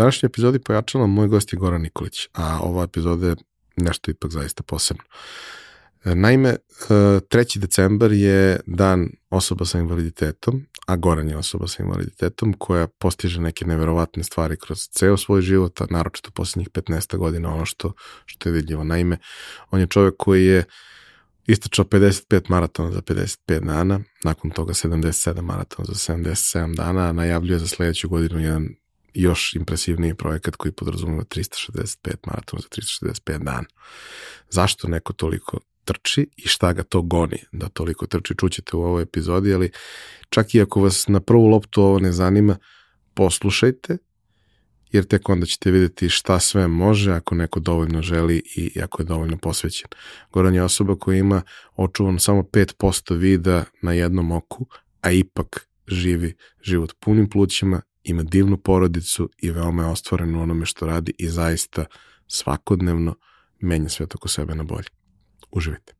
današnjoj epizodi pojačala moj gost je Goran Nikolić, a ova epizoda je nešto ipak zaista posebno. Naime, 3. decembar je dan osoba sa invaliditetom, a Goran je osoba sa invaliditetom koja postiže neke neverovatne stvari kroz ceo svoj život, a naročito poslednjih 15 godina ono što, što je vidljivo. Naime, on je čovjek koji je istračao 55 maratona za 55 dana, nakon toga 77 maratona za 77 dana, a najavljuje za sledeću godinu jedan još impresivniji projekat koji podrazumeva 365 maratona za 365 dana. Zašto neko toliko trči i šta ga to goni da toliko trči, čućete u ovoj epizodi, ali čak i ako vas na prvu loptu ovo ne zanima, poslušajte, jer tek onda ćete videti šta sve može ako neko dovoljno želi i ako je dovoljno posvećen. Goran je osoba koja ima očuvan samo 5% vida na jednom oku, a ipak živi život punim plućima, ima divnu porodicu i veoma je ostvaren u onome što radi i zaista svakodnevno menja svet oko sebe na bolje. Uživajte.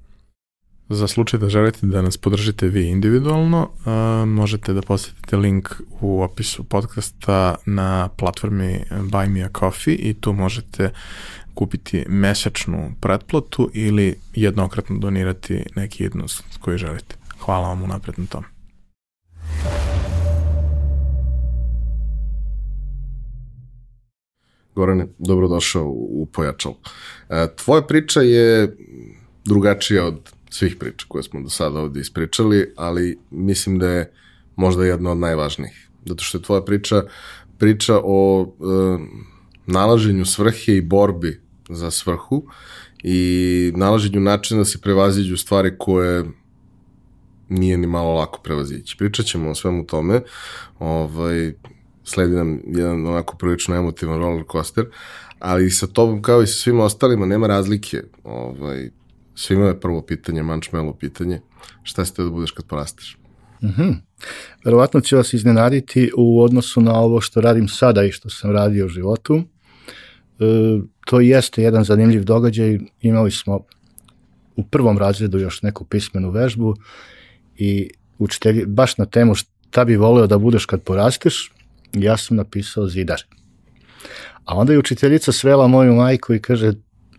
Za slučaj da želite da nas podržite vi individualno, uh, možete da posetite link u opisu podcasta na platformi Buy Me a Coffee i tu možete kupiti mesečnu pretplatu ili jednokratno donirati neki jednost koji želite. Hvala vam unapred na tom. Gorane, dobrodošao u Pojačal. E, tvoja priča je drugačija od svih priča koje smo do sada ovde ispričali, ali mislim da je možda jedna od najvažnijih. Zato što je tvoja priča priča o e, nalaženju svrhe i borbi za svrhu i nalaženju načina da se prevaziđu stvari koje nije ni malo lako prevazići. Pričat ćemo o svemu tome. Ovaj, sledi nam jedan onako prilično emotivan roller coaster, ali sa tobom kao i sa svima ostalima nema razlike. Ovaj, Svima je prvo pitanje, mančmelo pitanje, šta ste da budeš kad porasteš? Mm -hmm. Verovatno će vas iznenaditi u odnosu na ovo što radim sada i što sam radio u životu. E, to jeste jedan zanimljiv događaj. Imali smo u prvom razredu još neku pismenu vežbu i učitelji, baš na temu šta bi voleo da budeš kad porasteš, ja sam napisao zidar. A onda je učiteljica svela moju majku i kaže,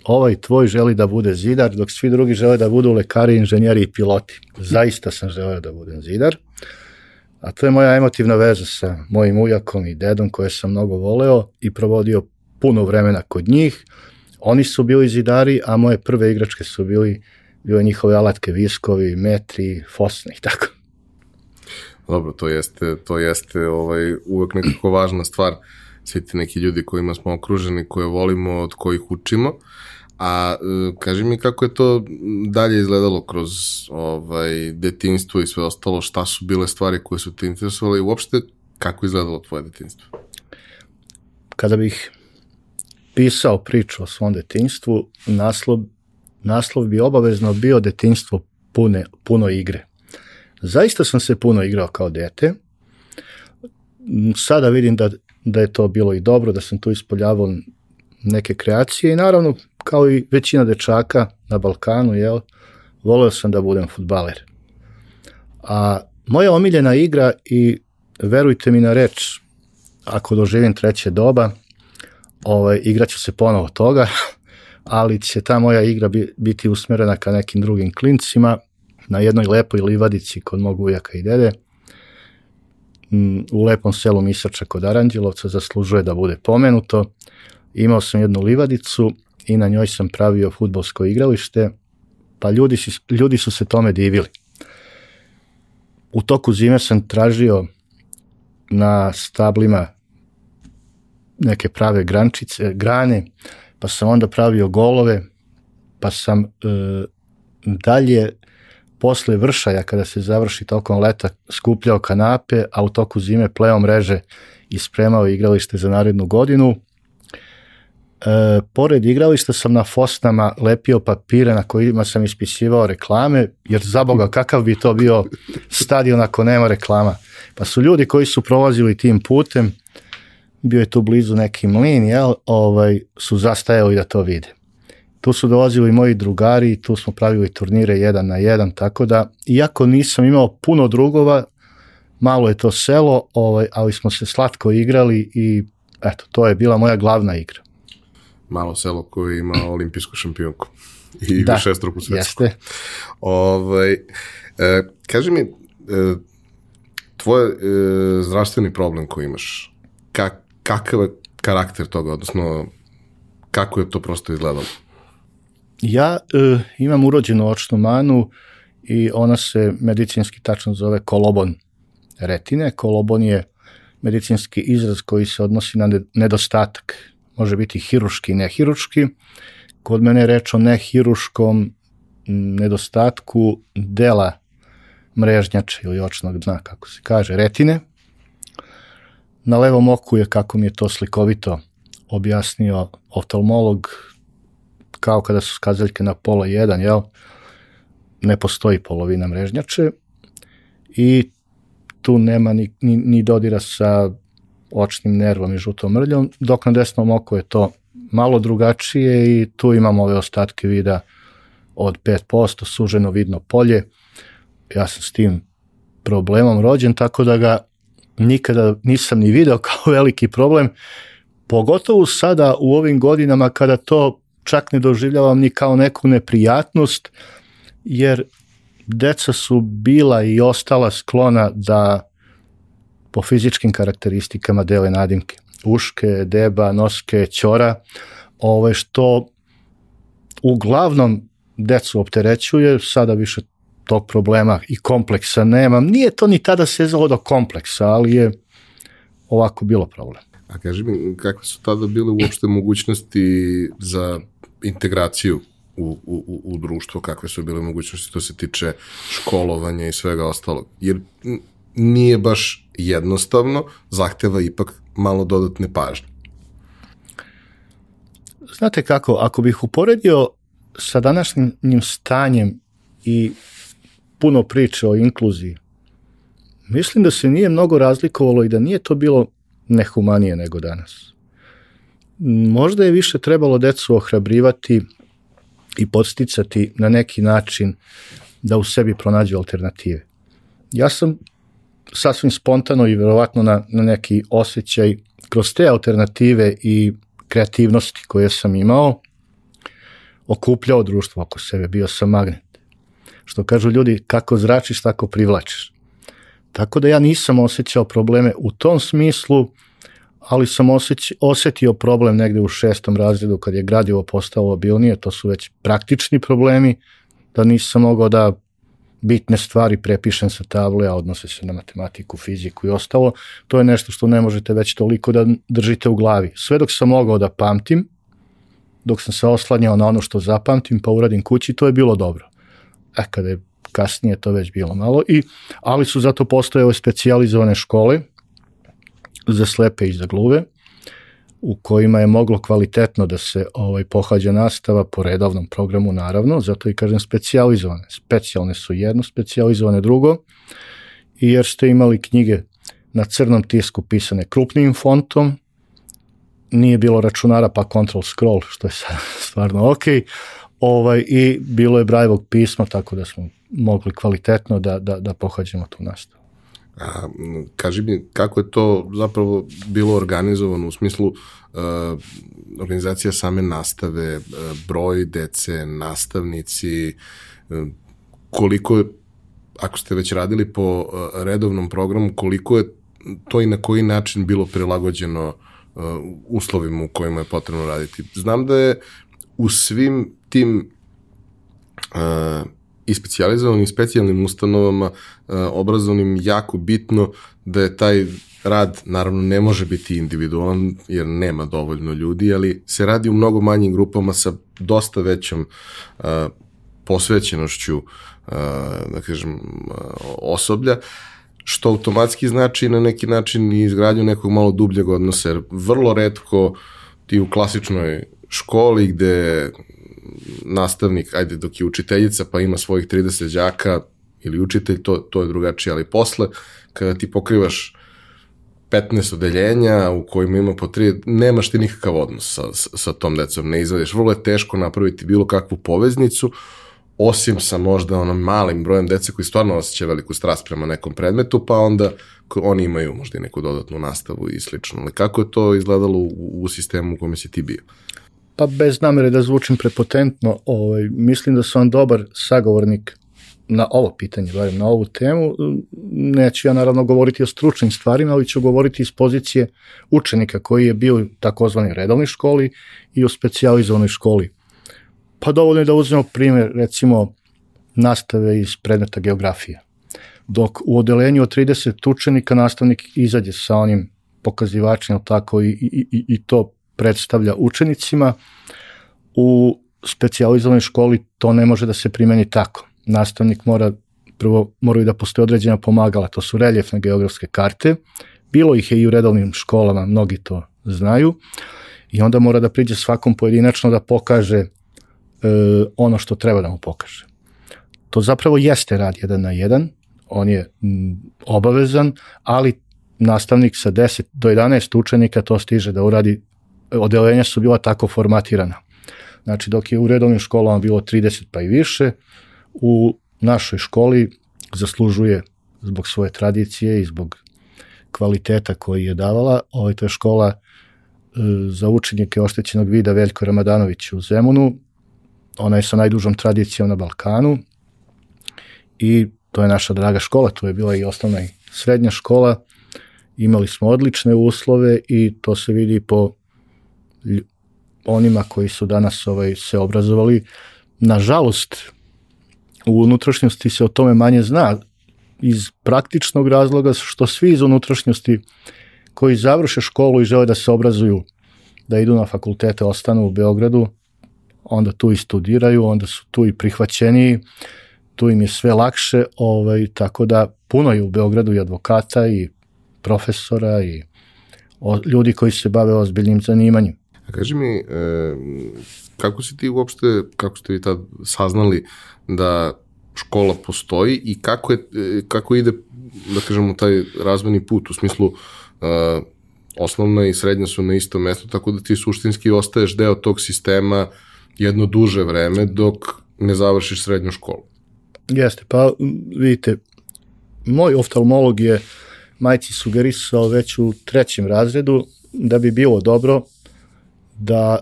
ovaj tvoj želi da bude zidar, dok svi drugi žele da budu lekari, inženjeri i piloti. Zaista sam želeo da budem zidar. A to je moja emotivna veza sa mojim ujakom i dedom koje sam mnogo voleo i provodio puno vremena kod njih. Oni su bili zidari, a moje prve igračke su bili bile njihove alatke, viskovi, metri, fosne i tako. Dobro, to jeste, to jeste ovaj, uvek nekako važna stvar. Svi ti neki ljudi kojima smo okruženi, koje volimo, od kojih učimo. A e, kaži mi kako je to dalje izgledalo kroz ovaj, detinstvo i sve ostalo, šta su bile stvari koje su te interesovali i uopšte kako je izgledalo tvoje detinstvo? Kada bih pisao priču o svom detinstvu, naslov, naslov bi obavezno bio detinstvo pune, puno igre. Zaista sam se puno igrao kao dete. Sada vidim da, da je to bilo i dobro, da sam tu ispoljavao neke kreacije i naravno kao i većina dečaka na Balkanu, jel, voleo sam da budem futbaler. A moja omiljena igra i verujte mi na reč, ako doživim treće doba, ovaj, igraću se ponovo toga, ali će ta moja igra biti usmerena ka nekim drugim klincima, na jednoj lepoj livadici kod mog ujaka i dede, mm, u lepom selu Misača kod Aranđelovca, zaslužuje da bude pomenuto. Imao sam jednu livadicu i na njoj sam pravio futbolsko igralište, pa ljudi, si, ljudi su se tome divili. U toku zime sam tražio na stablima neke prave grančice, grane, pa sam onda pravio golove, pa sam e, dalje posle vršaja kada se završi tokom leta skupljao kanape, a u toku zime pleo mreže i spremao igralište za narednu godinu. E, pored igrališta sam na fosnama lepio papire na kojima sam ispisivao reklame, jer za Boga kakav bi to bio stadion ako nema reklama. Pa su ljudi koji su prolazili tim putem, bio je tu blizu neki mlin, jel, ovaj, su zastajali da to vide. Tu su dolazili moji drugari, tu smo pravili turnire jedan na jedan, tako da, iako nisam imao puno drugova, malo je to selo, ovaj, ali smo se slatko igrali i eto, to je bila moja glavna igra. Malo selo koje ima olimpijsku šampionku i da, šestruku svetsku. Jeste. Ovaj, e, kaži mi, e, tvoj e, zdravstveni problem koji imaš, kak, kakav je karakter toga, odnosno kako je to prosto izgledalo? Ja e, imam urođenu očnu manu i ona se medicinski tačno zove kolobon retine. Kolobon je medicinski izraz koji se odnosi na nedostatak. Može biti hiruški i nehiruški. Kod mene je reč o nehiruškom nedostatku dela mrežnjača ili očnog dna, kako se kaže, retine. Na levom oku je, kako mi je to slikovito objasnio oftalmolog, kao kada su skazaljke na pola jedan, jel? Ne postoji polovina mrežnjače i tu nema ni, ni, ni dodira sa očnim nervom i žutom mrljom, dok na desnom oku je to malo drugačije i tu imamo ove ostatke vida od 5%, suženo vidno polje. Ja sam s tim problemom rođen, tako da ga nikada nisam ni video kao veliki problem, pogotovo sada u ovim godinama kada to čak ne doživljavam ni kao neku neprijatnost, jer deca su bila i ostala sklona da po fizičkim karakteristikama dele nadimke. Uške, deba, noske, ćora, ove što uglavnom decu opterećuje, sada više tog problema i kompleksa nemam. Nije to ni tada sezalo do kompleksa, ali je ovako bilo problem. A kaži mi, kakve su tada bile uopšte mogućnosti za integraciju u, u, u društvo, kakve su bile mogućnosti to se tiče školovanja i svega ostalog. Jer nije baš jednostavno, zahteva ipak malo dodatne pažnje. Znate kako, ako bih uporedio sa današnjim stanjem i puno priče o inkluziji, mislim da se nije mnogo razlikovalo i da nije to bilo nehumanije nego danas možda je više trebalo decu ohrabrivati i podsticati na neki način da u sebi pronađu alternative. Ja sam sasvim spontano i verovatno na, na neki osjećaj kroz te alternative i kreativnosti koje sam imao okupljao društvo oko sebe, bio sam magnet. Što kažu ljudi, kako zračiš, tako privlačiš. Tako da ja nisam osjećao probleme u tom smislu, ali sam osjeć, osetio problem negde u šestom razredu kad je gradivo postalo obilnije, to su već praktični problemi, da nisam mogao da bitne stvari prepišem sa table, a odnose se na matematiku, fiziku i ostalo, to je nešto što ne možete već toliko da držite u glavi. Sve dok sam mogao da pamtim, dok sam se oslanjao na ono što zapamtim, pa uradim kući, to je bilo dobro. E, kada je kasnije to već bilo malo, i, ali su zato postojale specializovane škole, za slepe i za gluve, u kojima je moglo kvalitetno da se ovaj pohađa nastava po redovnom programu naravno, zato i kažem specijalizovane. Specijalne su jedno, specijalizovane drugo, jer ste imali knjige na crnom tisku pisane krupnim fontom, nije bilo računara pa control scroll, što je sad stvarno ok, ovaj, i bilo je brajevog pisma, tako da smo mogli kvalitetno da, da, da pohađamo tu nastavu. A, kaži mi, kako je to zapravo bilo organizovano u smislu uh, organizacija same nastave, uh, broj dece, nastavnici, uh, koliko ako ste već radili po redovnom programu, koliko je to i na koji način bilo prilagođeno uh, uslovima u kojima je potrebno raditi. Znam da je u svim tim uh, i specijalizovanim i specijalnim ustanovama uh, obrazovnim jako bitno da je taj rad naravno ne može biti individualan jer nema dovoljno ljudi, ali se radi u mnogo manjim grupama sa dosta većom uh, posvećenošću uh, da kažem osoblja što automatski znači na neki način i izgradnju nekog malo dubljeg odnosa, jer vrlo redko ti u klasičnoj školi gde nastavnik, ajde dok je učiteljica pa ima svojih 30 đaka ili učitelj, to, to je drugačije, ali posle kada ti pokrivaš 15 odeljenja u kojima ima po tri, nemaš ti nikakav odnos sa, sa, tom decom, ne izvadiš. Vrlo je teško napraviti bilo kakvu poveznicu, osim sa možda onom malim brojem dece koji stvarno osjeća veliku strast prema nekom predmetu, pa onda oni imaju možda i neku dodatnu nastavu i slično. Ali kako je to izgledalo u, u sistemu u kome si ti bio? Pa bez namere da zvučim prepotentno, ovaj, mislim da sam dobar sagovornik na ovo pitanje, barem na ovu temu. Neću ja naravno govoriti o stručnim stvarima, ali ću govoriti iz pozicije učenika koji je bio u takozvanoj redovnoj školi i u specijalizovanoj školi. Pa dovoljno je da uzmemo primjer, recimo, nastave iz predmeta geografije. Dok u odelenju od 30 učenika nastavnik izađe sa onim pokazivačima tako i, i, i to predstavlja učenicima, u specijalizovanoj školi to ne može da se primeni tako. Nastavnik mora, prvo moraju da postoje određena pomagala, to su reljefne geografske karte, bilo ih je i u redovnim školama, mnogi to znaju, i onda mora da priđe svakom pojedinačno da pokaže e, ono što treba da mu pokaže. To zapravo jeste rad jedan na jedan, on je m, obavezan, ali nastavnik sa 10 do 11 učenika to stiže da uradi odelenja su bila tako formatirana. Znači, dok je u redovnim školama bilo 30 pa i više, u našoj školi zaslužuje zbog svoje tradicije i zbog kvaliteta koji je davala. Ovo je to je škola e, za učenike oštećenog vida Veljko Ramadanović u Zemunu. Ona je sa najdužom tradicijom na Balkanu i to je naša draga škola, tu je bila i osnovna i srednja škola. Imali smo odlične uslove i to se vidi po onima koji su danas ovaj, se obrazovali. Nažalost, u unutrašnjosti se o tome manje zna iz praktičnog razloga što svi iz unutrašnjosti koji završe školu i žele da se obrazuju, da idu na fakultete, ostanu u Beogradu, onda tu i studiraju, onda su tu i prihvaćeni, tu im je sve lakše, ovaj, tako da puno je u Beogradu i advokata i profesora i o, ljudi koji se bave ozbiljnim zanimanjem. A kaži mi, e, kako si ti uopšte, kako ste vi tad saznali da škola postoji i kako, je, e, kako ide, da kažemo, taj razvojni put u smislu e, osnovna i srednja su na istom mestu, tako da ti suštinski ostaješ deo tog sistema jedno duže vreme dok ne završiš srednju školu. Jeste, pa vidite, moj oftalmolog je majci sugerisao već u trećem razredu da bi bilo dobro da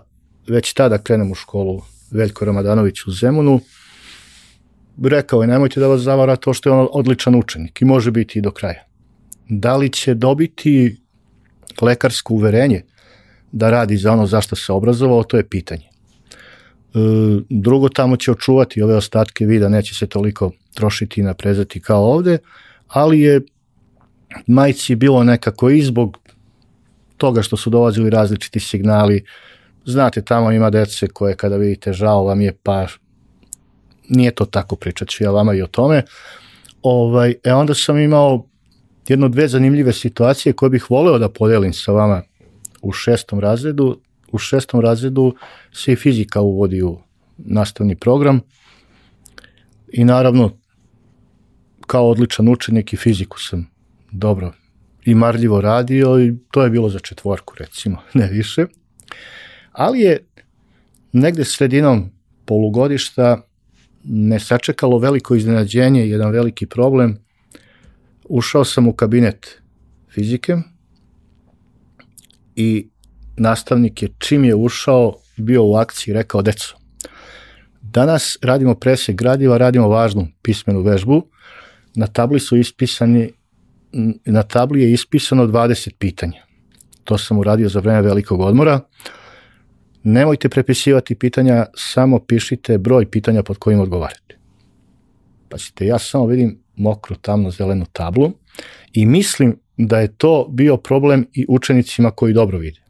već tada krenem u školu Veljko Ramadanović u Zemunu. Rekao je, nemojte da vas zavara to što je on odličan učenik i može biti i do kraja. Da li će dobiti lekarsko uverenje da radi za ono zašto se obrazovao, to je pitanje. E, drugo, tamo će očuvati ove ostatke vida, neće se toliko trošiti i naprezati kao ovde, ali je majci bilo nekako i zbog toga što su dolazili različiti signali, znate, tamo ima dece koje kada vidite žao vam je, pa nije to tako pričat ću ja vama i o tome. Ovaj, e onda sam imao jedno dve zanimljive situacije koje bih voleo da podelim sa vama u šestom razredu. U šestom razredu se i fizika uvodi u nastavni program i naravno kao odličan učenik i fiziku sam dobro i marljivo radio i to je bilo za četvorku recimo, ne više. Ali je negde sredinom polugodišta ne sačekalo veliko iznenađenje, jedan veliki problem. Ušao sam u kabinet fizike i nastavnik je čim je ušao bio u akciji rekao deco, danas radimo presek gradiva, radimo važnu pismenu vežbu, na tabli su ispisani na tabli je ispisano 20 pitanja. To sam uradio za vreme velikog odmora. Nemojte prepisivati pitanja, samo pišite broj pitanja pod kojim odgovarate. Pazite, ja samo vidim mokru, tamno, zelenu tablu i mislim da je to bio problem i učenicima koji dobro vide.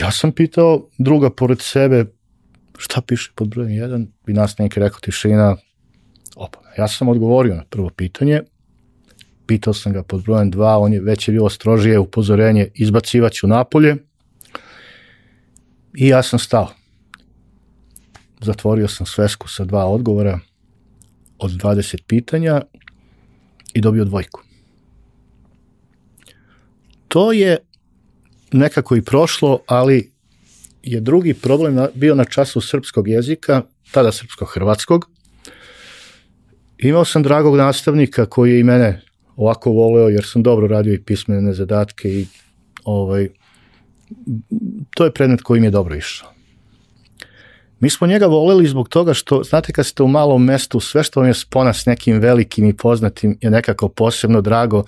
Ja sam pitao druga pored sebe, šta piše pod brojem 1, bi nas neki rekao tišina, opa. Ja sam odgovorio na prvo pitanje, pitao sam ga pod brojem 2, on je već je bilo strožije upozorenje, izbacivaću napolje i ja sam stao. Zatvorio sam svesku sa dva odgovora od 20 pitanja i dobio dvojku. To je nekako i prošlo, ali je drugi problem bio na času srpskog jezika, tada srpsko-hrvatskog. Imao sam dragog nastavnika koji je i mene ovako voleo jer sam dobro radio i pismene zadatke i ovaj, to je predmet koji mi je dobro išao. Mi smo njega voleli zbog toga što, znate kad ste u malom mestu, sve što vam je spona s nekim velikim i poznatim je nekako posebno drago,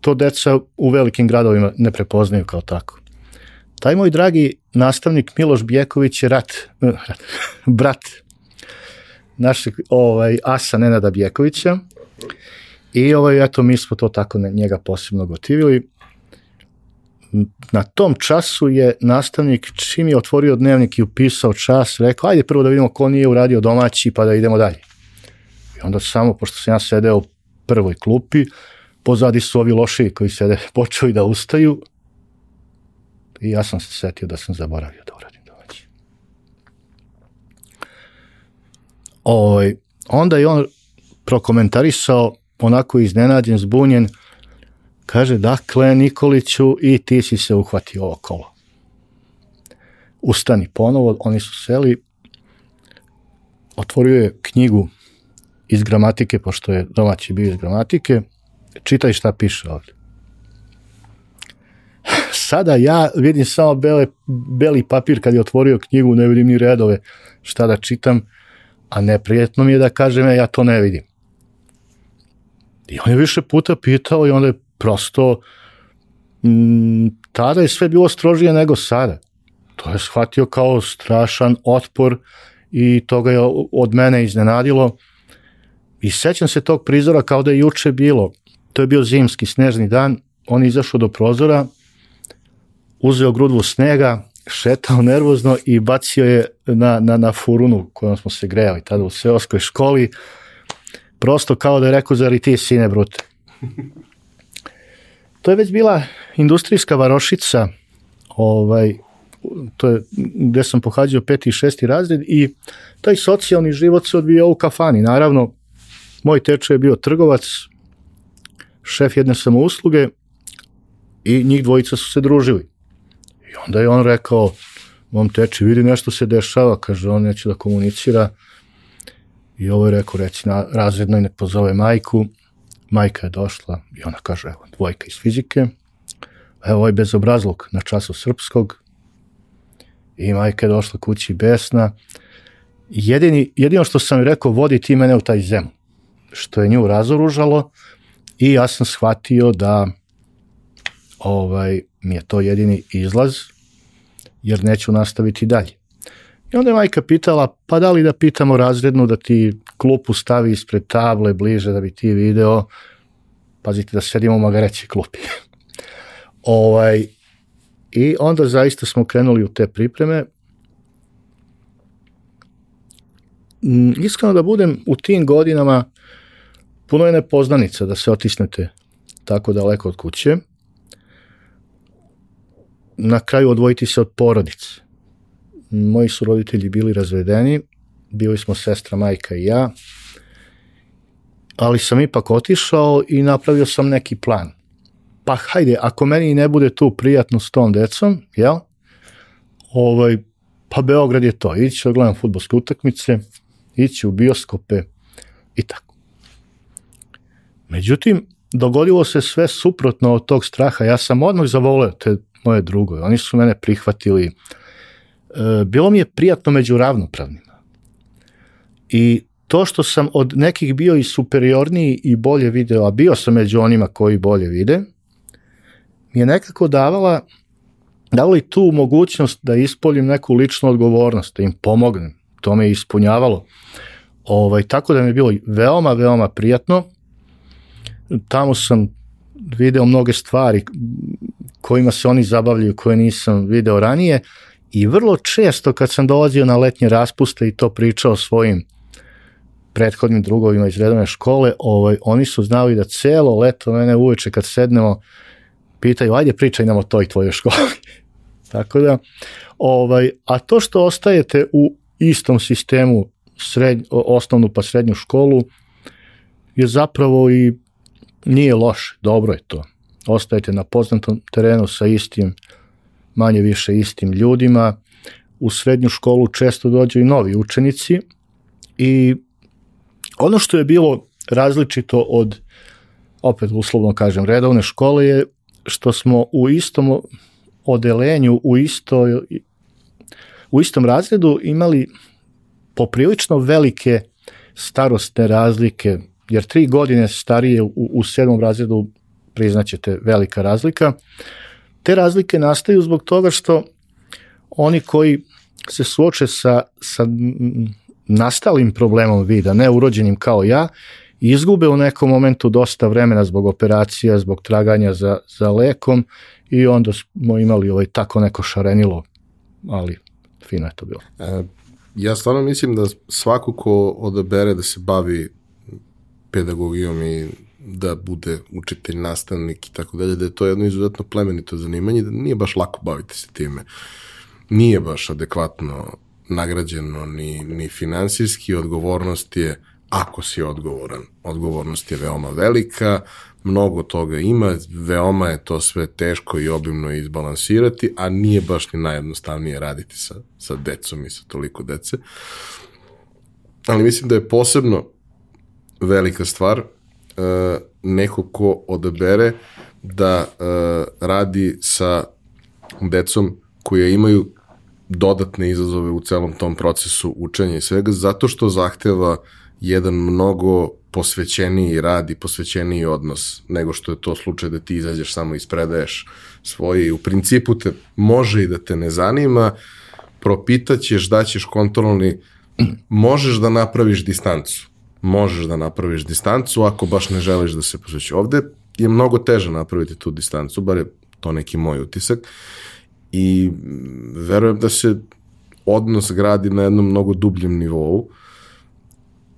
to deca u velikim gradovima ne prepoznaju kao tako. Taj moj dragi nastavnik Miloš Bjeković je rat, rat brat našeg ovaj, asa Nenada Bjekovića i ovaj, eto, mi smo to tako njega posebno gotivili. Na tom času je nastavnik, čim je otvorio dnevnik i upisao čas, rekao, ajde prvo da vidimo ko nije uradio domaći pa da idemo dalje. I onda samo, pošto sam ja sedeo u prvoj klupi, pozadi su ovi loši koji sede, počeli da ustaju, I ja sam se setio da sam zaboravio da uradim domaći. Oj, onda je on prokomentarisao onako iznenađen, zbunjen, kaže, dakle, Nikoliću, i ti si se uhvatio ovo kolo. Ustani ponovo, oni su seli, otvorio je knjigu iz gramatike, pošto je domaći bio iz gramatike, čitaj šta piše ovde sada ja vidim samo bele, beli papir kad je otvorio knjigu, ne vidim ni redove šta da čitam, a neprijetno mi je da kažem, ja to ne vidim. I on je više puta pitao i onda je prosto m, tada je sve bilo strožije nego sada. To je shvatio kao strašan otpor i to ga je od mene iznenadilo. I sećam se tog prizora kao da je juče bilo. To je bio zimski snežni dan, on je izašao do prozora, uzeo grudvu snega, šetao nervozno i bacio je na, na, na furunu kojom smo se grejali tada u seoskoj školi, prosto kao da je rekao, zar i ti sine brute. To je već bila industrijska varošica, ovaj, to je gde sam pohađao peti i šesti razred i taj socijalni život se odvijao u kafani. Naravno, moj tečo je bio trgovac, šef jedne samousluge i njih dvojica su se družili. I onda je on rekao, mom teči, vidi nešto se dešava, kaže, on neće da komunicira. I ovo je rekao, reci na razrednoj, nek pozove majku. Majka je došla i ona kaže, evo, dvojka iz fizike. Evo ovaj bezobrazluk na času srpskog. I majka je došla kući besna. Jedini, jedino što sam rekao, vodi ti mene u taj zem. Što je nju razoružalo i ja sam shvatio da ovaj, mi je to jedini izlaz, jer neću nastaviti dalje. I onda je majka pitala, pa da li da pitamo razrednu da ti klupu stavi ispred table bliže da bi ti video, pazite da sedimo u magareći klupi. ovaj, I onda zaista smo krenuli u te pripreme. Mm, iskreno da budem u tim godinama puno je nepoznanica da se otisnete tako daleko od kuće na kraju odvojiti se od porodice. Moji su roditelji bili razvedeni, bili smo sestra, majka i ja, ali sam ipak otišao i napravio sam neki plan. Pa hajde, ako meni ne bude tu prijatno s tom decom, jel? Ovaj, pa Beograd je to, ići da gledam futbolske utakmice, ići u bioskope i tako. Međutim, dogodilo se sve suprotno od tog straha. Ja sam odmah zavoleo te moje drugo. Oni su mene prihvatili. E, bilo mi je prijatno među ravnopravnima. I to što sam od nekih bio i superiorniji i bolje video, a bio sam među onima koji bolje vide, mi je nekako davala davala i tu mogućnost da ispoljim neku ličnu odgovornost, da im pomognem. To me je ispunjavalo. Ovaj, tako da mi je bilo veoma, veoma prijatno. Tamo sam video mnoge stvari kojima se oni zabavljaju, koje nisam video ranije i vrlo često kad sam dolazio na letnje raspuste i to pričao svojim prethodnim drugovima iz redovne škole, ovaj, oni su znali da celo leto mene uveče kad sednemo pitaju, ajde pričaj nam o toj tvojoj školi. Tako da, ovaj, a to što ostajete u istom sistemu sred, osnovnu pa srednju školu je zapravo i nije loše, dobro je to. Ostajete na poznatom terenu sa istim, manje više istim ljudima. U srednju školu često dođu i novi učenici i ono što je bilo različito od opet uslovno kažem redovne škole je što smo u istom odelenju u isto u istom razredu imali poprilično velike starostne razlike, jer tri godine starije u, u sedmom razredu priznaćete velika razlika. Te razlike nastaju zbog toga što oni koji se suoče sa, sa nastalim problemom vida, ne urođenim kao ja, izgube u nekom momentu dosta vremena zbog operacija, zbog traganja za, za lekom i onda smo imali ovaj tako neko šarenilo, ali fino je to bilo. E, ja stvarno mislim da svako ko odabere da se bavi pedagogijom i da bude učitelj, nastavnik i tako dalje, da je to jedno izuzetno plemenito zanimanje, da nije baš lako baviti se time. Nije baš adekvatno nagrađeno ni, ni finansijski, odgovornost je, ako si odgovoran, odgovornost je veoma velika, mnogo toga ima, veoma je to sve teško i obimno izbalansirati, a nije baš ni najjednostavnije raditi sa, sa decom i sa toliko dece. Ali mislim da je posebno velika stvar uh, neko ko odabere da uh, radi sa decom koje imaju dodatne izazove u celom tom procesu učenja i svega, zato što zahteva jedan mnogo posvećeniji rad i posvećeniji odnos nego što je to slučaj da ti izađeš samo ispredaješ svoje i u principu te može i da te ne zanima, propitaćeš, daćeš kontrolni, možeš da napraviš distancu. Možeš da napraviš distancu ako baš ne želiš da se posveći. Ovde je mnogo teže napraviti tu distancu, bar je to neki moj utisak i verujem da se odnos gradi na jednom mnogo dubljem nivou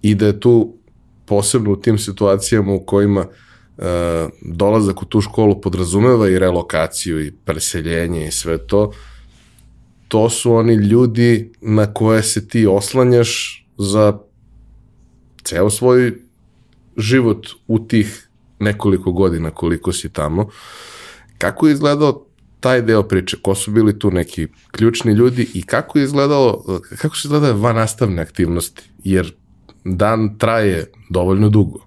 i da je tu posebno u tim situacijama u kojima uh, dolazak u tu školu podrazumeva i relokaciju i preseljenje i sve to, to su oni ljudi na koje se ti oslanjaš za ceo svoj život u tih nekoliko godina koliko si tamo. Kako je izgledao taj deo priče? Ko su bili tu neki ključni ljudi i kako je izgledalo, kako se izgledaju van nastavne aktivnosti? Jer dan traje dovoljno dugo.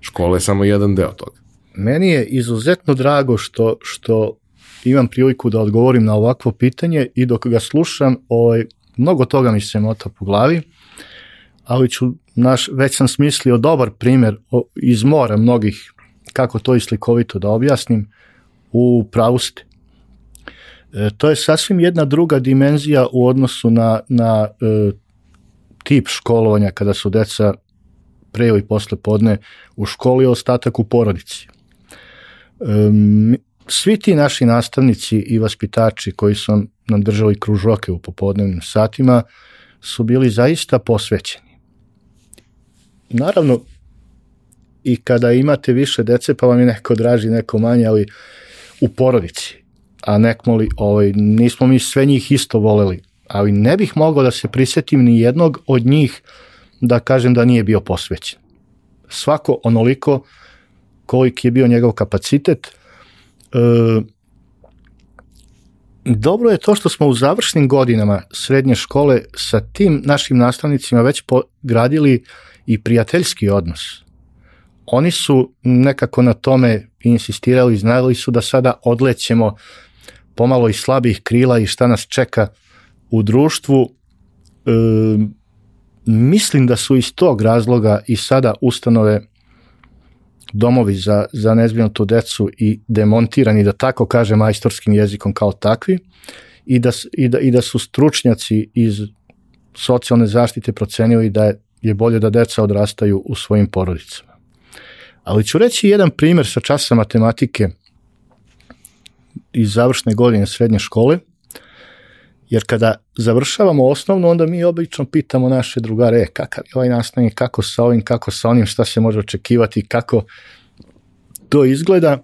Škola je samo jedan deo toga. Meni je izuzetno drago što, što imam priliku da odgovorim na ovakvo pitanje i dok ga slušam, ovaj, mnogo toga mi se mota po glavi, ali ću, naš, već sam smislio dobar primer iz mora mnogih, kako to islikovito da objasnim, u pravosti. E, to je sasvim jedna druga dimenzija u odnosu na, na e, tip školovanja kada su deca pre ili posle podne u školi, ostatak u porodici. Um, svi ti naši nastavnici i vaspitači koji su nam držali kružoke u popodnevnim satima su bili zaista posvećeni. Naravno, i kada imate više dece, pa vam je neko draži, neko manje, ali u porodici, a nekmoli, ovaj, nismo mi sve njih isto voleli, ali ne bih mogao da se prisetim ni jednog od njih da kažem da nije bio posvećen. Svako onoliko koliki je bio njegov kapacitet. E, dobro je to što smo u završnim godinama srednje škole sa tim našim nastavnicima već gradili i prijateljski odnos. Oni su nekako na tome insistirali, znali su da sada odlećemo pomalo iz slabih krila i šta nas čeka u društvu e, mislim da su iz tog razloga i sada ustanove domovi za, za nezbrinutu decu i demontirani, da tako kaže majstorskim jezikom kao takvi, i da, i da, i da su stručnjaci iz socijalne zaštite procenili da je, je bolje da deca odrastaju u svojim porodicama. Ali ću reći jedan primjer sa časa matematike iz završne godine srednje škole, jer kada završavamo osnovno, onda mi obično pitamo naše drugare, e, kakav je ovaj nastavnik, kako sa ovim, kako sa onim, šta se može očekivati, kako to izgleda.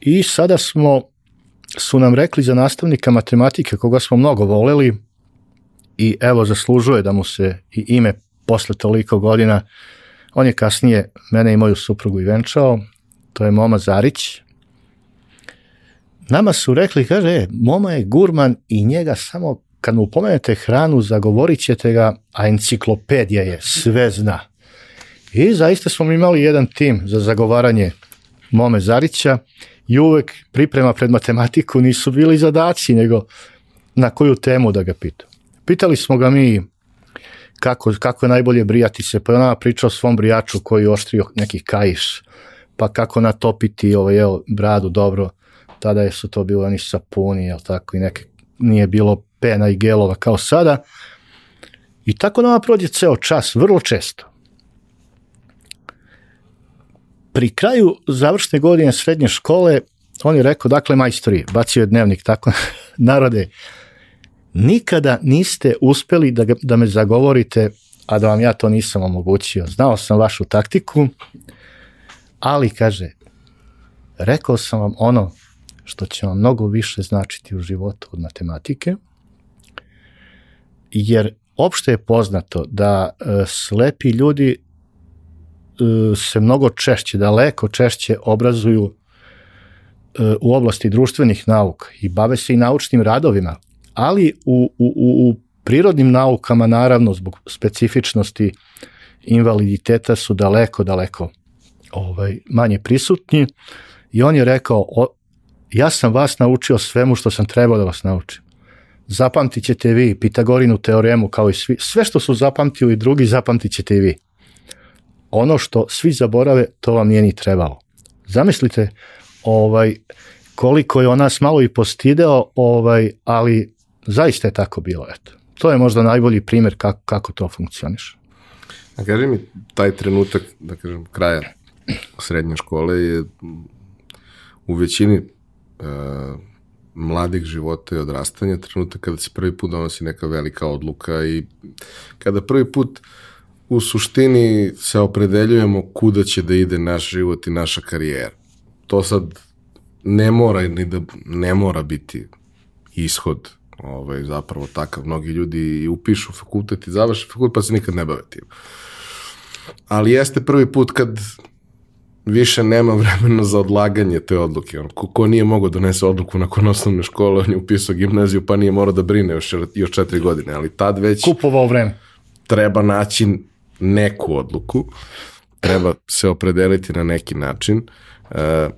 I sada smo, su nam rekli za nastavnika matematike, koga smo mnogo voleli, i evo zaslužuje da mu se i ime posle toliko godina, on je kasnije mene i moju suprugu i venčao, to je Moma Zarić, nama su rekli, kaže, e, Moma je gurman i njega samo kad mu pomenete hranu, zagovorit ćete ga, a enciklopedija je, sve zna. I zaista smo imali jedan tim za zagovaranje Mome Zarića i uvek priprema pred matematiku nisu bili zadaci, nego na koju temu da ga pitu. Pitali smo ga mi kako, kako je najbolje brijati se, pa je ona pričao o svom brijaču koji je oštrio neki kaiš, pa kako natopiti ovaj, jel, bradu dobro, tada je su to bilo oni sapuni, jel tako, i neke, nije bilo pena i gelova kao sada. I tako nama prođe ceo čas, vrlo često. Pri kraju završne godine srednje škole, on je rekao, dakle, majstori, bacio je dnevnik, tako, narode, nikada niste uspeli da, da me zagovorite, a da vam ja to nisam omogućio. Znao sam vašu taktiku, ali, kaže, rekao sam vam ono što će vam mnogo više značiti u životu od matematike, jer opšte je poznato da e, slepi ljudi e, se mnogo češće, daleko češće obrazuju e, u oblasti društvenih nauka i bave se i naučnim radovima, ali u, u, u prirodnim naukama, naravno, zbog specifičnosti invaliditeta su daleko, daleko ovaj, manje prisutni i on je rekao, o, ja sam vas naučio svemu što sam trebao da vas naučim. Zapamtit ćete vi Pitagorinu teoremu kao i svi, sve što su zapamtili drugi zapamtit ćete i vi. Ono što svi zaborave, to vam nije ni trebalo. Zamislite ovaj, koliko je on nas malo i postideo, ovaj, ali zaista je tako bilo. Eto. To je možda najbolji primjer kako, kako to funkcioniše. A kaži mi, taj trenutak, da kažem, kraja srednje škole je u većini uh, mladih života i odrastanja, trenutak kada se prvi put donosi neka velika odluka i kada prvi put u suštini se opredeljujemo kuda će da ide naš život i naša karijera. To sad ne mora ni da ne mora biti ishod ovaj, zapravo takav. Mnogi ljudi i upišu fakultet i završe fakultet pa se nikad ne bave tim. Ali jeste prvi put kad više nema vremena za odlaganje te odluke. On, ko, ko nije mogao da donese odluku nakon osnovne škole, on je upisao gimnaziju, pa nije morao da brine još, još četiri godine, ali tad već... Kupovao vreme. Treba naći neku odluku, treba se opredeliti na neki način. E,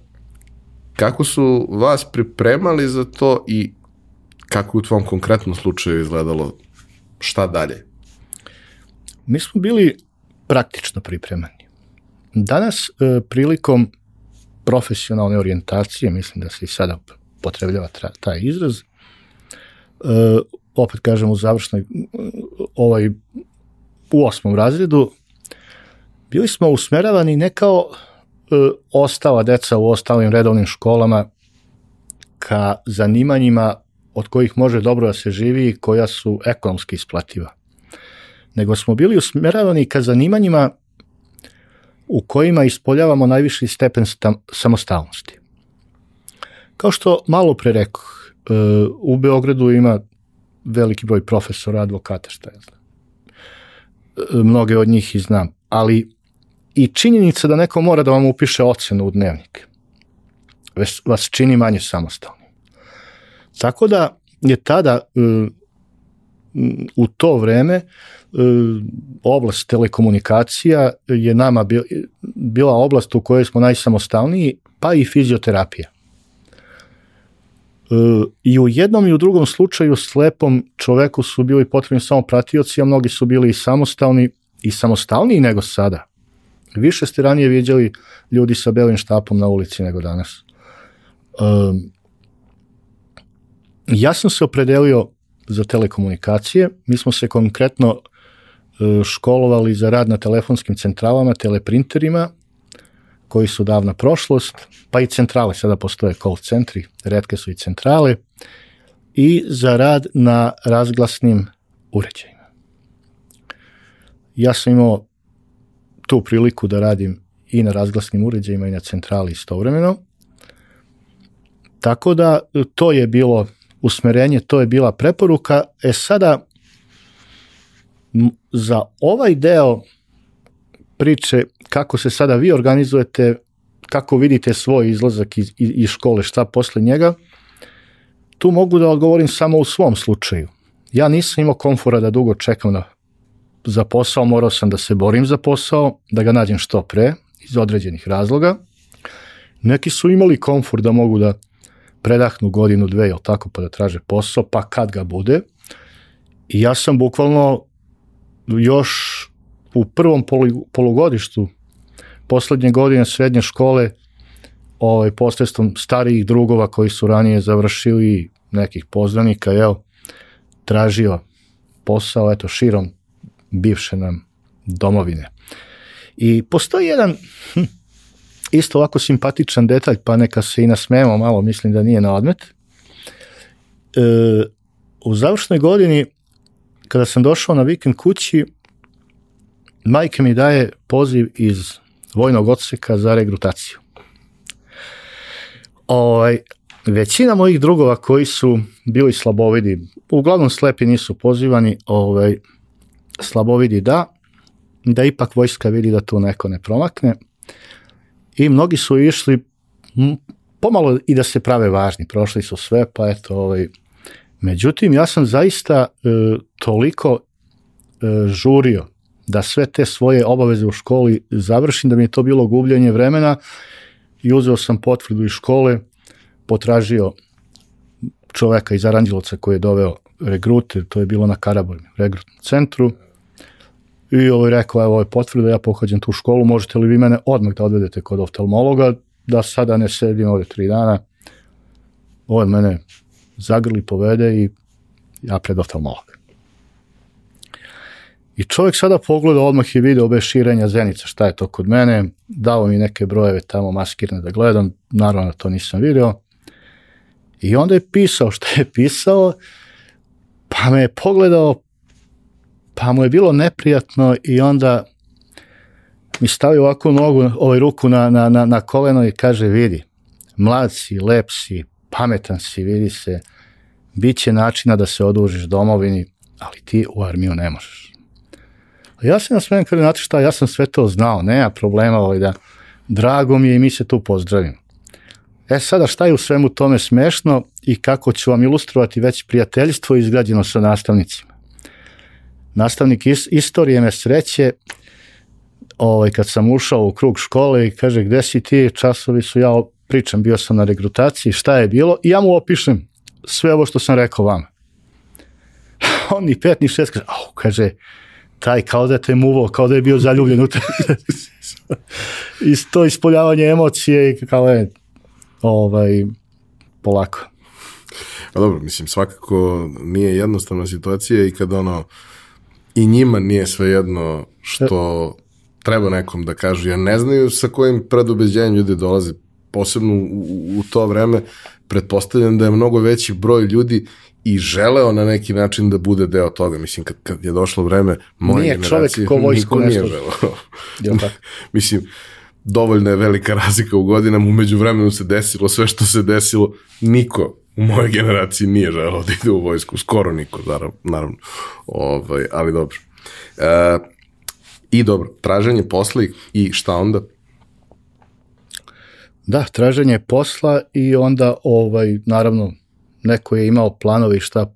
kako su vas pripremali za to i kako u tvom konkretnom slučaju izgledalo šta dalje? Mi smo bili praktično pripremani. Danas e, prilikom profesionalne orijentacije, mislim da se i sada potrebljava taj izraz, e, opet kažem u završnoj, ovaj, u osmom razredu, bili smo usmeravani ne kao e, ostala deca u ostalim redovnim školama ka zanimanjima od kojih može dobro da se živi i koja su ekonomski isplativa. Nego smo bili usmeravani ka zanimanjima u kojima ispoljavamo najviši stepen samostalnosti. Kao što malo pre rekao, e, u Beogradu ima veliki broj profesora, advokata, šta ja znam. E, mnoge od njih i znam, ali i činjenica da neko mora da vam upiše ocenu u dnevnik vas čini manje samostalni. Tako da je tada e, u to vreme E, oblast telekomunikacija je nama bila oblast u kojoj smo najsamostalniji, pa i fizioterapija. E, I u jednom i u drugom slučaju slepom čoveku su bili potrebni samo pratioci, a mnogi su bili i samostalni i samostalniji nego sada. Više ste ranije vidjeli ljudi sa belim štapom na ulici nego danas. E, ja sam se opredelio za telekomunikacije. Mi smo se konkretno E, školovali za rad na telefonskim centralama, teleprinterima, koji su davna prošlost, pa i centrale, sada postoje call centri, redke su i centrale, i za rad na razglasnim uređajima. Ja sam imao tu priliku da radim i na razglasnim uređajima i na centrali istovremeno. Tako da to je bilo usmerenje, to je bila preporuka. E sada, za ovaj deo priče kako se sada vi organizujete, kako vidite svoj izlazak iz, iz škole, šta posle njega, tu mogu da odgovorim samo u svom slučaju. Ja nisam imao komfora da dugo čekam na, za posao, morao sam da se borim za posao, da ga nađem što pre, iz određenih razloga. Neki su imali komfor da mogu da predahnu godinu, dve, ili tako, pa da traže posao, pa kad ga bude. I ja sam bukvalno još u prvom polugodištu poslednje godine srednje škole ovaj, posredstvom starijih drugova koji su ranije završili nekih poznanika, jel, tražio posao, eto, širom bivše nam domovine. I postoji jedan hm, isto ovako simpatičan detalj, pa neka se i nasmemo malo, mislim da nije na odmet. E, u završnoj godini, kada sam došao na vikend kući, majka mi daje poziv iz vojnog odseka za regrutaciju. Ovaj, većina mojih drugova koji su bili slabovidi, uglavnom slepi nisu pozivani, ovaj, slabovidi da, da ipak vojska vidi da tu neko ne promakne i mnogi su išli pomalo i da se prave važni, prošli su sve, pa eto, ovaj, međutim, ja sam zaista e, toliko e, žurio da sve te svoje obaveze u školi završim, da mi je to bilo gubljenje vremena i uzeo sam potvrdu iz škole, potražio čoveka iz Aranđelovca koji je doveo regrute, to je bilo na Karaburgu, regrutnom centru, i ovaj rekao, evo, je potvrda, ja pohađam tu školu, možete li vi mene odmah da odvedete kod oftalmologa, da sada ne sedim ovde tri dana, ovo mene zagrli, povede i ja pred oftalmologa. I čovjek sada pogleda odmah i video obe širenja zenica, šta je to kod mene, dao mi neke brojeve tamo maskirne da gledam, naravno to nisam video. I onda je pisao što je pisao, pa me je pogledao, pa mu je bilo neprijatno i onda mi stavio ovako nogu, ovaj ruku na, na, na, na koleno i kaže, vidi, mlad si, lep si, pametan si, vidi se, bit će načina da se odužiš domovini, ali ti u armiju ne možeš. Ja se nasmejem kada, znate šta, ja sam sve to znao, nema problema, ovaj da, drago mi je i mi se tu pozdravimo. E sada šta je u svemu tome smešno i kako ću vam ilustrovati već prijateljstvo izgrađeno sa nastavnicima. Nastavnik is, istorije me sreće, ovaj, kad sam ušao u krug škole i kaže gde si ti, časovi su, ja pričam, bio sam na regrutaciji, šta je bilo i ja mu opišem sve ovo što sam rekao vama. On ni pet ni šest kaže, au, kaže, taj kao da te muvo, kao da je bio zaljubljen u te. I to ispoljavanje emocije i kao je, ovaj, polako. Pa dobro, mislim, svakako nije jednostavna situacija i kad ono, i njima nije sve jedno što treba nekom da kažu, jer ne znaju sa kojim predubeđenjem ljudi dolaze, posebno u, u to vreme, pretpostavljam da je mnogo veći broj ljudi i želeo na neki način da bude deo toga. Mislim, kad, kad je došlo vreme moje nije generacije, ko niko nije želeo. Mislim, dovoljno je velika razlika u godinama, umeđu vremenu se desilo sve što se desilo, niko u mojoj generaciji nije želeo da ide u vojsku, skoro niko, naravno, naravno. Ovaj, ali dobro. E, I dobro, traženje posla i šta onda? Da, traženje posla i onda, ovaj, naravno, neko je imao planove i šta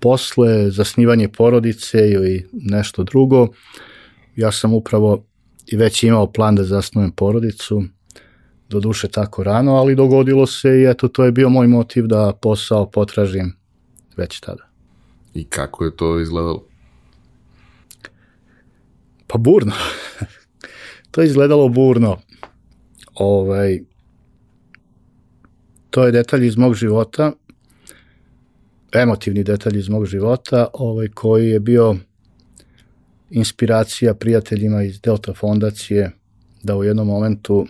posle, zasnivanje porodice ili nešto drugo. Ja sam upravo i već imao plan da zasnujem porodicu, do duše tako rano, ali dogodilo se i eto, to je bio moj motiv da posao potražim već tada. I kako je to izgledalo? Pa burno. to je izgledalo burno. Ovaj, to je detalj iz mog života emotivni detalj iz mog života, ovaj, koji je bio inspiracija prijateljima iz Delta fondacije da u jednom momentu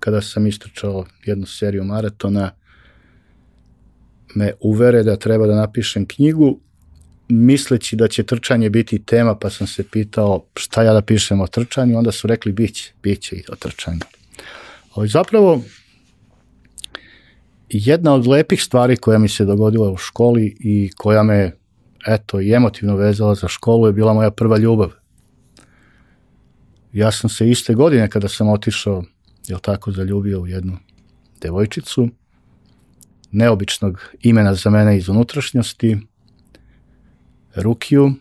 kada sam istrčao jednu seriju maratona, me uvere da treba da napišem knjigu, misleći da će trčanje biti tema, pa sam se pitao šta ja da pišem o trčanju, onda su rekli biće, biće i o trčanju. Ali zapravo, jedna od lepih stvari koja mi se dogodila u školi i koja me eto, i emotivno vezala za školu je bila moja prva ljubav. Ja sam se iste godine kada sam otišao, jel tako, zaljubio u jednu devojčicu, neobičnog imena za mene iz unutrašnjosti, Rukiju,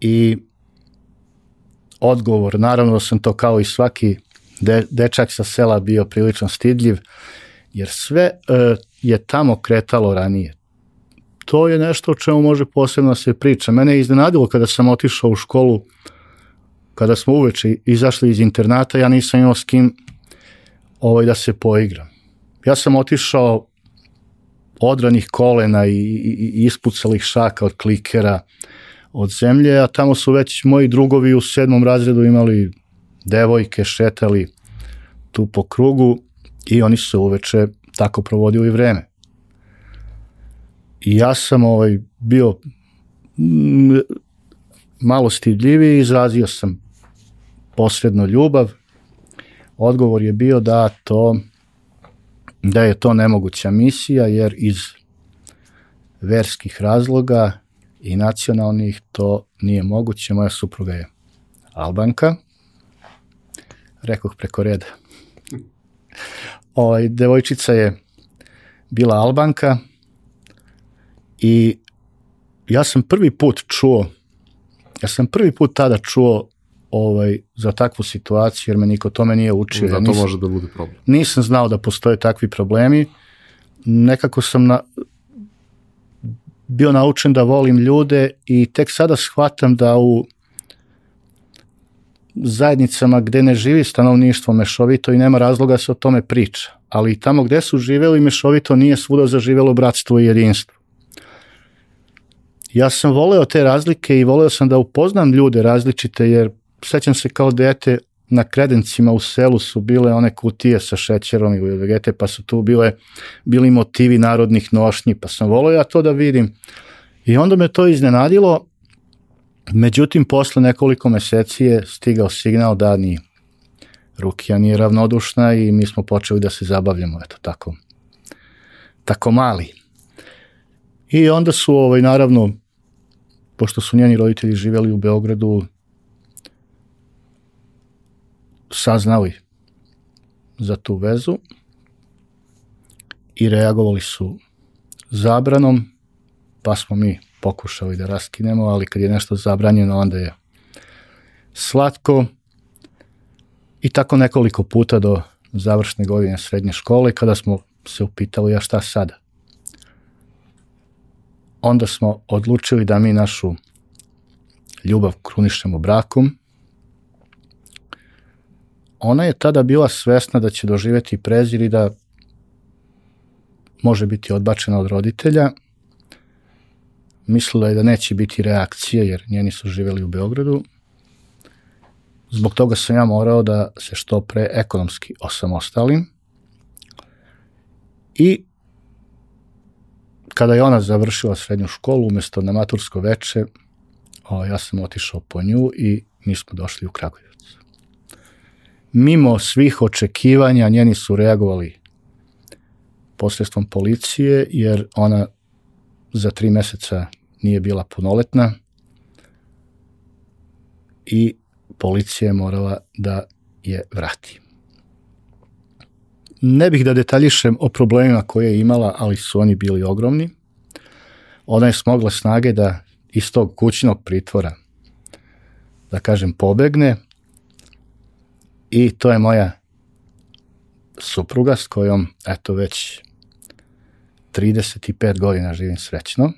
i odgovor, naravno da sam to kao i svaki de, dečak sa sela bio prilično stidljiv, jer sve e, je tamo kretalo ranije. To je nešto o čemu može posebno da se priča. Mene je iznenadilo kada sam otišao u školu, kada smo uveče izašli iz internata, ja nisam imao s kim ovaj, da se poigram. Ja sam otišao odranih kolena i, i, i ispucalih šaka od klikera od zemlje, a tamo su već moji drugovi u sedmom razredu imali devojke, šetali tu po krugu i oni su uveče tako provodili vreme. I ja sam ovaj, bio malo stidljiviji, izrazio sam posredno ljubav. Odgovor je bio da to da je to nemoguća misija jer iz verskih razloga i nacionalnih to nije moguće. Moja supruga je Albanka. Rekoh preko reda. Ovaj, devojčica je bila Albanka i ja sam prvi put čuo, ja sam prvi put tada čuo ovaj, za takvu situaciju, jer me niko tome nije učio. Da, to nisam, može da bude problem. Nisam znao da postoje takvi problemi. Nekako sam na, bio naučen da volim ljude i tek sada shvatam da u zajednicama gde ne živi stanovništvo mešovito i nema razloga da se o tome priča. Ali tamo gde su živeli mešovito nije svuda zaživelo bratstvo i jedinstvo. Ja sam voleo te razlike i voleo sam da upoznam ljude različite jer sećam se kao dete na kredencima u selu su bile one kutije sa šećerom i vegete, pa su tu bile, bili motivi narodnih nošnji, pa sam volio ja to da vidim. I onda me to iznenadilo, međutim, posle nekoliko meseci je stigao signal da ni Rukija nije ravnodušna i mi smo počeli da se zabavljamo, eto tako, tako mali. I onda su, ovaj, naravno, pošto su njeni roditelji živeli u Beogradu, saznali za tu vezu i reagovali su zabranom, pa smo mi pokušali da raskinemo, ali kad je nešto zabranjeno, onda je slatko i tako nekoliko puta do završne godine srednje škole, kada smo se upitali, ja šta sada? Onda smo odlučili da mi našu ljubav krunišemo brakom, ona je tada bila svesna da će doživeti prezir i da može biti odbačena od roditelja. Mislila je da neće biti reakcije jer njeni su živeli u Beogradu. Zbog toga sam ja morao da se što pre ekonomski osamostalim. I kada je ona završila srednju školu, umesto na matursko veče, o, ja sam otišao po nju i mi smo došli u Kragujevac mimo svih očekivanja njeni su reagovali posredstvom policije, jer ona za tri meseca nije bila punoletna i policija je morala da je vrati. Ne bih da detaljišem o problemima koje je imala, ali su oni bili ogromni. Ona je smogla snage da iz tog kućnog pritvora, da kažem, pobegne, I to je moja supruga s kojom, eto, već 35 godina živim srećno.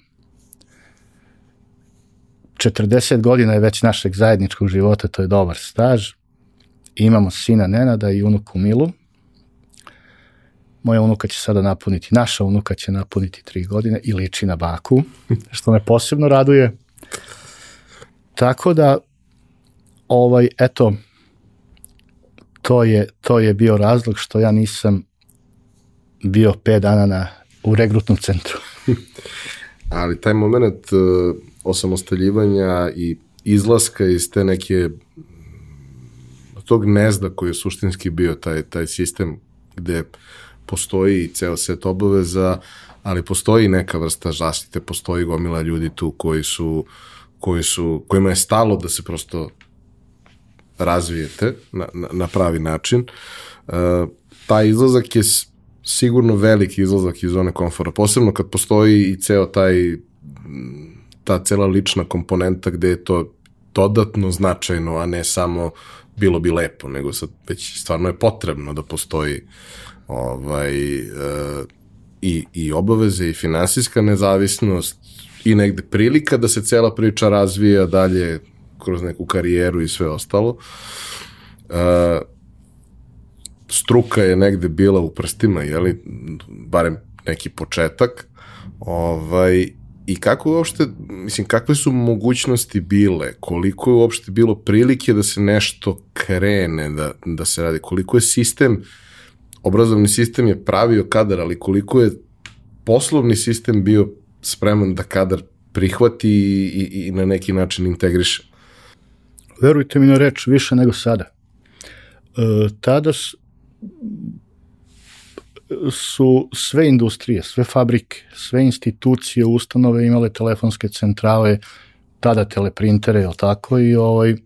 40 godina je već našeg zajedničkog života, to je dobar staž. Imamo sina Nenada i unuku Milu. Moja unuka će sada napuniti, naša unuka će napuniti 3 godine i liči na baku, što me posebno raduje. Tako da, ovaj, eto, to je, to je bio razlog što ja nisam bio 5 dana na, u regrutnom centru. Ali taj moment uh, osamostaljivanja i izlaska iz te neke tog gnezda koji je suštinski bio taj, taj sistem gde postoji ceo set obaveza, ali postoji neka vrsta zaštite, postoji gomila ljudi tu koji su, koji su, kojima je stalo da se prosto razvijete na, na, na pravi način. Uh, taj izlazak je sigurno veliki izlazak iz zone komfora, posebno kad postoji i ceo taj ta cela lična komponenta gde je to dodatno značajno, a ne samo bilo bi lepo, nego sad već stvarno je potrebno da postoji ovaj, e, i, i obaveze i finansijska nezavisnost i negde prilika da se cela priča razvija dalje kroz neku karijeru i sve ostalo. E, struka je negde bila u prstima, jeli, barem neki početak, ovaj, i kako je uopšte, mislim, kakve su mogućnosti bile, koliko je uopšte bilo prilike da se nešto krene, da, da se radi, koliko je sistem, obrazovni sistem je pravio kadar, ali koliko je poslovni sistem bio spreman da kadar prihvati i, i, i na neki način integriše? Verujte mi na reč, više nego sada. E, tada su sve industrije, sve fabrike, sve institucije, ustanove imale telefonske centrale, tada teleprintere, je tako, i ovaj,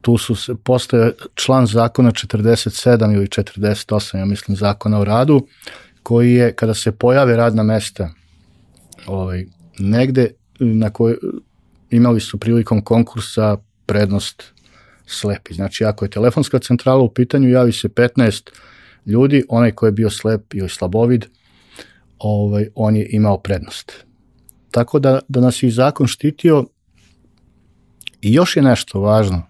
tu su se, postoje član zakona 47 ili 48, ja mislim, zakona o radu, koji je, kada se pojave radna mesta, ovaj, negde na koje imali su prilikom konkursa prednost slepi. Znači, ako je telefonska centrala u pitanju, javi se 15 ljudi, onaj ko je bio slep ili slabovid, ovaj, on je imao prednost. Tako da, da nas je zakon štitio i još je nešto važno,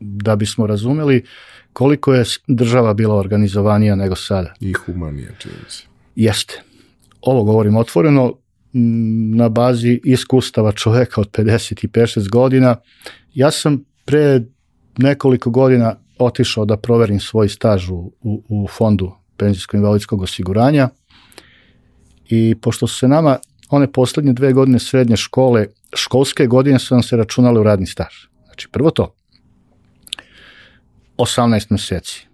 da bismo razumeli koliko je država bila organizovanija nego sada. I humanija, čini se. Jeste. Ovo govorim otvoreno, na bazi iskustava čoveka od 55-6 godina. Ja sam pre nekoliko godina otišao da proverim svoj staž u, u, fondu penzijsko-invalidskog osiguranja i pošto su se nama one poslednje dve godine srednje škole, školske godine su nam se računale u radni staž. Znači, prvo to, 18 meseci.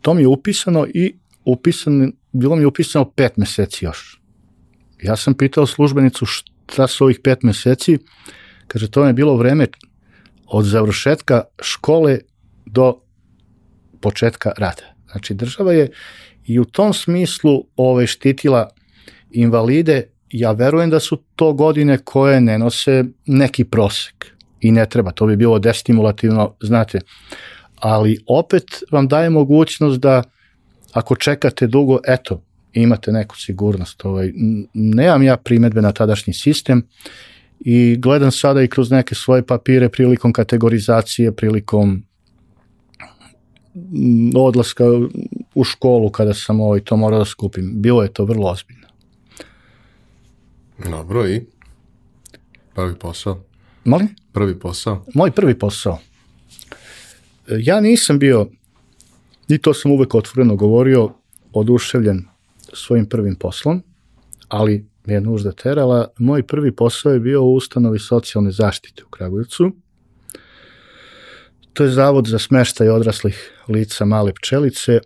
To mi je upisano i upisan, bilo mi je upisano 5 meseci još. Ja sam pitao službenicu šta su ovih 5 meseci, kaže, to mi je bilo vreme od završetka škole do početka rada. Znači država je i u tom smislu ove štitila invalide, ja verujem da su to godine koje ne nose neki prosek i ne treba, to bi bilo destimulativno, znate, ali opet vam daje mogućnost da ako čekate dugo, eto, imate neku sigurnost. Ovaj, nemam ja primetbe na tadašnji sistem i gledam sada i kroz neke svoje papire prilikom kategorizacije, prilikom odlaska u školu kada sam ovaj, to morao da skupim. Bilo je to vrlo ozbiljno. Dobro i prvi posao? Molim? Prvi posao? Moj prvi posao. Ja nisam bio, i to sam uvek otvoreno govorio, oduševljen svojim prvim poslom, ali je nužda terala. Moj prvi posao je bio u ustanovi socijalne zaštite u Kragujevcu. To je zavod za smeštaj odraslih lica male pčelice,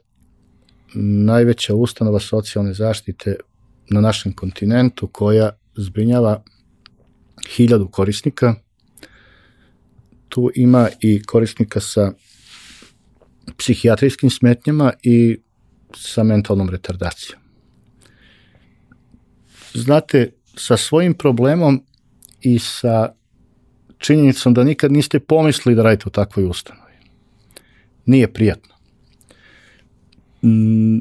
najveća ustanova socijalne zaštite na našem kontinentu koja zbrinjava hiljadu korisnika. Tu ima i korisnika sa psihijatrijskim smetnjama i sa mentalnom retardacijom. Znate, sa svojim problemom i sa činjenicom da nikad niste pomislili da radite u takvoj ustanovi. Nije prijatno. Mm,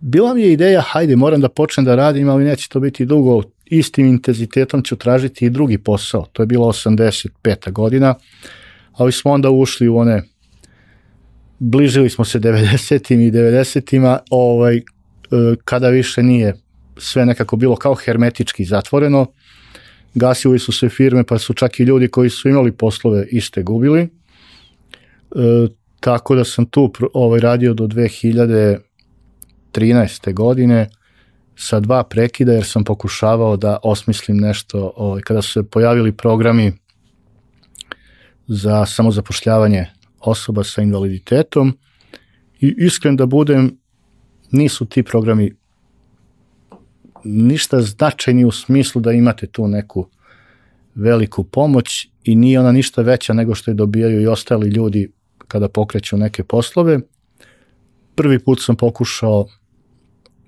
bila mi je ideja, hajde, moram da počnem da radim, ali neće to biti dugo, istim intenzitetom ću tražiti i drugi posao. To je bila 85. godina, ali smo onda ušli u one, bližili smo se 90. i 90. ovaj, e, kada više nije sve nekako bilo kao hermetički zatvoreno, gasili su se firme, pa su čak i ljudi koji su imali poslove iste gubili. tako da sam tu ovaj, radio do 2013. godine sa dva prekida jer sam pokušavao da osmislim nešto ovaj, kada su se pojavili programi za samozapošljavanje osoba sa invaliditetom i iskren da budem nisu ti programi ništa značajni u smislu da imate tu neku veliku pomoć i nije ona ništa veća nego što je dobijaju i ostali ljudi kada pokreću neke poslove. Prvi put sam pokušao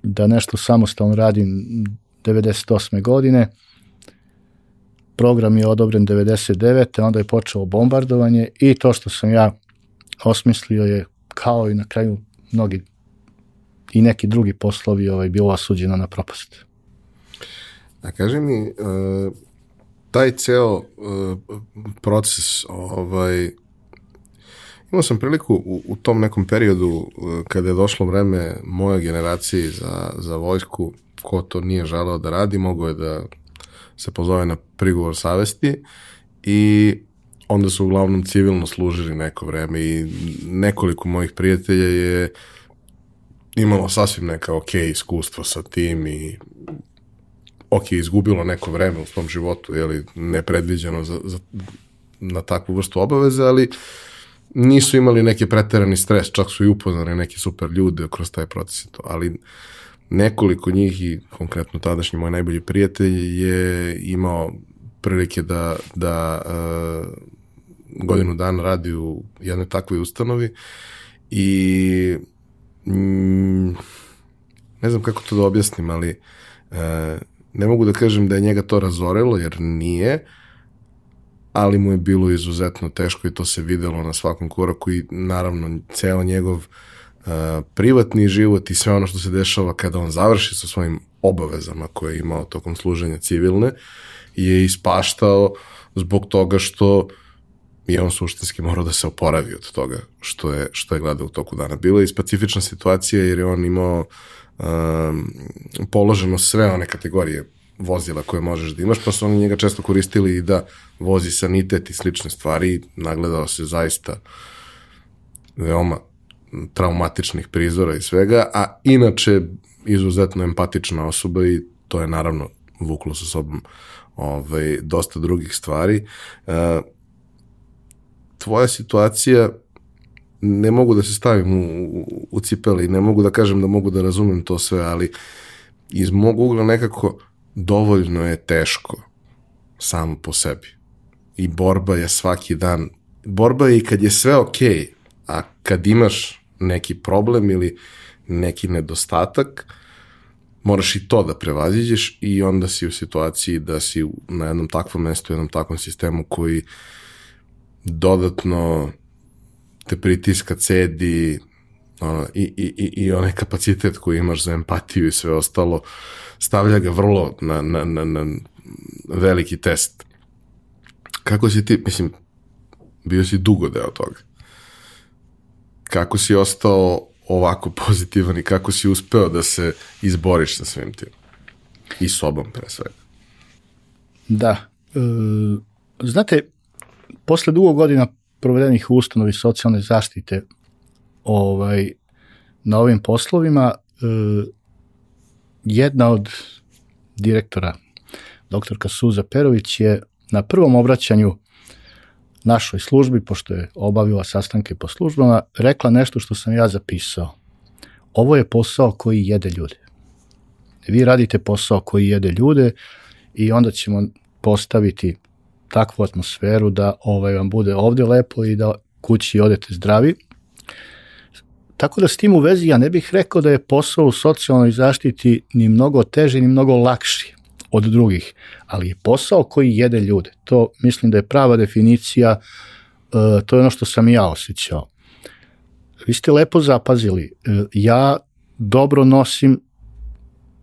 da nešto samostalno radim 98. godine. Program je odobren 99. onda je počelo bombardovanje i to što sam ja osmislio je kao i na kraju mnogi i neki drugi poslovi ovaj, bilo osuđeno na propast. A kaži mi, uh, taj ceo uh, proces, ovaj, imao sam priliku u, u tom nekom periodu uh, kada je došlo vreme moje generaciji za, za vojsku, ko to nije želeo da radi, mogo je da se pozove na prigovor savesti i onda su uglavnom civilno služili neko vreme i nekoliko mojih prijatelja je imalo sasvim neka ok iskustvo sa tim i ok, izgubilo neko vreme u svom životu, li nepredviđeno za, za, na takvu vrstu obaveze, ali nisu imali neki preterani stres, čak su i upoznali neke super ljude kroz taj proces. To. Ali nekoliko njih i konkretno tadašnji moj najbolji prijatelj je imao prilike da, da uh, godinu dana radi u jednoj takvoj ustanovi i mm, ne znam kako to da objasnim, ali uh, ne mogu da kažem da je njega to razorelo, jer nije, ali mu je bilo izuzetno teško i to se videlo na svakom koraku i naravno ceo njegov uh, privatni život i sve ono što se dešava kada on završi sa svojim obavezama koje je imao tokom služenja civilne je ispaštao zbog toga što je on suštinski morao da se oporavi od toga što je, što je gledao u toku dana. Bila je specifična situacija jer je on imao um, položeno sve one kategorije vozila koje možeš da imaš, pa su oni njega često koristili i da vozi sanitet i slične stvari. Nagledao se zaista veoma traumatičnih prizora i svega, a inače izuzetno empatična osoba i to je naravno vuklo sa sobom ovaj, dosta drugih stvari. Uh, tvoja situacija ne mogu da se stavim u, u, u cipele i ne mogu da kažem da mogu da razumem to sve, ali iz mog ugla nekako dovoljno je teško samo po sebi. I borba je svaki dan. Borba je i kad je sve okej, okay, a kad imaš neki problem ili neki nedostatak, moraš i to da prevaziđeš i onda si u situaciji da si na jednom takvom mestu, jednom takvom sistemu koji dodatno te pritiska, cedi, ono, i, i, i, i onaj kapacitet koji imaš za empatiju i sve ostalo, stavlja ga vrlo na, na, na, na veliki test. Kako si ti, mislim, bio si dugo deo toga. Kako si ostao ovako pozitivan i kako si uspeo da se izboriš sa svim tim? I sobom, pre svega. Da. E, znate, posle dugo godina provedenih u ustanovi socijalne zaštite ovaj, na ovim poslovima, e, jedna od direktora, doktorka Suza Perović je na prvom obraćanju našoj službi, pošto je obavila sastanke po službama, rekla nešto što sam ja zapisao. Ovo je posao koji jede ljude. Vi radite posao koji jede ljude i onda ćemo postaviti takvu atmosferu da ovaj vam bude ovde lepo i da kući odete zdravi. Tako da s tim u vezi ja ne bih rekao da je posao u socijalnoj zaštiti ni mnogo teži ni mnogo lakši od drugih, ali je posao koji jede ljude. To mislim da je prava definicija, e, to je ono što sam ja osjećao. Vi ste lepo zapazili, e, ja dobro nosim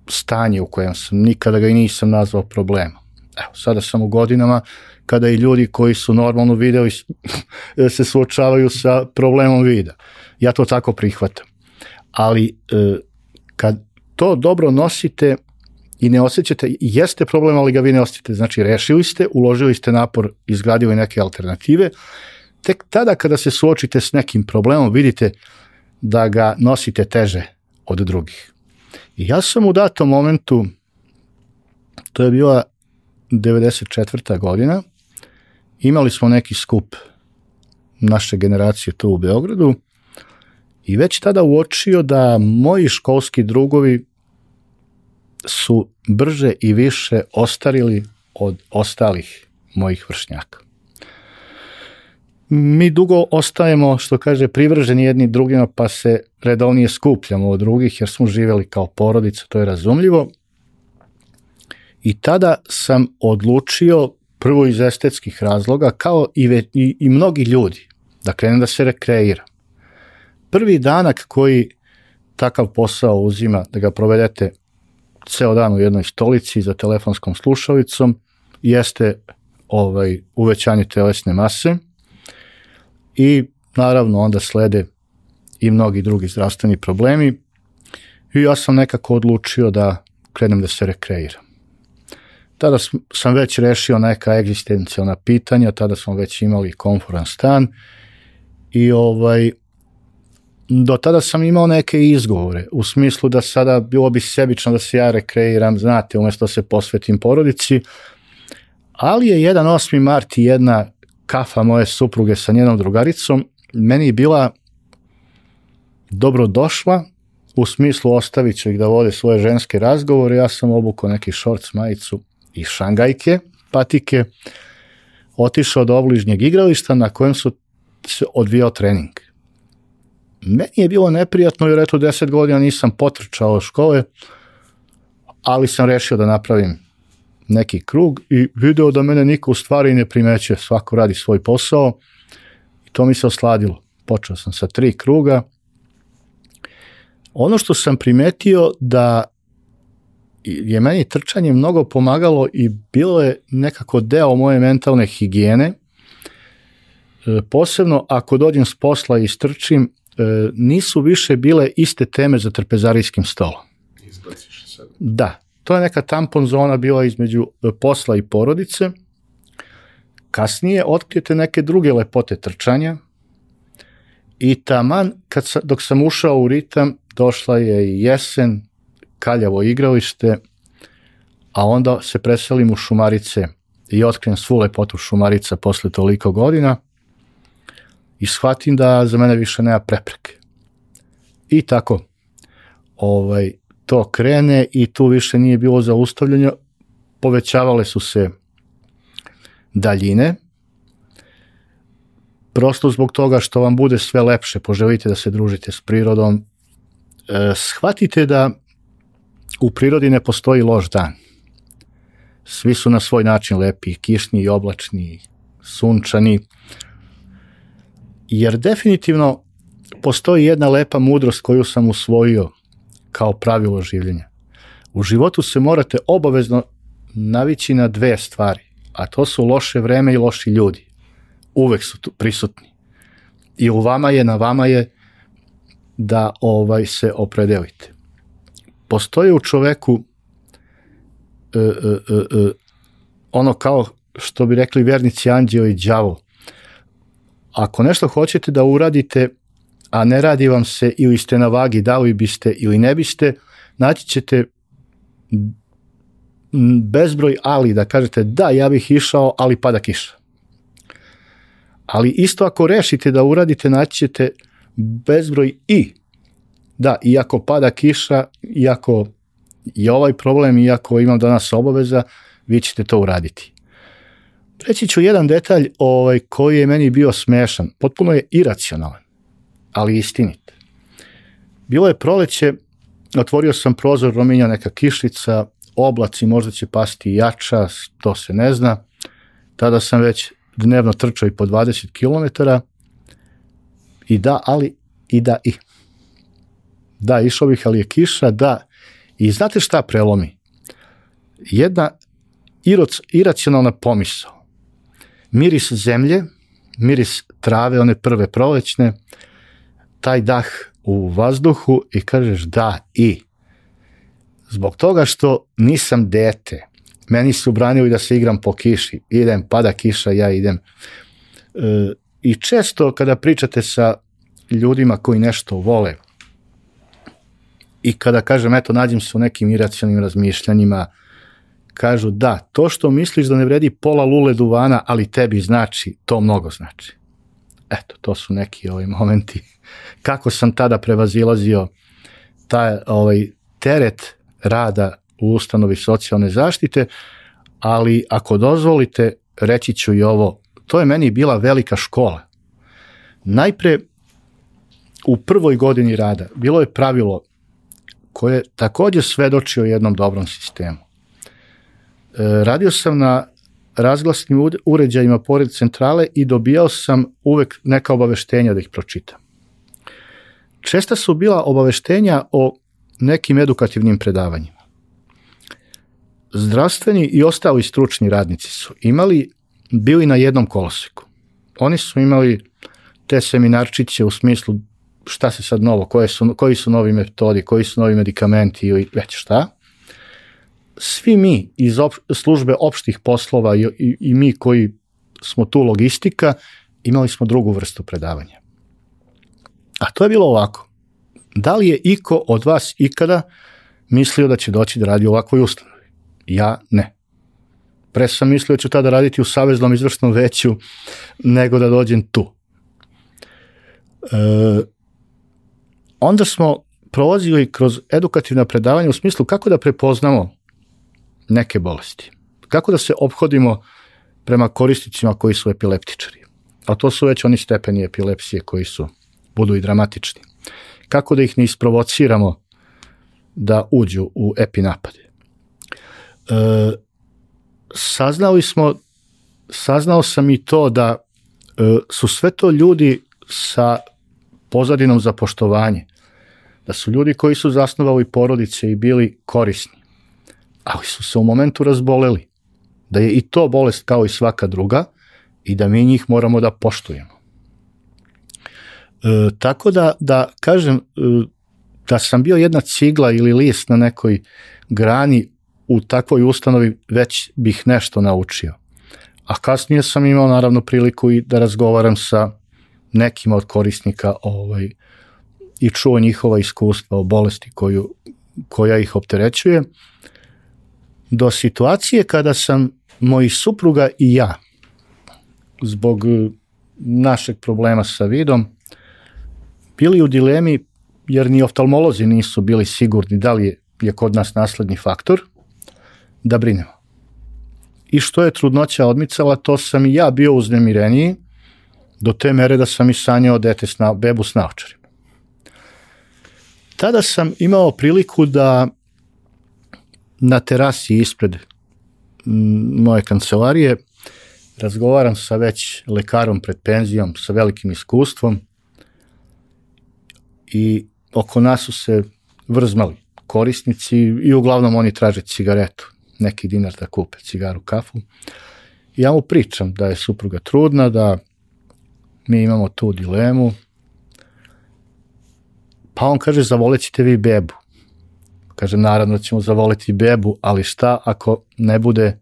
stanje u kojem sam, nikada ga i nisam nazvao problemom. Evo, sada sam u godinama kada i ljudi koji su normalno videli se suočavaju sa problemom vida. Ja to tako prihvatam. Ali e, kad to dobro nosite i ne osjećate, jeste problem, ali ga vi ne osjećate. Znači, rešili ste, uložili ste napor, izgradili neke alternative, tek tada kada se suočite s nekim problemom vidite da ga nosite teže od drugih. I ja sam u datom momentu, to je bila 94. godina, imali smo neki skup naše generacije tu u Beogradu i već tada uočio da moji školski drugovi su brže i više ostarili od ostalih mojih vršnjaka. Mi dugo ostajemo, što kaže, privrženi jedni drugima, pa se redovnije skupljamo od drugih, jer smo živjeli kao porodica, to je razumljivo. I tada sam odlučio, prvo iz estetskih razloga, kao i, ve, i, i mnogi ljudi, da krenem da se rekreira. Prvi danak koji takav posao uzima, da ga provedete ceo dan u jednoj stolici za telefonskom slušalicom, jeste ovaj, uvećanje telesne mase i naravno onda slede i mnogi drugi zdravstveni problemi i ja sam nekako odlučio da krenem da se rekreiram. Tada sam već rešio neka egzistencijalna pitanja, tada smo već imali konforan stan i ovaj, do tada sam imao neke izgovore, u smislu da sada bilo bi sebično da se ja rekreiram, znate, umesto da se posvetim porodici, ali je jedan 8. mart i jedna kafa moje supruge sa njenom drugaricom meni je bila dobro došla, u smislu ostavit ću ih da vode svoje ženske razgovore, ja sam obukao neki šorc, majicu i šangajke, patike, otišao do obližnjeg igrališta na kojem su se odvijao trening. Meni je bilo neprijatno jer eto 10 godina nisam potrčao škole, ali sam rešio da napravim neki krug i video da mene niko u stvari ne primeće, svako radi svoj posao i to mi se osladilo. Počeo sam sa tri kruga. Ono što sam primetio da je meni trčanje mnogo pomagalo i bilo je nekako deo moje mentalne higijene, e, posebno ako dođem s posla i strčim, e, nisu više bile iste teme za trpezarijskim stolom. Izbaciš se. Da, to je neka tampon zona bila između e, posla i porodice. Kasnije otkrijete neke druge lepote trčanja i taman kad sa, dok sam ušao u ritam došla je i jesen, kaljavo igralište, a onda se preselim u Šumarice i otkrijem svu lepotu Šumarica posle toliko godina i shvatim da za mene više nema prepreke. I tako, ovaj, to krene i tu više nije bilo zaustavljanja, povećavale su se daljine, prosto zbog toga što vam bude sve lepše, poželite da se družite s prirodom, e, shvatite da u prirodi ne postoji loš dan. Svi su na svoj način lepi, kišni i oblačni, sunčani, jer definitivno postoji jedna lepa mudrost koju sam usvojio kao pravilo življenja. U životu se morate obavezno navići na dve stvari, a to su loše vreme i loši ljudi. Uvek su tu prisutni. I u vama je, na vama je da ovaj se opredelite. Postoji u čoveku e, e, e, e, ono kao što bi rekli vernici anđeo i đavo. Ako nešto hoćete da uradite, a ne radi vam se ili ste na vagi da li biste ili ne biste, naći ćete bezbroj ali da kažete da ja bih išao ali pada kiša. Ali isto ako rešite da uradite naći ćete bezbroj i da iako pada kiša, iako je ovaj problem, iako imam danas obaveza, vi ćete to uraditi. Reći ću jedan detalj ovaj, koji je meni bio smešan, potpuno je iracionalan ali istinit. Bilo je proleće, otvorio sam prozor, rominja neka kišlica, oblaci možda će pasti jača, to se ne zna. Tada sam već dnevno trčao i po 20 km. I da, ali i da i. Da, išao bih, ali je kiša, da. I znate šta prelomi? Jedna iroc, iracionalna pomisao. Miris zemlje, miris trave, one prve prolećne, taj dah u vazduhu i kažeš da i. Zbog toga što nisam dete, meni su branili da se igram po kiši, idem, pada kiša, ja idem. E, I često kada pričate sa ljudima koji nešto vole i kada kažem, eto, nađem se u nekim iracionalnim razmišljanjima, kažu da, to što misliš da ne vredi pola lule duvana, ali tebi znači, to mnogo znači. Eto, to su neki ovi momenti kako sam tada prevazilazio taj ovaj, teret rada u ustanovi socijalne zaštite, ali ako dozvolite, reći ću i ovo, to je meni bila velika škola. Najpre, u prvoj godini rada bilo je pravilo koje takođe svedoči o jednom dobrom sistemu. E, radio sam na razglasnim uređajima pored centrale i dobijao sam uvek neka obaveštenja da ih pročitam. Česta su bila obaveštenja o nekim edukativnim predavanjima. Zdravstveni i ostali stručni radnici su imali, bili na jednom koloseku. Oni su imali te seminarčiće u smislu šta se sad novo, koje su, koji su novi metodi, koji su novi medikamenti i već šta. Svi mi iz op, službe opštih poslova i, i, i mi koji smo tu logistika, imali smo drugu vrstu predavanja. A to je bilo ovako. Da li je iko od vas ikada mislio da će doći da radi u ovakvoj ustanovi? Ja ne. Pre sam mislio da ću tada raditi u Saveznom izvršnom veću nego da dođem tu. E, onda smo prolazili kroz edukativna predavanja u smislu kako da prepoznamo neke bolesti. Kako da se obhodimo prema korisnicima koji su epileptičari. A to su već oni stepeni epilepsije koji su, budu i dramatični. Kako da ih ne isprovociramo da uđu u epinapade. E, saznali smo, saznao sam i to da e, su sve to ljudi sa pozadinom za poštovanje, da su ljudi koji su zasnovali porodice i bili korisni, ali su se u momentu razboleli, da je i to bolest kao i svaka druga i da mi njih moramo da poštujemo. E, tako da, da kažem, e, da sam bio jedna cigla ili list na nekoj grani u takvoj ustanovi, već bih nešto naučio. A kasnije sam imao naravno priliku i da razgovaram sa nekima od korisnika ovaj, i čuo njihova iskustva o bolesti koju, koja ih opterećuje, do situacije kada sam moj supruga i ja, zbog našeg problema sa vidom, bili u dilemi jer ni oftalmolozi nisu bili sigurni da li je, kod nas nasledni faktor, da brinemo. I što je trudnoća odmicala, to sam i ja bio uznemireniji, do te mere da sam i sanjao dete s bebu s naočarima. Tada sam imao priliku da na terasi ispred moje kancelarije razgovaram sa već lekarom pred penzijom, sa velikim iskustvom i oko nas su se vrzmali korisnici i uglavnom oni traže cigaretu, neki dinar da kupe cigaru, kafu. Ja mu pričam da je supruga trudna, da mi imamo tu dilemu. Pa on kaže, zavolit ćete vi bebu. Kaže, naravno ćemo zavoliti bebu, ali šta ako ne bude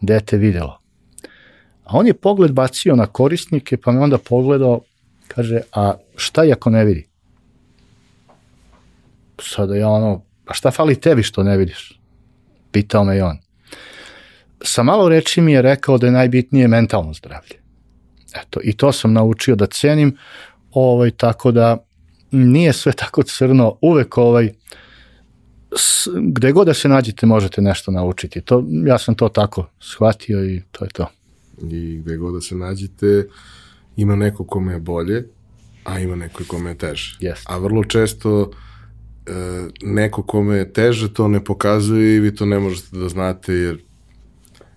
dete videlo? A on je pogled bacio na korisnike, pa me onda pogledao, kaže, a šta i ako ne vidi? Sada ja ono, a šta fali tebi što ne vidiš? Pitao me i on. Sa malo reči mi je rekao da je najbitnije mentalno zdravlje. Eto, i to sam naučio da cenim, ovaj, tako da nije sve tako crno, uvek ovaj, s, gde god da se nađete možete nešto naučiti. To, ja sam to tako shvatio i to je to. I gde god da se nađete, ima neko kome je bolje, a ima neko kome je teže. Yes. A vrlo često e, neko kome je teže to ne pokazuje i vi to ne možete da znate jer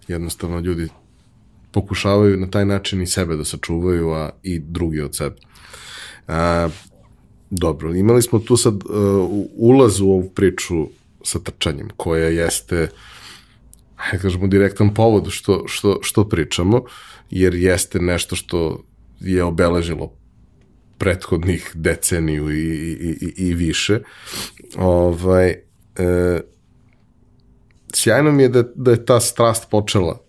jednostavno ljudi pokušavaju na taj način i sebe da sačuvaju, a i drugi od sebe. A, dobro, imali smo tu sad uh, ulaz u ovu priču sa trčanjem, koja jeste hajde kažemo direktan povod što, što, što pričamo, jer jeste nešto što je obeležilo prethodnih deceniju i, i, i, i više. Ovaj, e, sjajno mi je da, da je ta strast počela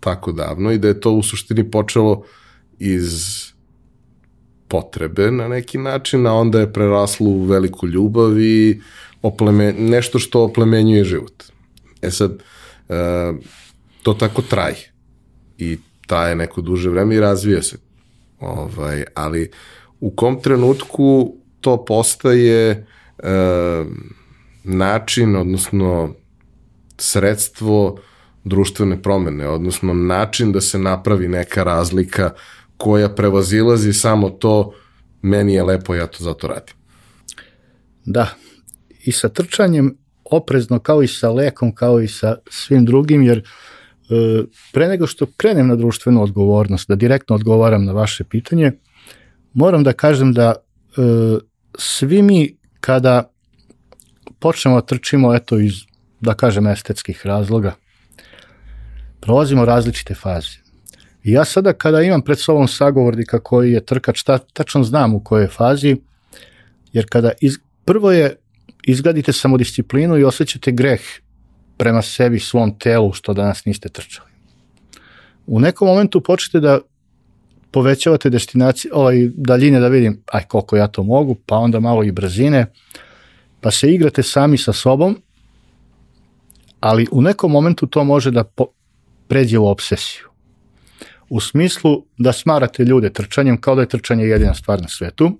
tako davno i da je to u suštini počelo iz potrebe na neki način, a onda je preraslo u veliku ljubav i opleme, nešto što oplemenjuje život. E sad, e, to tako traje i traje neko duže vreme i razvija se. Ovaj, ali u kom trenutku to postaje e, način, odnosno sredstvo društvene promene, odnosno način da se napravi neka razlika koja prevazilazi samo to meni je lepo, ja to zato radim. Da, i sa trčanjem oprezno kao i sa lekom, kao i sa svim drugim, jer e, pre nego što krenem na društvenu odgovornost, da direktno odgovaram na vaše pitanje, moram da kažem da e, svi mi kada počnemo da trčimo eto iz, da kažem, estetskih razloga, prolazimo različite faze. I ja sada kada imam pred sobom sagovornika koji je trkač, ta, tačno znam u kojoj fazi, jer kada iz, prvo je izgradite samodisciplinu i osjećate greh prema sebi, svom telu, što danas niste trčali. U nekom momentu počnete da povećavate destinacije, ovaj, daljine da vidim, aj koliko ja to mogu, pa onda malo i brzine, pa se igrate sami sa sobom, ali u nekom momentu to može da po, pređe u obsesiju. U smislu da smarate ljude trčanjem kao da je trčanje jedina stvar na svetu.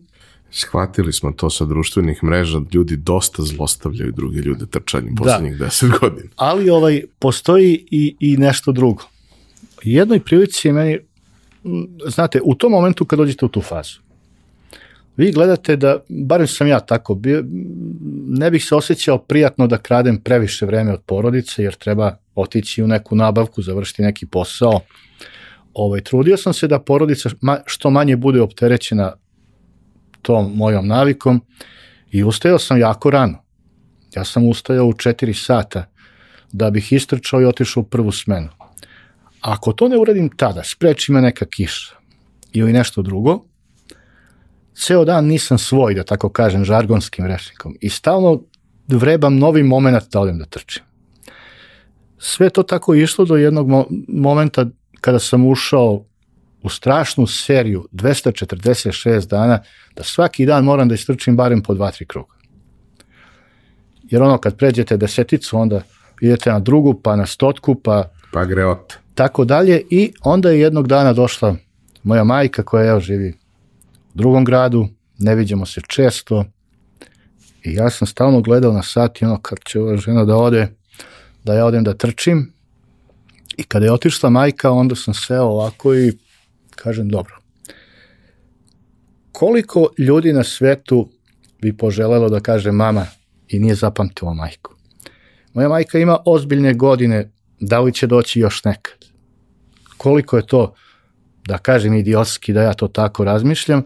Shvatili smo to sa društvenih mreža, ljudi dosta zlostavljaju druge ljude trčanjem da. poslednjih deset godina. Ali ovaj, postoji i, i nešto drugo. Jednoj prilici je meni, znate, u tom momentu kad dođete u tu fazu, vi gledate da, barem sam ja tako, bio, ne bih se osjećao prijatno da kradem previše vreme od porodice, jer treba otići u neku nabavku, završiti neki posao. Ovaj, trudio sam se da porodica što manje bude opterećena tom mojom navikom i ustajao sam jako rano. Ja sam ustajao u 4 sata da bih istrčao i otišao u prvu smenu. Ako to ne uradim tada, spreči me neka kiša ili nešto drugo, ceo dan nisam svoj, da tako kažem, žargonskim rečnikom i stalno vrebam novi moment da odem da trčim. Sve to tako išlo do jednog mo momenta kada sam ušao u strašnu seriju 246 dana da svaki dan moram da istrčim barem po dva, tri kruga. Jer ono kad pređete deseticu onda idete na drugu, pa na stotku, pa... Pa greot. Tako dalje i onda je jednog dana došla moja majka koja evo živi u drugom gradu, ne vidimo se često i ja sam stalno gledao na sat i ono kad će ova žena da ode, da ja odem da trčim i kada je otišla majka onda sam seo ovako i kažem dobro. Koliko ljudi na svetu bi poželelo da kaže mama i nije zapamtila majku? Moja majka ima ozbiljne godine, da li će doći još nekad? Koliko je to, da kažem idiotski da ja to tako razmišljam,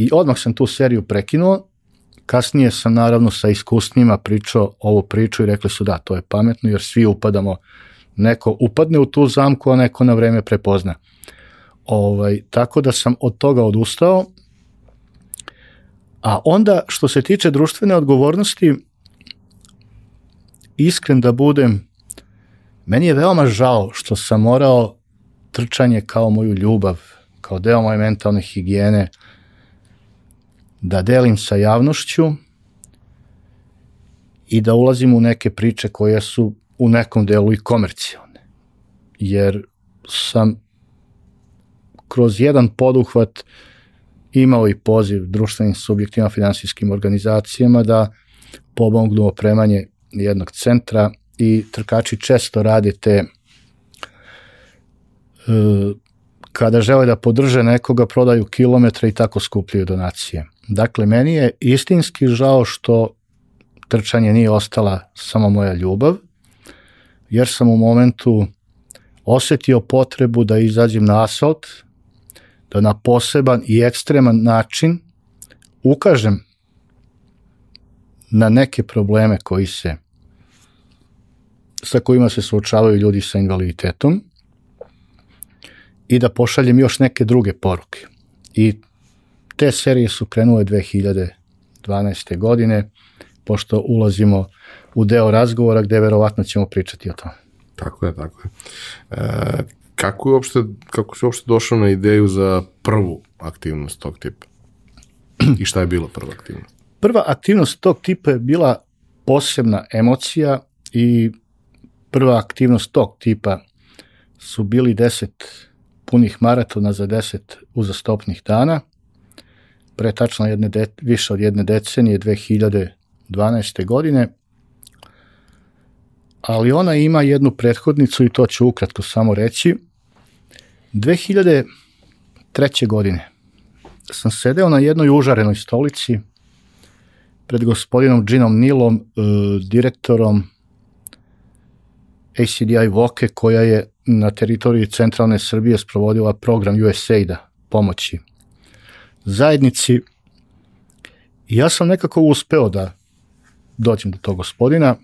I odmah sam tu seriju prekinuo, kasnije sam naravno sa iskusnima pričao ovu priču i rekli su da, to je pametno jer svi upadamo, neko upadne u tu zamku, a neko na vreme prepozna. Ovaj, tako da sam od toga odustao, a onda što se tiče društvene odgovornosti, iskren da budem, meni je veoma žao što sam morao trčanje kao moju ljubav, kao deo moje mentalne higijene, da delim sa javnošću i da ulazim u neke priče koje su u nekom delu i komercijalne. Jer sam kroz jedan poduhvat imao i poziv društvenim subjektima, finansijskim organizacijama da pomognu opremanje jednog centra i trkači često rade te e, kada žele da podrže nekoga, prodaju kilometre i tako skupljaju donacije. Dakle, meni je istinski žao što trčanje nije ostala samo moja ljubav, jer sam u momentu osetio potrebu da izađem na asfalt, da na poseban i ekstreman način ukažem na neke probleme koji se sa kojima se suočavaju ljudi sa invaliditetom i da pošaljem još neke druge poruke. I te serije su krenule 2012. godine, pošto ulazimo u deo razgovora gde verovatno ćemo pričati o tome. Tako je, tako je. E, kako, je uopšte, kako si uopšte došao na ideju za prvu aktivnost tog tipa? I šta je bilo prva aktivnost? Prva aktivnost tog tipa je bila posebna emocija i prva aktivnost tog tipa su bili deset punih maratona za deset uzastopnih dana. Pre tačno jedne de, više od jedne decenije, 2012. godine. Ali ona ima jednu prethodnicu i to ću ukratko samo reći. 2003. godine sam sedeo na jednoj užarenoj stolici pred gospodinom Ginom Nilom, e, direktorom ACDI Voke, koja je na teritoriji centralne Srbije sprovodila program USAID-a pomoći zajednici. Ja sam nekako uspeo da dođem do tog gospodina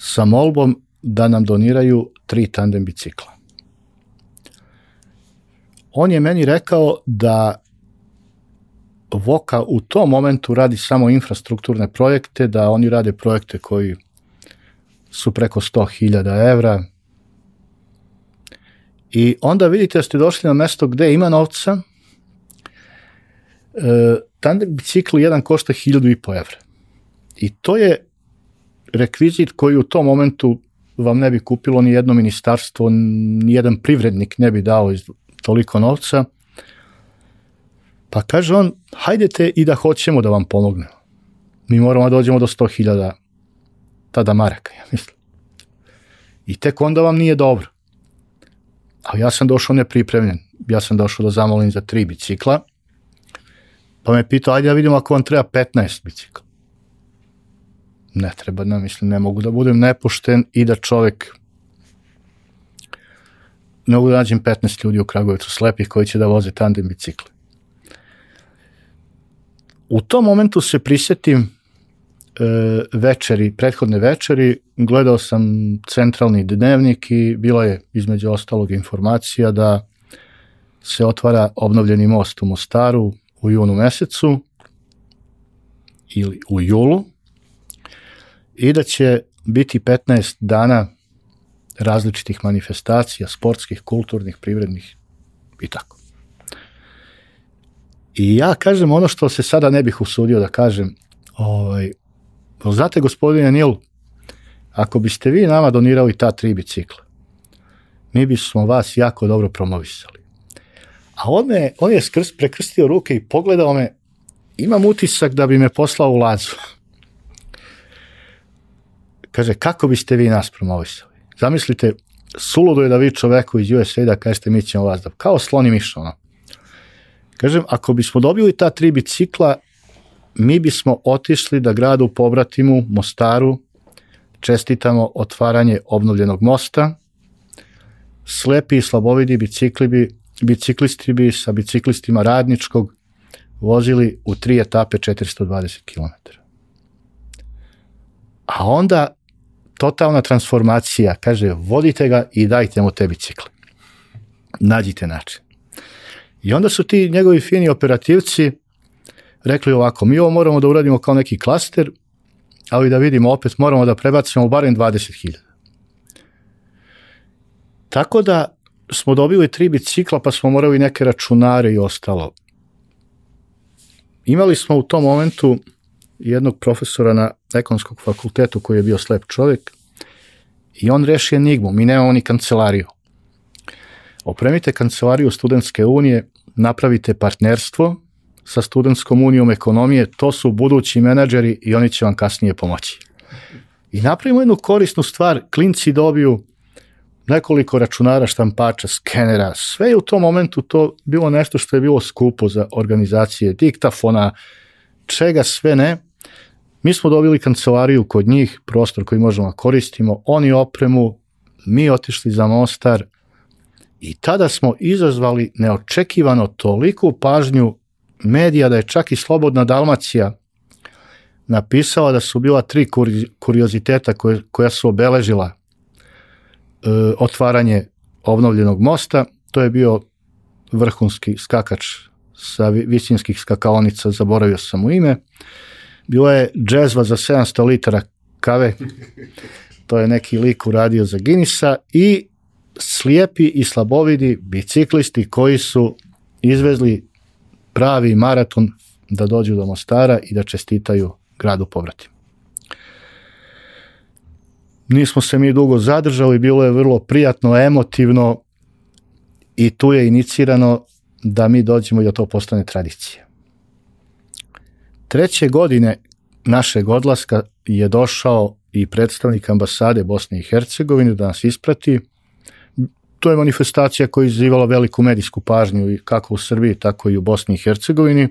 sa molbom da nam doniraju tri tandem bicikla. On je meni rekao da Voka u tom momentu radi samo infrastrukturne projekte, da oni rade projekte koji su preko 100.000 evra. I onda vidite da ste došli na mesto gde ima novca, e, tandem bicikl jedan košta 1000 evra. I to je rekvizit koji u tom momentu vam ne bi kupilo ni jedno ministarstvo, ni jedan privrednik ne bi dao iz toliko novca. Pa kaže on, hajdete i da hoćemo da vam pomognemo. Mi moramo da dođemo do 100.000 tada maraka, ja mislim. I tek onda vam nije dobro. A ja sam došao nepripremljen. Ja sam došao da zamolim za tri bicikla. Pa me pitao, ajde da vidimo ako vam treba 15 bicikla. Ne treba, ne mislim, ne mogu da budem nepošten i da čovek ne mogu da nađem 15 ljudi u Kragujevcu slepih koji će da voze tandem bicikle. U tom momentu se prisetim e, večeri, prethodne večeri, gledao sam centralni dnevnik i bila je između ostalog informacija da se otvara obnovljeni most u Mostaru u junu mesecu ili u julu i da će biti 15 dana različitih manifestacija, sportskih, kulturnih, privrednih i tako. I ja kažem ono što se sada ne bih usudio da kažem, ovaj, znate gospodine Nil, ako biste vi nama donirali ta tri bicikla, mi bismo vas jako dobro promovisali. A on, me, on je skrs, prekrstio ruke i pogledao me, imam utisak da bi me poslao u lazu. Kaže, kako biste vi nas promovisali? Zamislite, suludo je da vi čoveku iz USA da kažete mi ćemo vas da, kao sloni miš, ono. Kažem, ako bismo dobili ta tri bicikla, mi bismo otišli da gradu Pobratimu, Mostaru, čestitamo otvaranje obnovljenog mosta, slepi i slabovidi bicikli bi, biciklisti bi sa biciklistima radničkog vozili u tri etape 420 km. A onda totalna transformacija, kaže, vodite ga i dajte mu te bicikle. Nađite način. I onda su ti njegovi fini operativci rekli ovako, mi ovo moramo da uradimo kao neki klaster, ali da vidimo opet moramo da prebacimo barem 20.000. Tako da smo dobili tri bicikla pa smo morali neke računare i ostalo. Imali smo u tom momentu jednog profesora na ekonomskog fakultetu koji je bio slep čovjek i on reši enigmu, mi nemamo ni kancelariju. Opremite kancelariju studentske unije, napravite partnerstvo sa studentskom unijom ekonomije, to su budući menadžeri i oni će vam kasnije pomoći. I napravimo jednu korisnu stvar, klinci dobiju nekoliko računara, štampača, skenera, sve je u tom momentu to bilo nešto što je bilo skupo za organizacije, diktafona, čega sve ne, Mi smo dobili kancelariju kod njih, prostor koji možemo da koristimo, oni opremu, mi otišli za Mostar i tada smo izazvali neočekivano toliku pažnju medija da je čak i Slobodna Dalmacija napisala da su bila tri kurioziteta koje, koja su obeležila e, otvaranje obnovljenog mosta. To je bio vrhunski skakač sa visinskih skakaonica, zaboravio sam mu ime bila je džezva za 700 litara kave, to je neki lik uradio za Ginisa i slijepi i slabovidi biciklisti koji su izvezli pravi maraton da dođu do Mostara i da čestitaju gradu povratima. Nismo se mi dugo zadržali, bilo je vrlo prijatno, emotivno i tu je inicirano da mi dođemo i da to postane tradicija. Treće godine našeg odlaska je došao i predstavnik ambasade Bosne i Hercegovine da nas isprati. To je manifestacija koja je izzivala veliku medijsku pažnju i kako u Srbiji, tako i u Bosni i Hercegovini.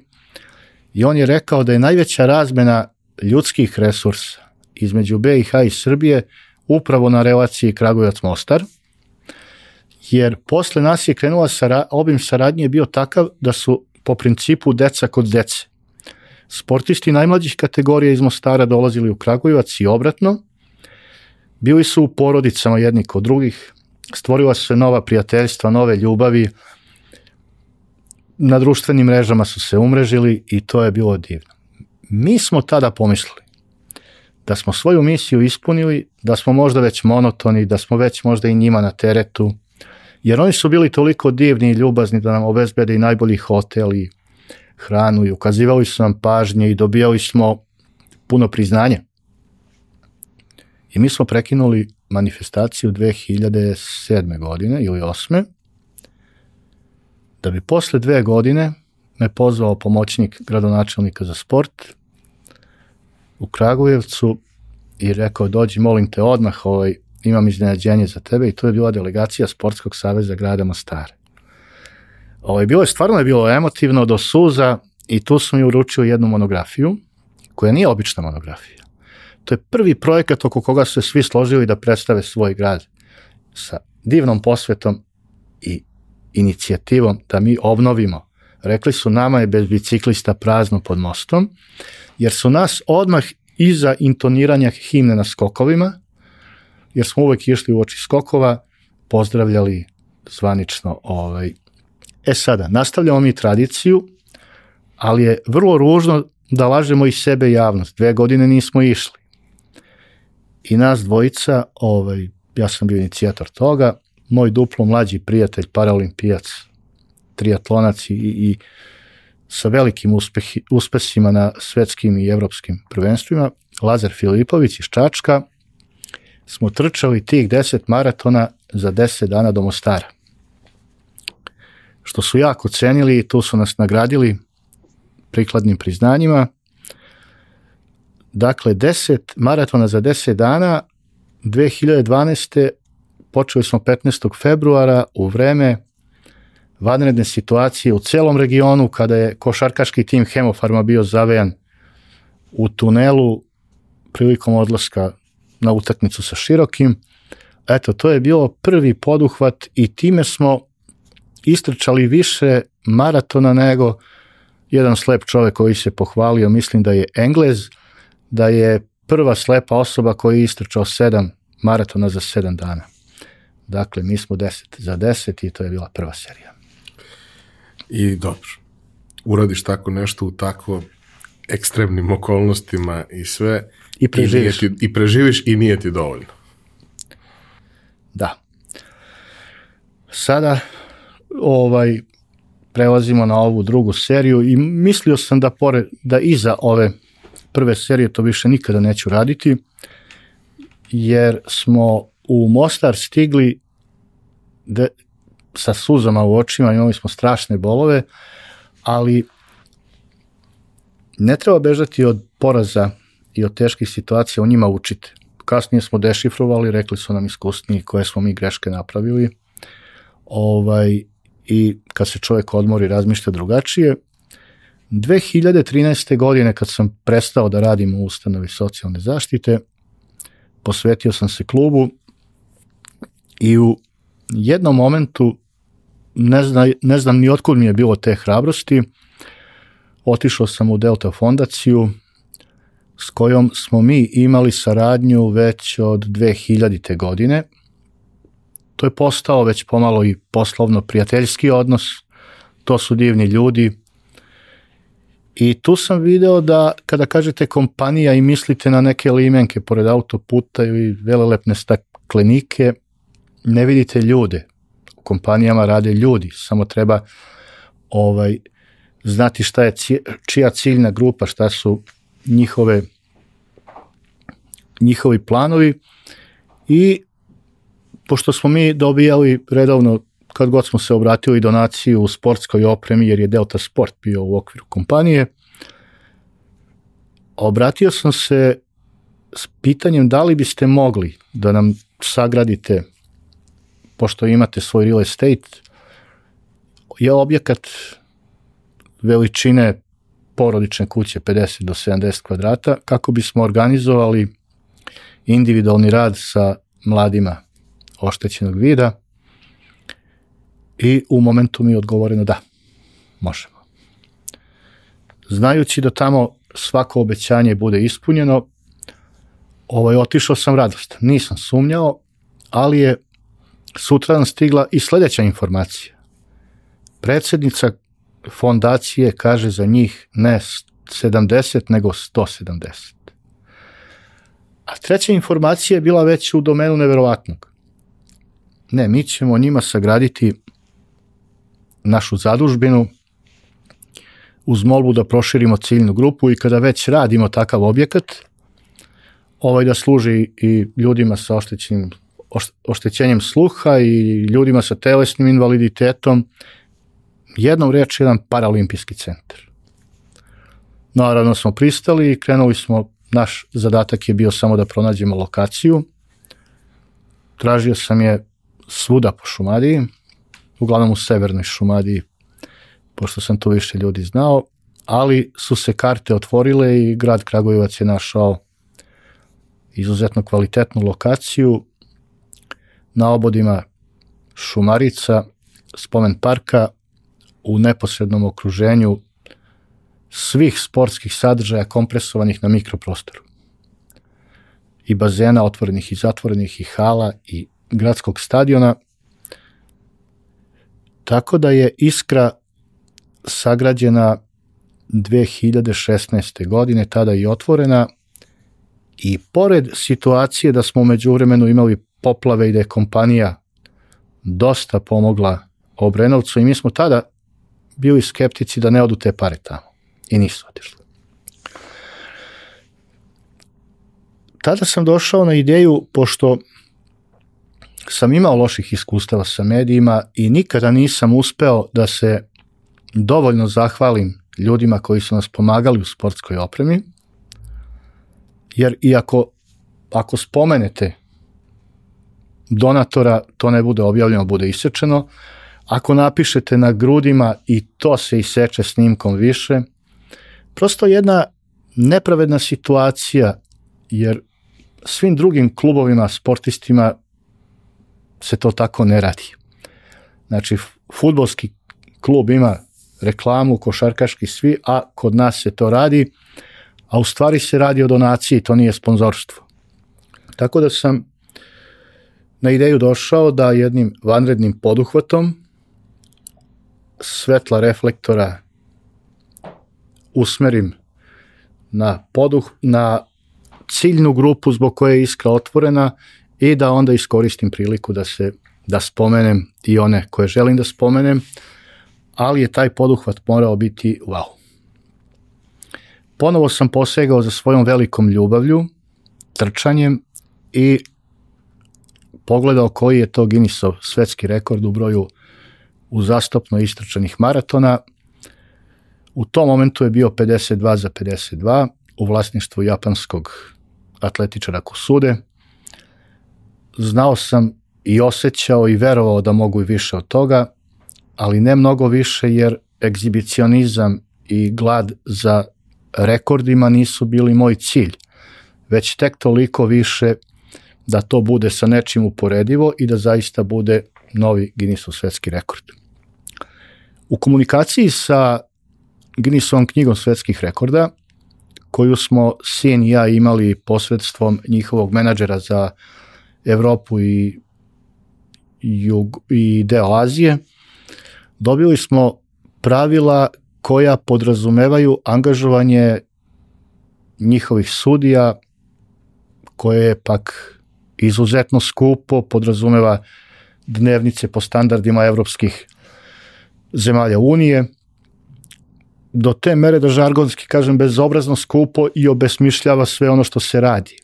I on je rekao da je najveća razmena ljudskih resursa između BiH i Srbije upravo na relaciji Kragujevac-Mostar, jer posle nas je krenula sara, obim saradnje je bio takav da su po principu deca kod dece. Sportisti najmlađih kategorija iz Mostara dolazili u Kragujevac i obratno, bili su u porodicama jedni kod drugih, stvorila su se nova prijateljstva, nove ljubavi, na društvenim mrežama su se umrežili i to je bilo divno. Mi smo tada pomislili da smo svoju misiju ispunili, da smo možda već monotoni, da smo već možda i njima na teretu, jer oni su bili toliko divni i ljubazni da nam obezbede i najbolji hotel i hranu i ukazivali su nam pažnje i dobijali smo puno priznanja. I mi smo prekinuli manifestaciju 2007. godine ili 8. Da bi posle dve godine me pozvao pomoćnik gradonačelnika za sport u Kragujevcu i rekao dođi molim te odmah ovaj, imam iznenađenje za tebe i to je bila delegacija Sportskog saveza grada Mostara. Ovo je bilo, stvarno je bilo emotivno do suza i tu sam mi uručio jednu monografiju, koja nije obična monografija. To je prvi projekat oko koga su se svi složili da predstave svoj grad sa divnom posvetom i inicijativom da mi obnovimo. Rekli su nama je bez biciklista prazno pod mostom, jer su nas odmah iza intoniranja himne na skokovima, jer smo uvek išli u oči skokova, pozdravljali zvanično ovaj, E sada, nastavljamo mi tradiciju, ali je vrlo ružno da lažemo i sebe javnost. Dve godine nismo išli. I nas dvojica, ovaj, ja sam bio inicijator toga, moj duplo mlađi prijatelj, paralimpijac, triatlonac i, i sa velikim uspehi, uspesima na svetskim i evropskim prvenstvima, Lazar Filipović iz Čačka, smo trčali tih 10 maratona za 10 dana do Mostara što su jako cenili i tu su nas nagradili prikladnim priznanjima. Dakle, 10 maratona za 10 dana, 2012. počeli smo 15. februara u vreme vanredne situacije u celom regionu kada je košarkaški tim Hemofarma bio zavejan u tunelu prilikom odlaska na utakmicu sa Širokim. Eto, to je bilo prvi poduhvat i time smo istrčali više maratona nego jedan slep čovek koji se pohvalio, mislim da je Englez, da je prva slepa osoba koja je istrčao sedam maratona za sedam dana. Dakle, mi smo 10 za 10 i to je bila prva serija. I dobro, uradiš tako nešto u tako ekstremnim okolnostima i sve I preživiš. I, ti, i preživiš i nije ti dovoljno. Da. Sada ovaj prelazimo na ovu drugu seriju i mislio sam da pored da iza ove prve serije to više nikada neću raditi jer smo u Mostar stigli de, sa suzama u očima, imali smo strašne bolove, ali ne treba bežati od poraza i od teških situacija, u njima učite. Kasnije smo dešifrovali, rekli su nam iskusniji koje smo mi greške napravili. Ovaj, i kad se čovjek odmori razmišlja drugačije. 2013. godine kad sam prestao da radim u ustanovi socijalne zaštite, posvetio sam se klubu i u jednom momentu ne, zna, ne znam ni otkud mi je bilo te hrabrosti, otišao sam u Delta fondaciju s kojom smo mi imali saradnju već od 2000. godine, to je postao već pomalo i poslovno prijateljski odnos, to su divni ljudi. I tu sam video da kada kažete kompanija i mislite na neke limenke pored autoputa ili velelepne staklenike, ne vidite ljude. U kompanijama rade ljudi, samo treba ovaj znati šta je čija ciljna grupa, šta su njihove njihovi planovi i pošto smo mi dobijali redovno kad god smo se obratili donaciju u sportskoj opremi jer je Delta Sport bio u okviru kompanije, obratio sam se s pitanjem da li biste mogli da nam sagradite, pošto imate svoj real estate, je objekat veličine porodične kuće 50 do 70 kvadrata, kako bismo organizovali individualni rad sa mladima oštećenog vida i u momentu mi je odgovoreno da, možemo. Znajući da tamo svako obećanje bude ispunjeno, ovaj, otišao sam radost. Nisam sumnjao, ali je sutradan stigla i sledeća informacija. Predsednica fondacije kaže za njih ne 70, nego 170. A treća informacija je bila već u domenu neverovatnog. Ne, mi ćemo njima sagraditi našu zadužbinu uz molbu da proširimo ciljnu grupu i kada već radimo takav objekat, ovaj da služi i ljudima sa oštećenim, oštećenjem sluha i ljudima sa telesnim invaliditetom, jednom reč jedan paralimpijski centar. Naravno smo pristali i krenuli smo, naš zadatak je bio samo da pronađemo lokaciju. Tražio sam je svuda po Šumadiji, uglavnom u severnoj Šumadiji, pošto sam tu više ljudi znao, ali su se karte otvorile i grad Kragujevac je našao izuzetno kvalitetnu lokaciju na obodima Šumarica, spomen parka, u neposrednom okruženju svih sportskih sadržaja kompresovanih na mikroprostoru. I bazena otvorenih i zatvorenih i hala i gradskog stadiona. Tako da je Iskra sagrađena 2016. godine, tada i otvorena i pored situacije da smo među vremenu imali poplave i da je kompanija dosta pomogla Obrenovcu i mi smo tada bili skeptici da ne odu te pare tamo. I nisu otišli. Tada sam došao na ideju, pošto sam imao loših iskustava sa medijima i nikada nisam uspeo da se dovoljno zahvalim ljudima koji su nas pomagali u sportskoj opremi, jer iako ako spomenete donatora, to ne bude objavljeno, bude isečeno, Ako napišete na grudima i to se iseče snimkom više, prosto jedna nepravedna situacija, jer svim drugim klubovima, sportistima se to tako ne radi. Znači, futbolski klub ima reklamu, košarkaški svi, a kod nas se to radi, a u stvari se radi o donaciji, to nije sponzorstvo. Tako da sam na ideju došao da jednim vanrednim poduhvatom svetla reflektora usmerim na poduh, na ciljnu grupu zbog koje je iskra otvorena i da onda iskoristim priliku da se da spomenem i one koje želim da spomenem, ali je taj poduhvat morao biti wow. Ponovo sam posegao za svojom velikom ljubavlju, trčanjem i pogledao koji je to Guinnessov svetski rekord u broju uzastopno istračanih maratona. U tom momentu je bio 52 za 52 u vlasništvu japanskog atletičara Kusude. Znao sam i osjećao i verovao da mogu i više od toga, ali ne mnogo više jer egzibicionizam i glad za rekordima nisu bili moj cilj, već tek toliko više da to bude sa nečim uporedivo i da zaista bude novi Guinnessov svetski rekord. U komunikaciji sa Guinnessovom knjigom svetskih rekorda, koju smo sin i ja imali posredstvom njihovog menadžera za Evropu i, jug, i deo Azije, dobili smo pravila koja podrazumevaju angažovanje njihovih sudija, koje je pak izuzetno skupo, podrazumeva dnevnice po standardima evropskih zemalja Unije, do te mere da žargonski kažem bezobrazno skupo i obesmišljava sve ono što se radi.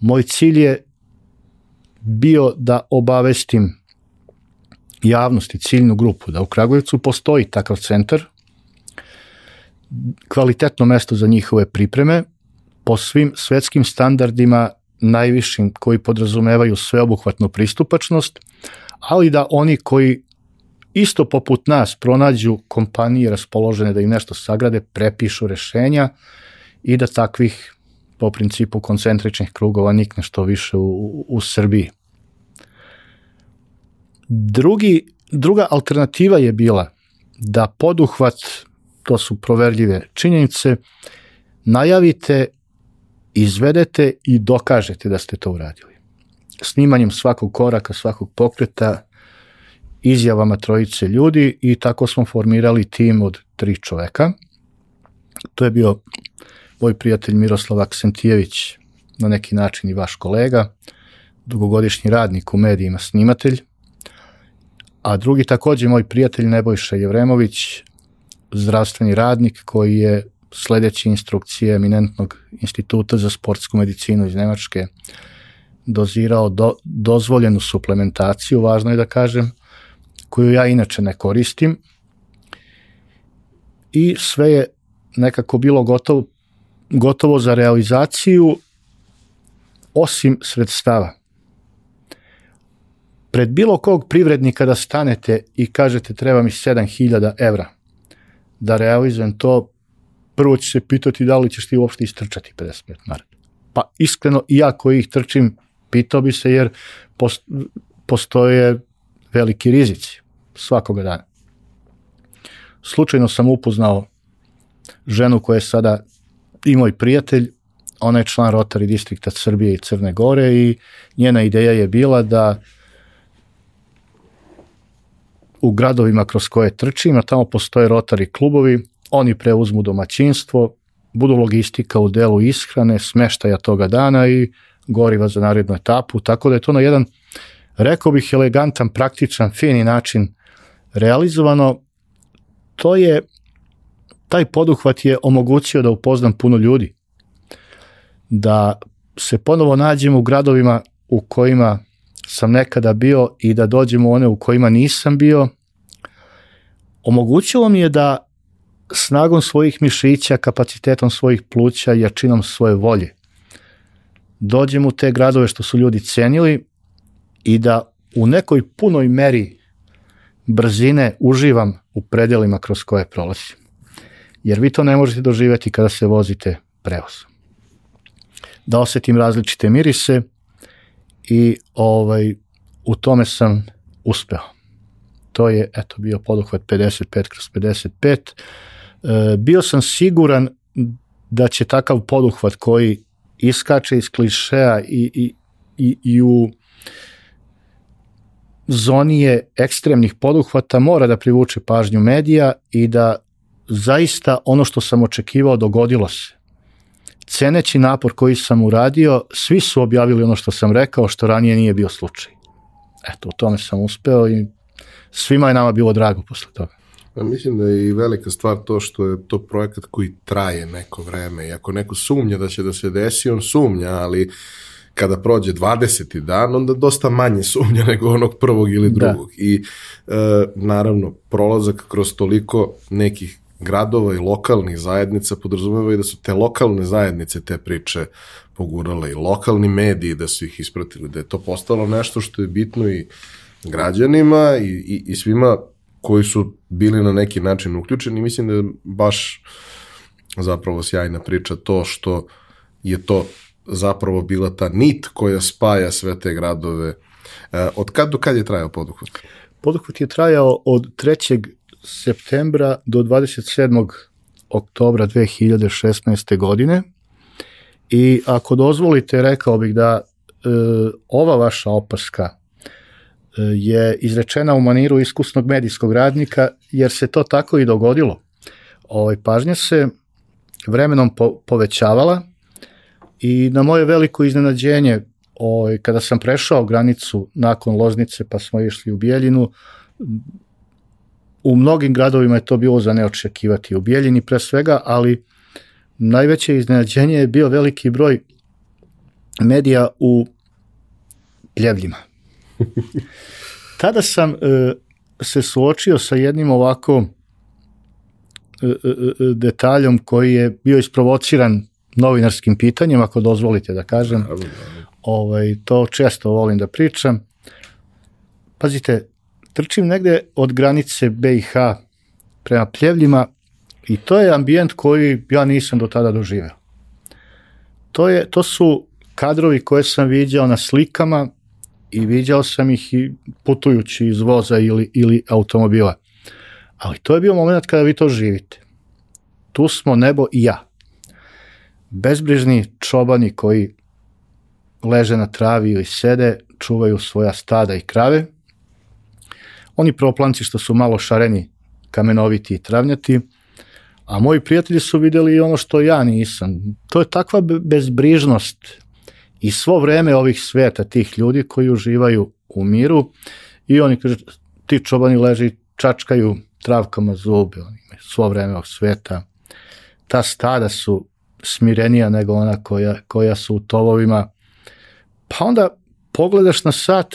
Moj cilj je bio da obavestim javnosti, ciljnu grupu, da u Kragujevcu postoji takav centar, kvalitetno mesto za njihove pripreme, po svim svetskim standardima najvišim koji podrazumevaju sveobuhvatnu pristupačnost, ali da oni koji isto poput nas pronađu kompanije raspoložene da im nešto sagrade, prepišu rešenja i da takvih po principu koncentričnih krugova nikne što više u, u Srbiji. Drugi, druga alternativa je bila da poduhvat, to su proverljive činjenice, najavite, izvedete i dokažete da ste to uradili. Snimanjem svakog koraka, svakog pokreta, izjavama trojice ljudi i tako smo formirali tim od tri čoveka. To je bio moj prijatelj Miroslav Aksentijević, na neki način i vaš kolega, dugogodišnji radnik u medijima, snimatelj, a drugi takođe moj prijatelj Nebojša Jevremović, zdravstveni radnik koji je sledeći instrukcije eminentnog instituta za sportsku medicinu iz Nemačke dozirao do, dozvoljenu suplementaciju, važno je da kažem, koju ja inače ne koristim. I sve je nekako bilo gotovo, gotovo za realizaciju osim sredstava. Pred bilo kog privrednika da stanete i kažete treba mi 7000 evra da realizujem to, prvo će se pitati da li ćeš ti uopšte istrčati 55 nared. Pa iskreno, i ja koji ih trčim, pitao bi se jer postoje veliki rizici svakoga dana. Slučajno sam upoznao ženu koja je sada i moj prijatelj, ona je član Rotary distrikta Srbije i Crne Gore i njena ideja je bila da u gradovima kroz koje trčim, a tamo postoje Rotary klubovi, oni preuzmu domaćinstvo, budu logistika u delu ishrane, smeštaja toga dana i goriva za narednu etapu, tako da je to na jedan, rekao bih, elegantan, praktičan, fini način realizovano. To je, taj poduhvat je omogućio da upoznam puno ljudi, da se ponovo nađem u gradovima u kojima sam nekada bio i da dođem u one u kojima nisam bio, omogućilo mi je da snagom svojih mišića, kapacitetom svojih pluća, jačinom svoje volje, dođem u te gradove što su ljudi cenili i da u nekoj punoj meri brzine uživam u predelima kroz koje prolazim. Jer vi to ne možete doživeti kada se vozite prevozom. Da osetim različite mirise i ovaj, u tome sam uspeo. To je, eto, bio poduhvat 55 kroz 55. E, bio sam siguran da će takav poduhvat koji iskače iz klišeja i, i, i, i u zoni je ekstremnih poduhvata mora da privuče pažnju medija i da zaista ono što sam očekivao dogodilo se. Ceneći napor koji sam uradio, svi su objavili ono što sam rekao, što ranije nije bio slučaj. Eto, u tome sam uspeo i svima je nama bilo drago posle toga. Ja mislim da je i velika stvar to što je to projekat koji traje neko vreme i ako neko sumnja da će da se desi, on sumnja, ali kada prođe 20. dan, onda dosta manje sumnja nego onog prvog ili da. drugog. Da. I e, naravno, prolazak kroz toliko nekih gradova i lokalnih zajednica podrazumeva i da su te lokalne zajednice te priče pogurale i lokalni mediji da su ih ispratili, da je to postalo nešto što je bitno i građanima i, i, i svima koji su bili na neki način uključeni. Mislim da je baš zapravo sjajna priča to što je to zapravo bila ta nit koja spaja sve te gradove. E, od kad do kad je trajao poduhvat? Poduhvat je trajao od 3. septembra do 27. oktobra 2016. godine i ako dozvolite rekao bih da e, ova vaša opaska e, je izrečena u maniru iskusnog medijskog radnika jer se to tako i dogodilo. Ovaj, pažnja se vremenom po, povećavala I na moje veliko iznenađenje, ovaj, kada sam prešao granicu nakon Loznice pa smo išli u Bijeljinu, u mnogim gradovima je to bilo za neočekivati. U Bijeljini pre svega, ali najveće iznenađenje je bio veliki broj medija u pljevljima. Tada sam e, se suočio sa jednim ovako e, e, e, detaljom koji je bio isprovociran novinarskim pitanjem, ako dozvolite da kažem. Ovaj, to često volim da pričam. Pazite, trčim negde od granice BiH prema Pljevljima i to je ambijent koji ja nisam do tada doživeo. To, je, to su kadrovi koje sam viđao na slikama i viđao sam ih i putujući iz voza ili, ili automobila. Ali to je bio moment kada vi to živite. Tu smo nebo i ja. Bezbrižni čobani koji leže na travi ili sede, čuvaju svoja stada i krave. Oni proplanci što su malo šareni, kamenoviti i travnjati, a moji prijatelji su videli ono što ja nisam. To je takva bezbrižnost i svo vreme ovih sveta, tih ljudi koji uživaju u miru i oni kaže, ti čobani leži, čačkaju travkama zube, oni svo vreme ovog sveta. Ta stada su smirenija nego ona koja, koja su u tovovima. Pa onda pogledaš na sat,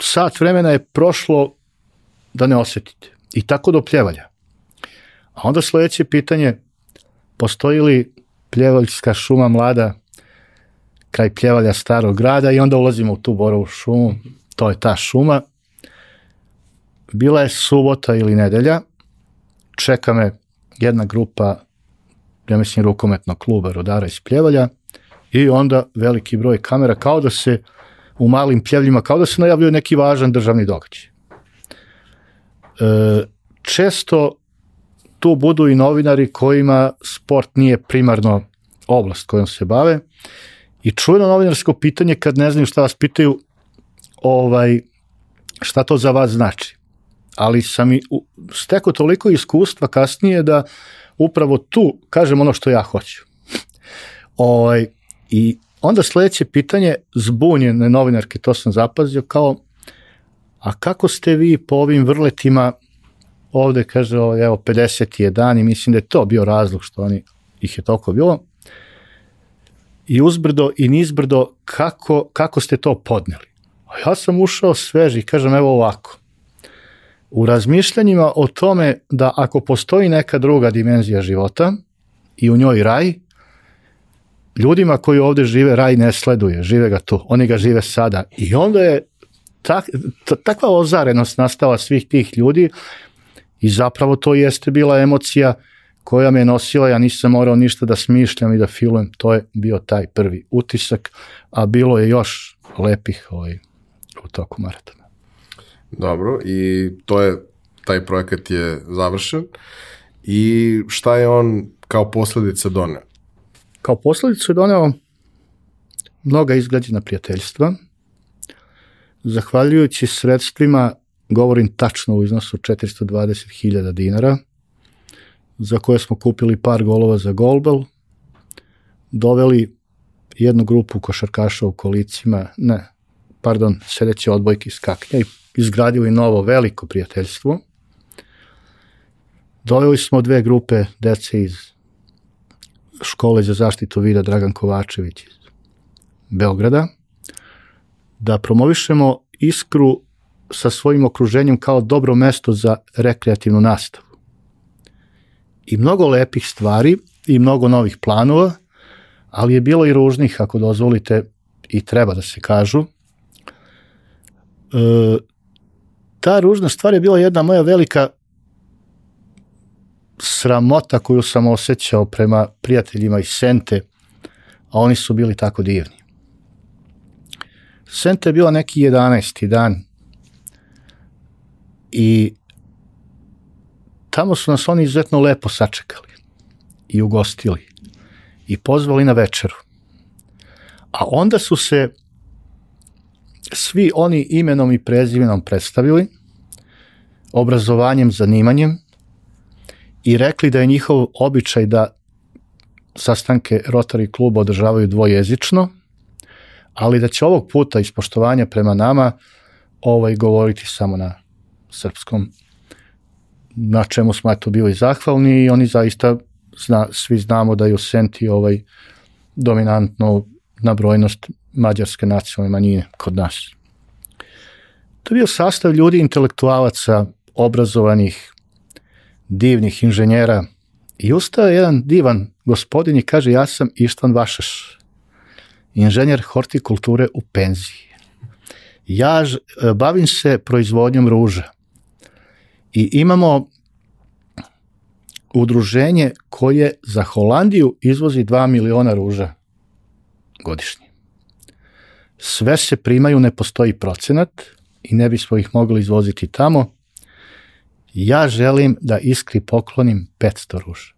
sat vremena je prošlo da ne osetite. I tako do pljevalja. A onda sledeće pitanje, postoji li pljevaljska šuma mlada kraj pljevalja starog grada i onda ulazimo u tu borovu šumu, to je ta šuma. Bila je subota ili nedelja, čeka me jedna grupa, ja mislim, rukometnog kluba rodara iz pljevalja i onda veliki broj kamera, kao da se u malim pljevljima, kao da se najavljuje neki važan državni događaj. E, često tu budu i novinari kojima sport nije primarno oblast kojom se bave i čujeno novinarsko pitanje kad ne znaju šta vas pitaju ovaj, šta to za vas znači. Ali sam i steko toliko iskustva kasnije da upravo tu kažem ono što ja hoću. ovaj, I onda sledeće pitanje, zbunjene novinarke, to sam zapazio, kao a kako ste vi po ovim vrletima ovde kaže, evo, 50 je dan i mislim da je to bio razlog što oni, ih je toliko bilo. I uzbrdo i nizbrdo, kako, kako ste to podneli? A ja sam ušao sveži kažem, evo ovako. U razmišljanjima o tome da ako postoji neka druga dimenzija života i u njoj raj, ljudima koji ovde žive raj ne sleduje, žive ga tu, oni ga žive sada. I onda je tak, takva ozarenost nastala svih tih ljudi I zapravo to jeste bila emocija koja me nosila, ja nisam morao ništa da smišljam i da filujem, to je bio taj prvi utisak, a bilo je još lepih ovaj, u toku maratona. Dobro, i to je, taj projekat je završen i šta je on kao posledica doneo? Kao posledicu je doneo mnoga izgrađena prijateljstva, zahvaljujući sredstvima govorim tačno u iznosu 420.000 dinara, za koje smo kupili par golova za golbel, doveli jednu grupu košarkaša u kolicima, ne, pardon, sedeće odbojke iz Kaknja i izgradili novo veliko prijateljstvo. Doveli smo dve grupe dece iz škole za zaštitu vida Dragan Kovačević iz Beograda, da promovišemo iskru sa svojim okruženjem kao dobro mesto za rekreativnu nastavu. I mnogo lepih stvari i mnogo novih planova, ali je bilo i ružnih, ako dozvolite, i treba da se kažu. E, ta ružna stvar je bila jedna moja velika sramota koju sam osjećao prema prijateljima iz Sente, a oni su bili tako divni. Sente je bila neki 11. dan i tamo su nas oni izuzetno lepo sačekali i ugostili i pozvali na večeru. A onda su se svi oni imenom i prezimenom predstavili, obrazovanjem, zanimanjem i rekli da je njihov običaj da sastanke Rotary kluba održavaju dvojezično, ali da će ovog puta ispoštovanja prema nama ovaj govoriti samo na srpskom na čemu smo eto bili zahvalni i oni zaista zna, svi znamo da je u Senti ovaj dominantno na brojnost mađarske nacionalne manjine kod nas. To je bio sastav ljudi intelektualaca, obrazovanih, divnih inženjera i ustao je jedan divan gospodin i kaže ja sam Ištvan Vašaš, inženjer hortikulture u penziji. Ja bavim se proizvodnjom ruža i imamo udruženje koje za Holandiju izvozi 2 miliona ruža godišnje. Sve se primaju, ne postoji procenat i ne bismo ih mogli izvoziti tamo. Ja želim da iskri poklonim 500 ruža.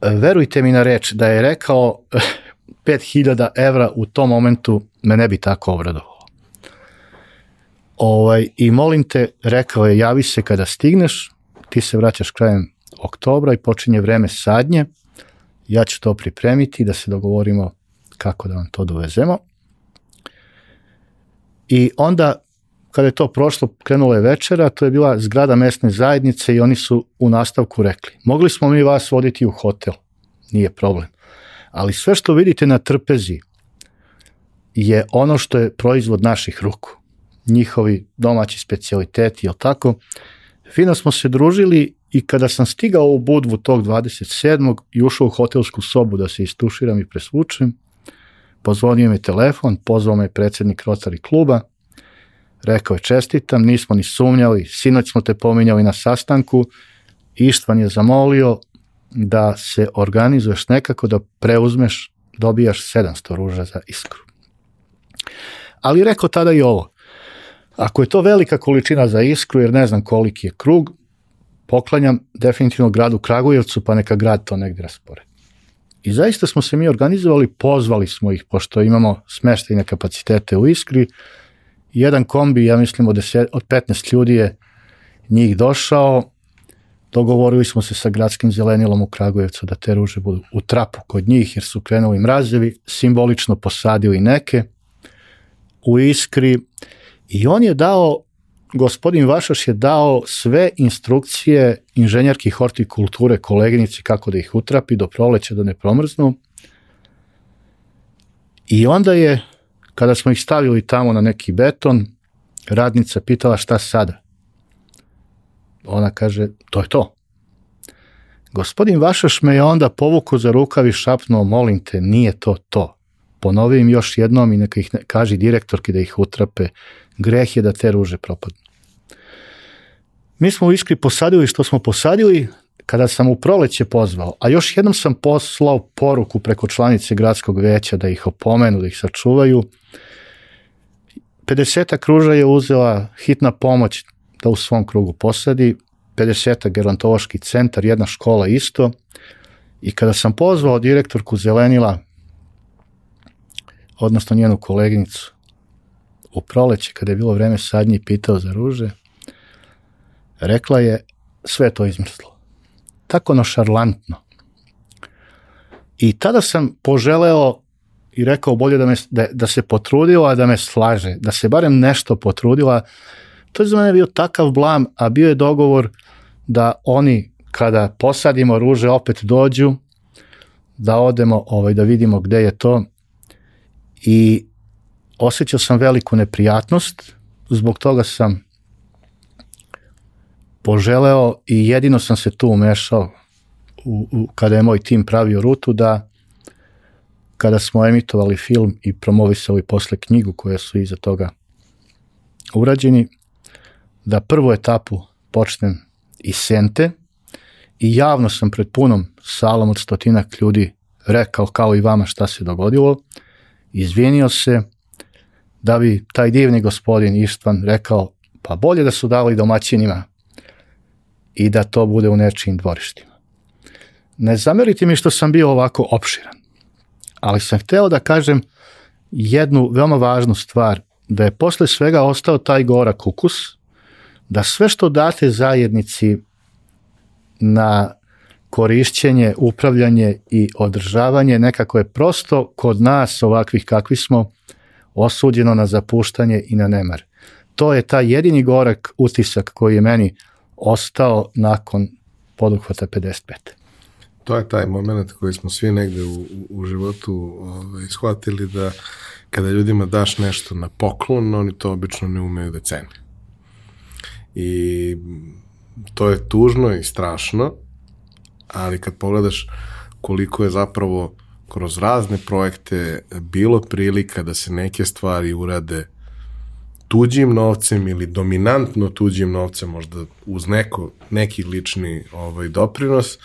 Verujte mi na reč da je rekao 5000 evra u tom momentu me ne bi tako obradovalo. Ovaj, I molim te, rekao je, javi se kada stigneš, ti se vraćaš krajem oktobra i počinje vreme sadnje, ja ću to pripremiti da se dogovorimo kako da vam to dovezemo. I onda, kada je to prošlo, krenula je večera, to je bila zgrada mesne zajednice i oni su u nastavku rekli, mogli smo mi vas voditi u hotel, nije problem. Ali sve što vidite na trpezi je ono što je proizvod naših ruku. Njihovi domaći specialiteti, jel tako? Fino smo se družili i kada sam stigao u Budvu tog 27. i ušao u hotelsku sobu da se istuširam i presvučem, pozvonio me telefon, pozvao me predsednik Rotary kluba, rekao je čestitam, nismo ni sumnjali, sinoć smo te pominjali na sastanku, Ištvan je zamolio da se organizuješ nekako da preuzmeš, dobijaš 700 ruža za iskru. Ali rekao tada i ovo, ako je to velika količina za iskru, jer ne znam koliki je krug, poklanjam definitivno gradu Kragujevcu, pa neka grad to negde raspored. I zaista smo se mi organizovali, pozvali smo ih, pošto imamo smeštajne kapacitete u Iskri. Jedan kombi, ja mislim od, 10, od 15 ljudi je njih došao, dogovorili smo se sa gradskim zelenilom u Kragujevcu da te ruže budu u trapu kod njih, jer su krenuli mrazevi, simbolično posadili neke u Iskri i on je dao gospodin Vašaš je dao sve instrukcije inženjerki hortikulture koleginici kako da ih utrapi do proleća da ne promrznu. I onda je, kada smo ih stavili tamo na neki beton, radnica pitala šta sada. Ona kaže, to je to. Gospodin Vašaš me je onda povuku za rukav i šapnuo, molim te, nije to to. Ponovim još jednom i neka ih ne, kaži direktorki da ih utrape. Greh je da te ruže propadnu. Mi smo u Iskri posadili što smo posadili, kada sam u proleće pozvao, a još jednom sam poslao poruku preko članice gradskog veća da ih opomenu, da ih sačuvaju. 50 kruža je uzela hitna pomoć da u svom krugu posadi, 50 gerontološki centar, jedna škola isto. I kada sam pozvao direktorku Zelenila, odnosno njenu koleginicu, u proleće, kada je bilo vreme sadnje, pitao za ruže, Rekla je, sve to izmrslo. Tako nošarlantno. I tada sam poželeo i rekao bolje da, me, da, da se potrudila da me slaže, da se barem nešto potrudila. To je za mene bio takav blam, a bio je dogovor da oni kada posadimo ruže opet dođu, da odemo ovaj, da vidimo gde je to i osjećao sam veliku neprijatnost, zbog toga sam poželeo i jedino sam se tu umešao u, u, kada je moj tim pravio rutu da kada smo emitovali film i promovisali posle knjigu koja su iza toga urađeni, da prvu etapu počnem iz Sente i javno sam pred punom salom od stotinak ljudi rekao kao i vama šta se dogodilo, izvinio se da bi taj divni gospodin Ištvan rekao pa bolje da su dali domaćinima i da to bude u nečijim dvorištima. Ne zamerite mi što sam bio ovako opširan, ali sam hteo da kažem jednu veoma važnu stvar, da je posle svega ostao taj gorak ukus, da sve što date zajednici na korišćenje, upravljanje i održavanje nekako je prosto kod nas ovakvih kakvi smo osuđeno na zapuštanje i na nemar. To je taj jedini gorak utisak koji je meni ostao nakon poduhvata 55. To je taj moment koji smo svi negde u, u životu ovaj, shvatili da kada ljudima daš nešto na poklon, oni to obično ne umeju da cene. I to je tužno i strašno, ali kad pogledaš koliko je zapravo kroz razne projekte bilo prilika da se neke stvari urade tuđim novcem ili dominantno tuđim novcem, možda uz neko, neki lični ovaj, doprinos, e,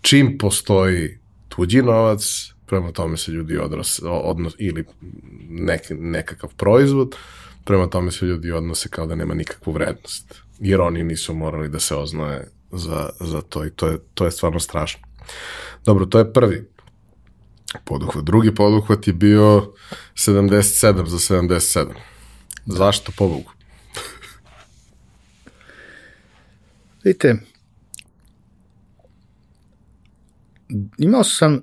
čim postoji tuđi novac, prema tome se ljudi odnose, odnos, ili nek, nekakav proizvod, prema tome se ljudi odnose kao da nema nikakvu vrednost, jer oni nisu morali da se oznoje za, za to i to je, to je stvarno strašno. Dobro, to je prvi poduhvat. Drugi poduhvat je bio 77 za 77. Zašto pobogu? Vidite, imao sam uh,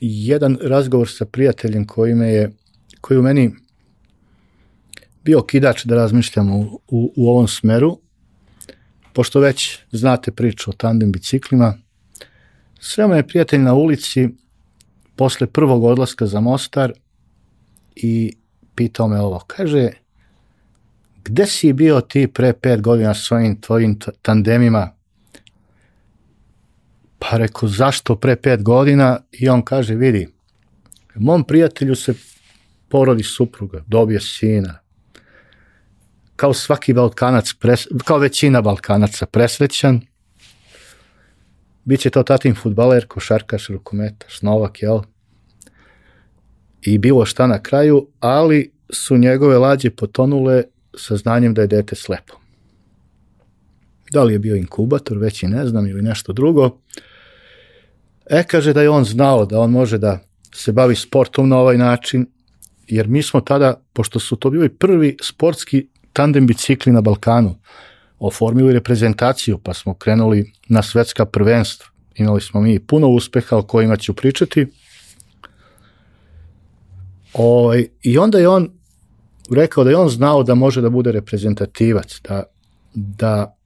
jedan razgovor sa prijateljem koji me je, koji u meni bio kidač da razmišljam u, u, u ovom smeru, pošto već znate priču o tandem biciklima, sve me je prijatelj na ulici posle prvog odlaska za Mostar i pitao me ovo, kaže, gde si bio ti pre pet godina s svojim tvojim tandemima? Pa rekao, zašto pre pet godina? I on kaže, vidi, mom prijatelju se porodi supruga, dobije sina, kao svaki Balkanac, pres, kao većina Balkanaca presrećan, Biće to tatin futbaler, košarkaš, rukometaš, Novak, jel? I bilo šta na kraju, ali su njegove lađe potonule sa znanjem da je dete slepo. Da li je bio inkubator, već i ne znam, ili nešto drugo. E, kaže da je on znao da on može da se bavi sportom na ovaj način, jer mi smo tada, pošto su to bili prvi sportski tandem bicikli na Balkanu, oformili reprezentaciju, pa smo krenuli na svetska prvenstva. Imali smo mi puno uspeha o kojima ću pričati. O, ovaj, I onda je on rekao da je on znao da može da bude reprezentativac, da, da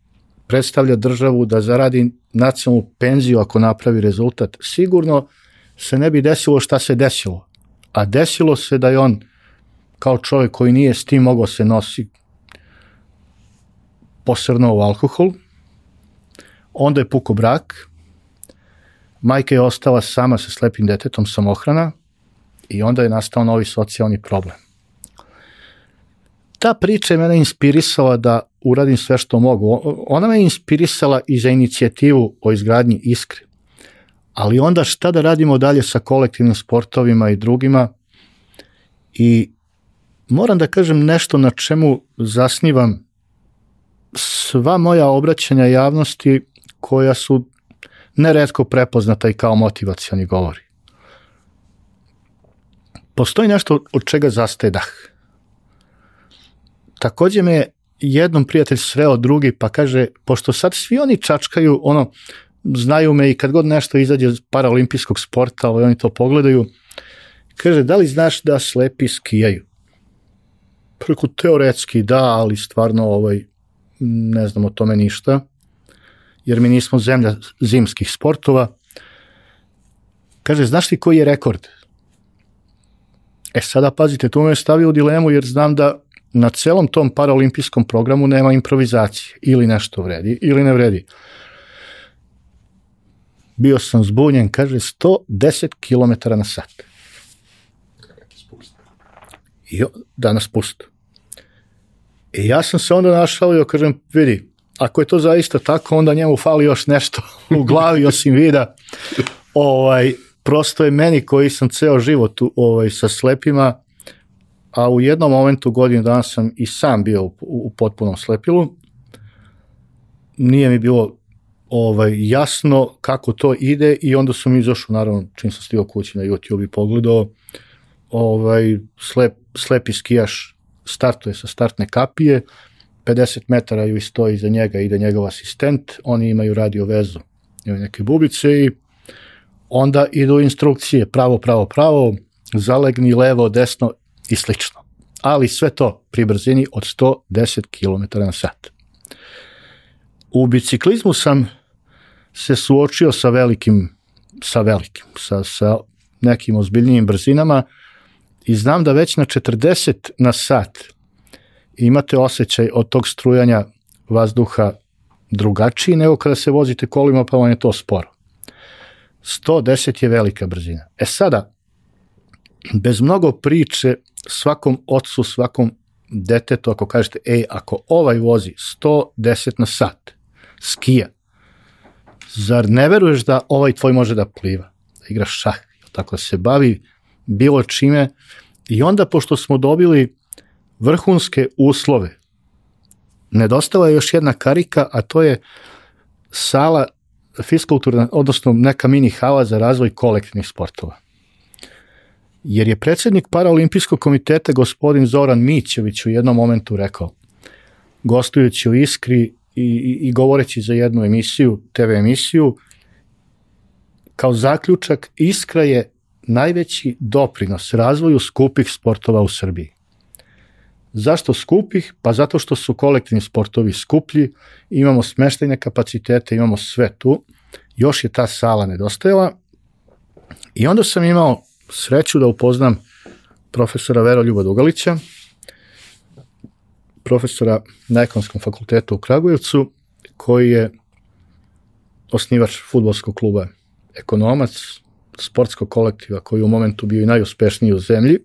predstavlja državu, da zaradi nacionalnu penziju ako napravi rezultat. Sigurno se ne bi desilo šta se desilo. A desilo se da je on kao čovjek koji nije s tim mogao se nosi posrnuo u alkohol, onda je puko brak, majka je ostala sama sa slepim detetom samohrana i onda je nastao novi socijalni problem. Ta priča je mene inspirisala da uradim sve što mogu. Ona me inspirisala i za inicijativu o izgradnji Iskre. Ali onda šta da radimo dalje sa kolektivnim sportovima i drugima i moram da kažem nešto na čemu zasnivam sva moja obraćanja javnosti koja su neretko prepoznata i kao motivacioni govori. Postoji nešto od čega zastaje dah. Takođe me jednom prijatelj sreo drugi pa kaže, pošto sad svi oni čačkaju, ono, znaju me i kad god nešto izađe iz paraolimpijskog sporta, ovaj, oni to pogledaju, kaže, da li znaš da slepi skijaju? Preko teoretski da, ali stvarno ovaj, ne znam o tome ništa, jer mi nismo zemlja zimskih sportova. Kaže, znaš ti koji je rekord? E sada pazite, to me stavio u dilemu jer znam da na celom tom paraolimpijskom programu nema improvizacije. Ili nešto vredi, ili ne vredi. Bio sam zbunjen, kaže, 110 km na sat. I da nas pustu. I ja sam se onda našao i kažem, vidi, ako je to zaista tako, onda njemu fali još nešto u glavi osim vida. Ovaj, prosto je meni koji sam ceo život ovaj, sa slepima, a u jednom momentu godinu dana sam i sam bio u, u potpunom slepilu. Nije mi bilo ovaj, jasno kako to ide i onda sam izašao, naravno, čim sam stigao kući na YouTube i pogledao, ovaj, slep, slepi skijaš startuje sa startne kapije, 50 metara ju stoji iza njega, ide njegov asistent, oni imaju radio vezu, imaju neke bubice i onda idu instrukcije pravo, pravo, pravo, zalegni levo, desno i slično. Ali sve to pri brzini od 110 km na sat. U biciklizmu sam se suočio sa velikim, sa velikim, sa, sa nekim ozbiljnijim brzinama i znam da već na 40 na sat imate osjećaj od tog strujanja vazduha drugačiji nego kada se vozite kolima pa vam je to sporo. 110 je velika brzina. E sada, bez mnogo priče, svakom ocu, svakom detetu, ako kažete, ej, ako ovaj vozi 110 na sat, skija, zar ne veruješ da ovaj tvoj može da pliva, da igra šah, tako da se bavi bilo čime i onda pošto smo dobili vrhunske uslove, nedostava je još jedna karika, a to je sala fiskulturna, odnosno neka mini hala za razvoj kolektivnih sportova. Jer je predsednik Paraolimpijskog komiteta gospodin Zoran Mićević u jednom momentu rekao, gostujući u Iskri i, i, i govoreći za jednu emisiju, TV emisiju, kao zaključak Iskra je najveći doprinos razvoju skupih sportova u Srbiji. Zašto skupih? Pa zato što su kolektivni sportovi skuplji, imamo smeštajne kapacitete, imamo sve tu, još je ta sala nedostajala i onda sam imao sreću da upoznam profesora Veroljuba Dugalića, profesora na ekonomskom fakultetu u Kragujevcu, koji je osnivač futbolskog kluba Ekonomac, sportskog kolektiva koji u momentu bio i najuspešniji u zemlji.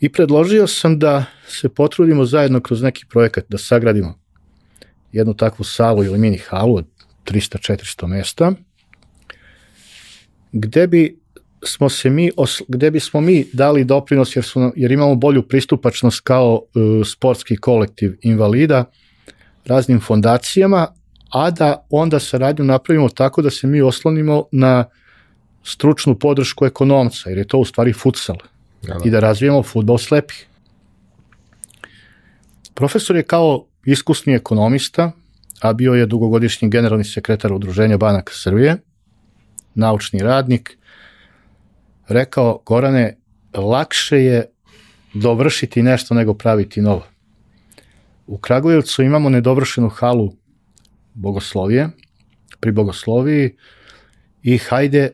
I predložio sam da se potrudimo zajedno kroz neki projekat da sagradimo jednu takvu salu ili mini halu od 300-400 mesta, gde bi smo se mi, gde bismo mi dali doprinos jer, su, jer imamo bolju pristupačnost kao uh, sportski kolektiv invalida raznim fondacijama, a da onda saradnju napravimo tako da se mi oslonimo na stručnu podršku ekonomca, jer je to u stvari futsal. Ja, da. I da razvijemo futbol slepih. Profesor je kao iskusni ekonomista, a bio je dugogodišnji generalni sekretar Udruženja banaka Srbije, naučni radnik, rekao, Gorane, lakše je dovršiti nešto nego praviti novo. U Kragujevcu imamo nedovršenu halu bogoslovije, pri bogosloviji i hajde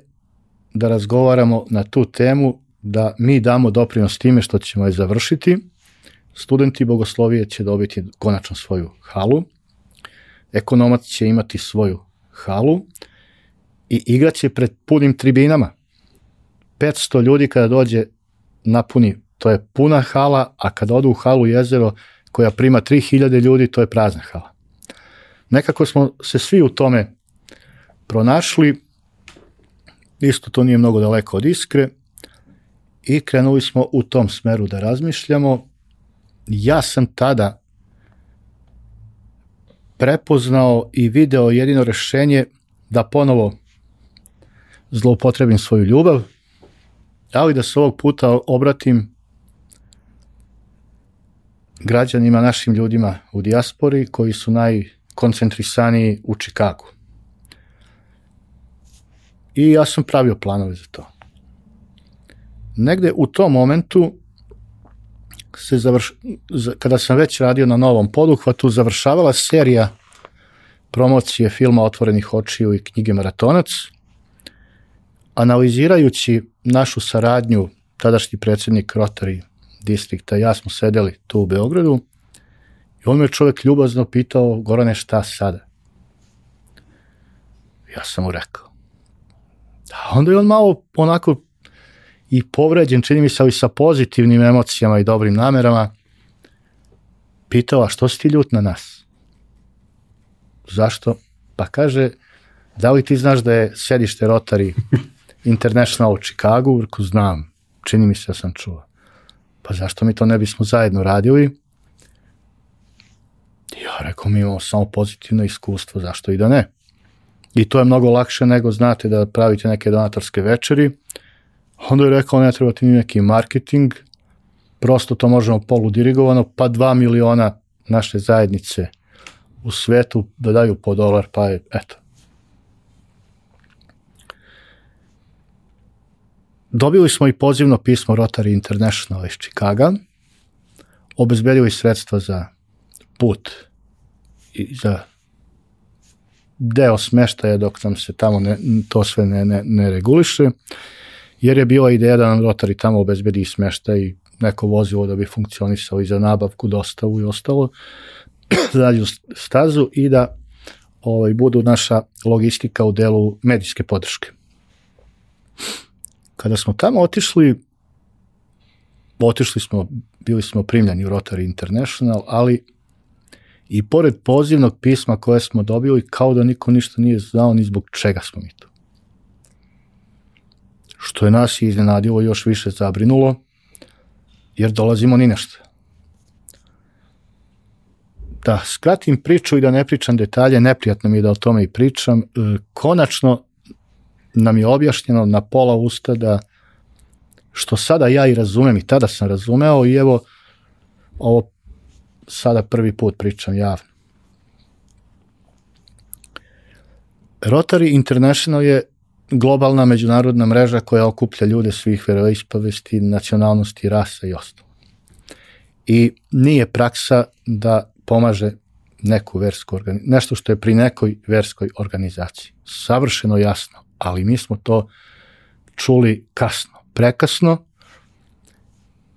da razgovaramo na tu temu, da mi damo doprinos time što ćemo je završiti. Studenti bogoslovije će dobiti konačno svoju halu, ekonomac će imati svoju halu i igraće pred punim tribinama. 500 ljudi kada dođe napuni, to je puna hala, a kada odu u halu jezero koja prima 3000 ljudi, to je prazna hala. Nekako smo se svi u tome pronašli, isto to nije mnogo daleko od iskre, i krenuli smo u tom smeru da razmišljamo. Ja sam tada prepoznao i video jedino rešenje da ponovo zloupotrebim svoju ljubav, ali da se ovog puta obratim građanima, našim ljudima u dijaspori koji su najkoncentrisaniji u Čikagu. I ja sam pravio planove za to. Negde u tom momentu se završ... kada sam već radio na novom poduhvatu, završavala serija promocije filma Otvorenih očiju i knjige Maratonac, analizirajući našu saradnju, tadašnji predsednik Rotary distrikta, ja smo sedeli tu u Beogradu i on me čovek ljubazno pitao, Gorane, šta sada? Ja sam mu rekao. A onda je on malo onako i povređen, čini mi se, ali sa pozitivnim emocijama i dobrim namerama, pitao, a što si ti ljut na nas? Zašto? Pa kaže, da li ti znaš da je sedište Rotary International u Chicagu, reko znam, čini mi se da sam čuo. Pa zašto mi to ne bismo zajedno radili? Ja rekao, mi imamo samo pozitivno iskustvo, zašto i da ne? I to je mnogo lakše nego znate da pravite neke donatorske večeri. Onda je rekao, ne treba ti ni neki marketing, prosto to možemo poludirigovano, pa dva miliona naše zajednice u svetu da daju po dolar, pa je, eto, Dobili smo i pozivno pismo Rotary International iz Čikaga, obezbedili sredstva za put i za deo smeštaja dok nam se tamo ne, to sve ne, ne, ne reguliše, jer je bila ideja da nam Rotary tamo obezbedi smeštaj neko vozilo da bi funkcionisao i za nabavku, dostavu i ostalo, dalju stazu i da ovaj, budu naša logistika u delu medijske podrške. Kada smo tamo otišli, otišli smo, bili smo primljeni u Rotary International, ali i pored pozivnog pisma koje smo dobili, kao da niko ništa nije znao ni zbog čega smo mi tu. Što je nas iznenadilo još više zabrinulo, jer dolazimo ni nešto. Da skratim priču i da ne pričam detalje, neprijatno mi je da o tome i pričam. E, konačno nam je objašnjeno na pola usta da što sada ja i razumem i tada sam razumeo i evo ovo sada prvi put pričam javno. Rotary International je globalna međunarodna mreža koja okuplja ljude svih veroispovesti, nacionalnosti, rasa i ostalo. I nije praksa da pomaže neku versku organizaciju, nešto što je pri nekoj verskoj organizaciji. Savršeno jasno, ali mi smo to čuli kasno, prekasno.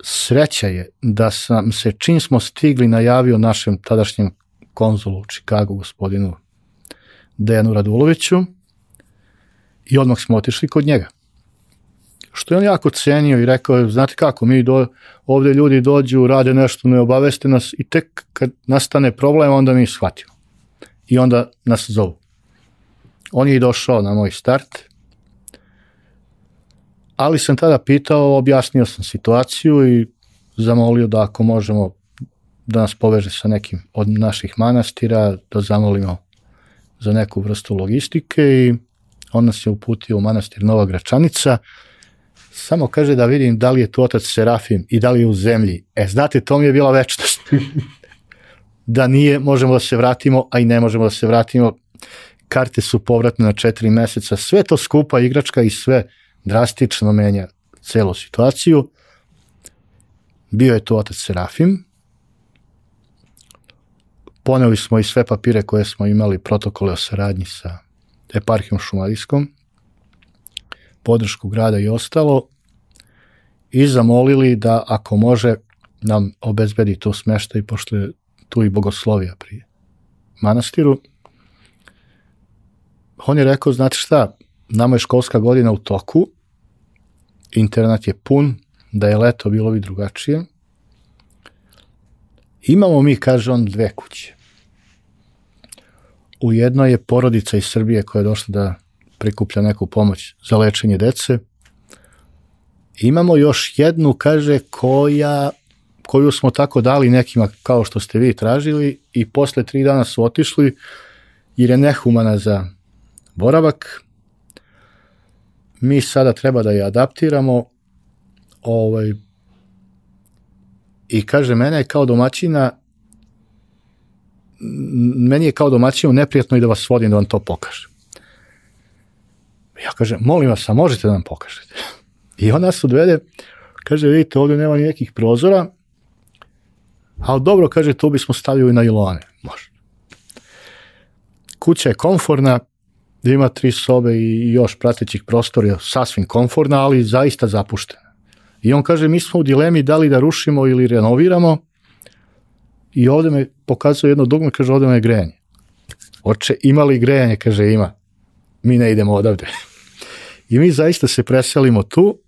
Sreća je da sam se čim smo stigli najavio našem tadašnjem konzulu u Čikagu, gospodinu Dejanu Raduloviću, i odmah smo otišli kod njega. Što je on jako cenio i rekao je, znate kako, mi do, ovde ljudi dođu, rade nešto, ne obaveste nas i tek kad nastane problem, onda mi shvatimo. I onda nas zovu. On je i došao na moj start, ali sam tada pitao, objasnio sam situaciju i zamolio da ako možemo da nas poveže sa nekim od naših manastira, da zamolimo za neku vrstu logistike i on nas je uputio u manastir Nova Gračanica, samo kaže da vidim da li je tu otac Serafim i da li je u zemlji. E, znate, to mi je bila večnost. da nije, možemo da se vratimo, a i ne možemo da se vratimo. Karte su povratne na četiri meseca. Sve to skupa igračka i sve drastično menja celu situaciju. Bio je tu otac Serafim. Poneli smo i sve papire koje smo imali, protokole o saradnji sa eparhijom Šumadijskom, podršku grada i ostalo, i zamolili da ako može nam obezbedi to smeštaj, pošto je tu i bogoslovija prije manastiru. On je rekao, znate šta, nama je školska godina u toku, internat je pun, da je leto bilo bi drugačije. Imamo mi, kaže on, dve kuće. U je porodica iz Srbije koja je došla da prikuplja neku pomoć za lečenje dece. Imamo još jednu, kaže, koja, koju smo tako dali nekima kao što ste vi tražili i posle tri dana su otišli jer je nehumana za boravak. Mi sada treba da je adaptiramo ovaj, i kaže, mene kao domaćina meni je kao domaćinu neprijatno i da vas vodim da vam to pokažem. Ja kažem, molim vas, a možete da nam pokažete? I on nas odvede, kaže, vidite, ovde nema nikakvih prozora, ali dobro, kaže, tu bismo stavili na ilone. Može. Kuća je komforna, ima tri sobe i još pratećih prostora, sasvim komforna, ali zaista zapuštena. I on kaže, mi smo u dilemi da li da rušimo ili renoviramo, i ovde me pokazuje jedno dugme, kaže, ovde me je grejanje. Oče, ima li grejanje? Kaže, ima. Mi ne idemo odavde. I mi zaista se preselimo tu,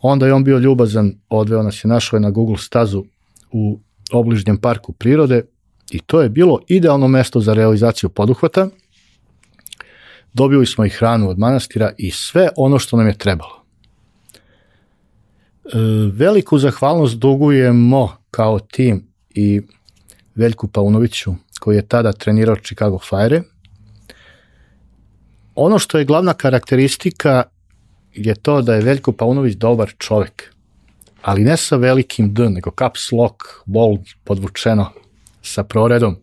onda je on bio ljubazan, odveo nas je našao je na Google stazu u obližnjem parku prirode i to je bilo idealno mesto za realizaciju poduhvata. Dobili smo i hranu od manastira i sve ono što nam je trebalo. E, veliku zahvalnost dugujemo kao tim i Veljku Paunoviću, koji je tada trenirao Chicago Fire. Ono što je glavna karakteristika je to da je Veljko Paunović dobar čovek, ali ne sa velikim D, nego caps lock, bold, podvučeno, sa proredom.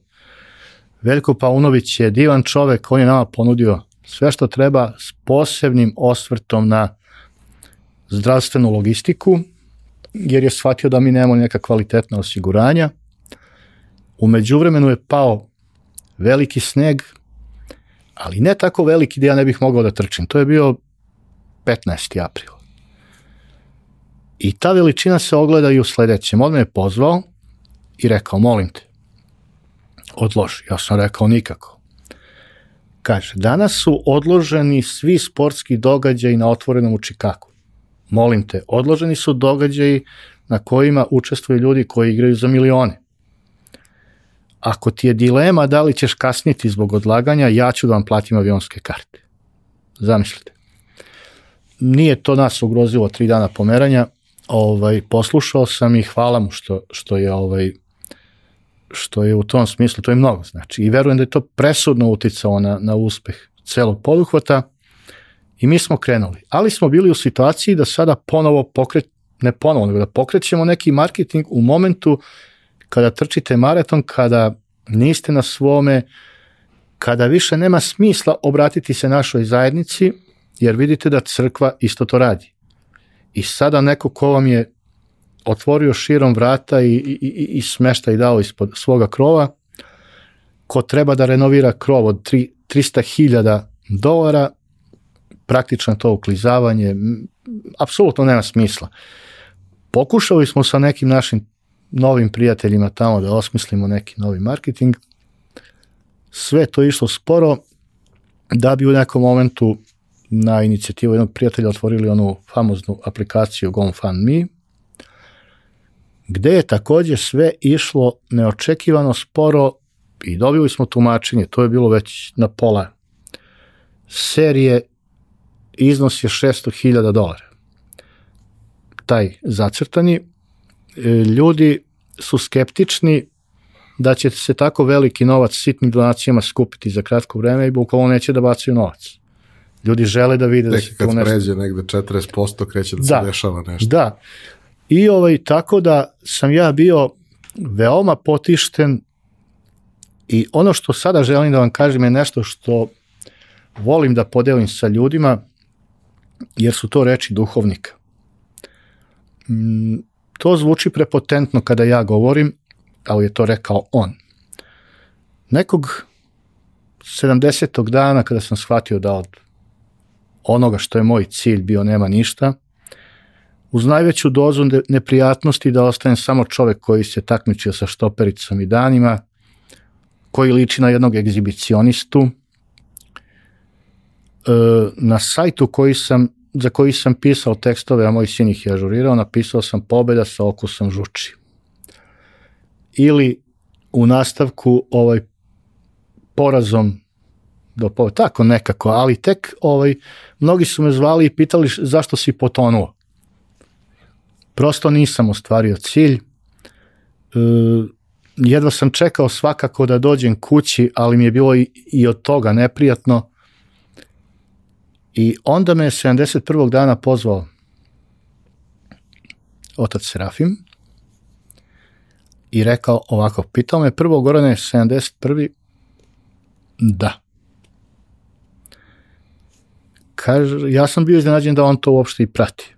Veljko Paunović je divan čovek, on je nama ponudio sve što treba s posebnim osvrtom na zdravstvenu logistiku, jer je shvatio da mi nemamo neka kvalitetna osiguranja. Umeđu vremenu je pao veliki sneg, ali ne tako veliki da ja ne bih mogao da trčim. To je bio 15. april. I ta veličina se ogleda i u sledećem. On me je pozvao i rekao, molim te, odloži. Ja sam rekao nikako. Kaže, danas su odloženi svi sportski događaji na otvorenom u Čikagu. Molim te, odloženi su događaji na kojima učestvuju ljudi koji igraju za milione. Ako ti je dilema da li ćeš kasniti zbog odlaganja, ja ću da vam platim avionske karte. Zamislite. Nije to nas ugrozilo tri dana pomeranja, ovaj, poslušao sam i hvala mu što, što je ovaj, što je u tom smislu, to je mnogo znači. I verujem da je to presudno uticao na, na uspeh celog poduhvata i mi smo krenuli. Ali smo bili u situaciji da sada ponovo pokret, ne ponovo, nego da pokrećemo neki marketing u momentu kada trčite maraton, kada niste na svome, kada više nema smisla obratiti se našoj zajednici, jer vidite da crkva isto to radi. I sada neko ko vam je otvorio širom vrata i, i, i, i smešta i dao ispod svoga krova, ko treba da renovira krov od 300.000 dolara, praktično to uklizavanje, apsolutno nema smisla. Pokušali smo sa nekim našim novim prijateljima tamo da osmislimo neki novi marketing. Sve to išlo sporo da bi u nekom momentu na inicijativu jednog prijatelja otvorili onu famoznu aplikaciju GoFundMe, gde je takođe sve išlo neočekivano sporo i dobili smo tumačenje, to je bilo već na pola serije, iznos je 600.000 dolara. Taj zacrtani, ljudi su skeptični da će se tako veliki novac sitnim donacijama skupiti za kratko vreme i bukvalno neće da bacaju novac. Ljudi žele da vide Neki da se kad tu nešto... pređe negde 40% kreće da, Da. se dešava nešto. Da. I ovaj, tako da sam ja bio veoma potišten i ono što sada želim da vam kažem je nešto što volim da podelim sa ljudima, jer su to reči duhovnika. To zvuči prepotentno kada ja govorim, ali je to rekao on. Nekog 70. dana kada sam shvatio da od onoga što je moj cilj bio nema ništa, uz najveću dozu ne- neprijatnosti da ostanem samo čovek koji se takmičio sa štopericom i danima, koji liči na jednog egzibicionistu. E, na sajtu koji sam, za koji sam pisao tekstove, a moj sin ih je ažurirao, napisao sam pobeda sa okusom žuči. Ili u nastavku ovaj porazom do po, tako nekako, ali tek ovaj, mnogi su me zvali i pitali zašto si potonuo. Prosto nisam ostvario cilj. E, jedva sam čekao svakako da dođem kući, ali mi je bilo i, i od toga neprijatno. I onda me je 71. dana pozvao otac Serafim i rekao ovako, pitao me prvo Gorane 71. Da. Kaže, ja sam bio iznenađen da on to uopšte i prati.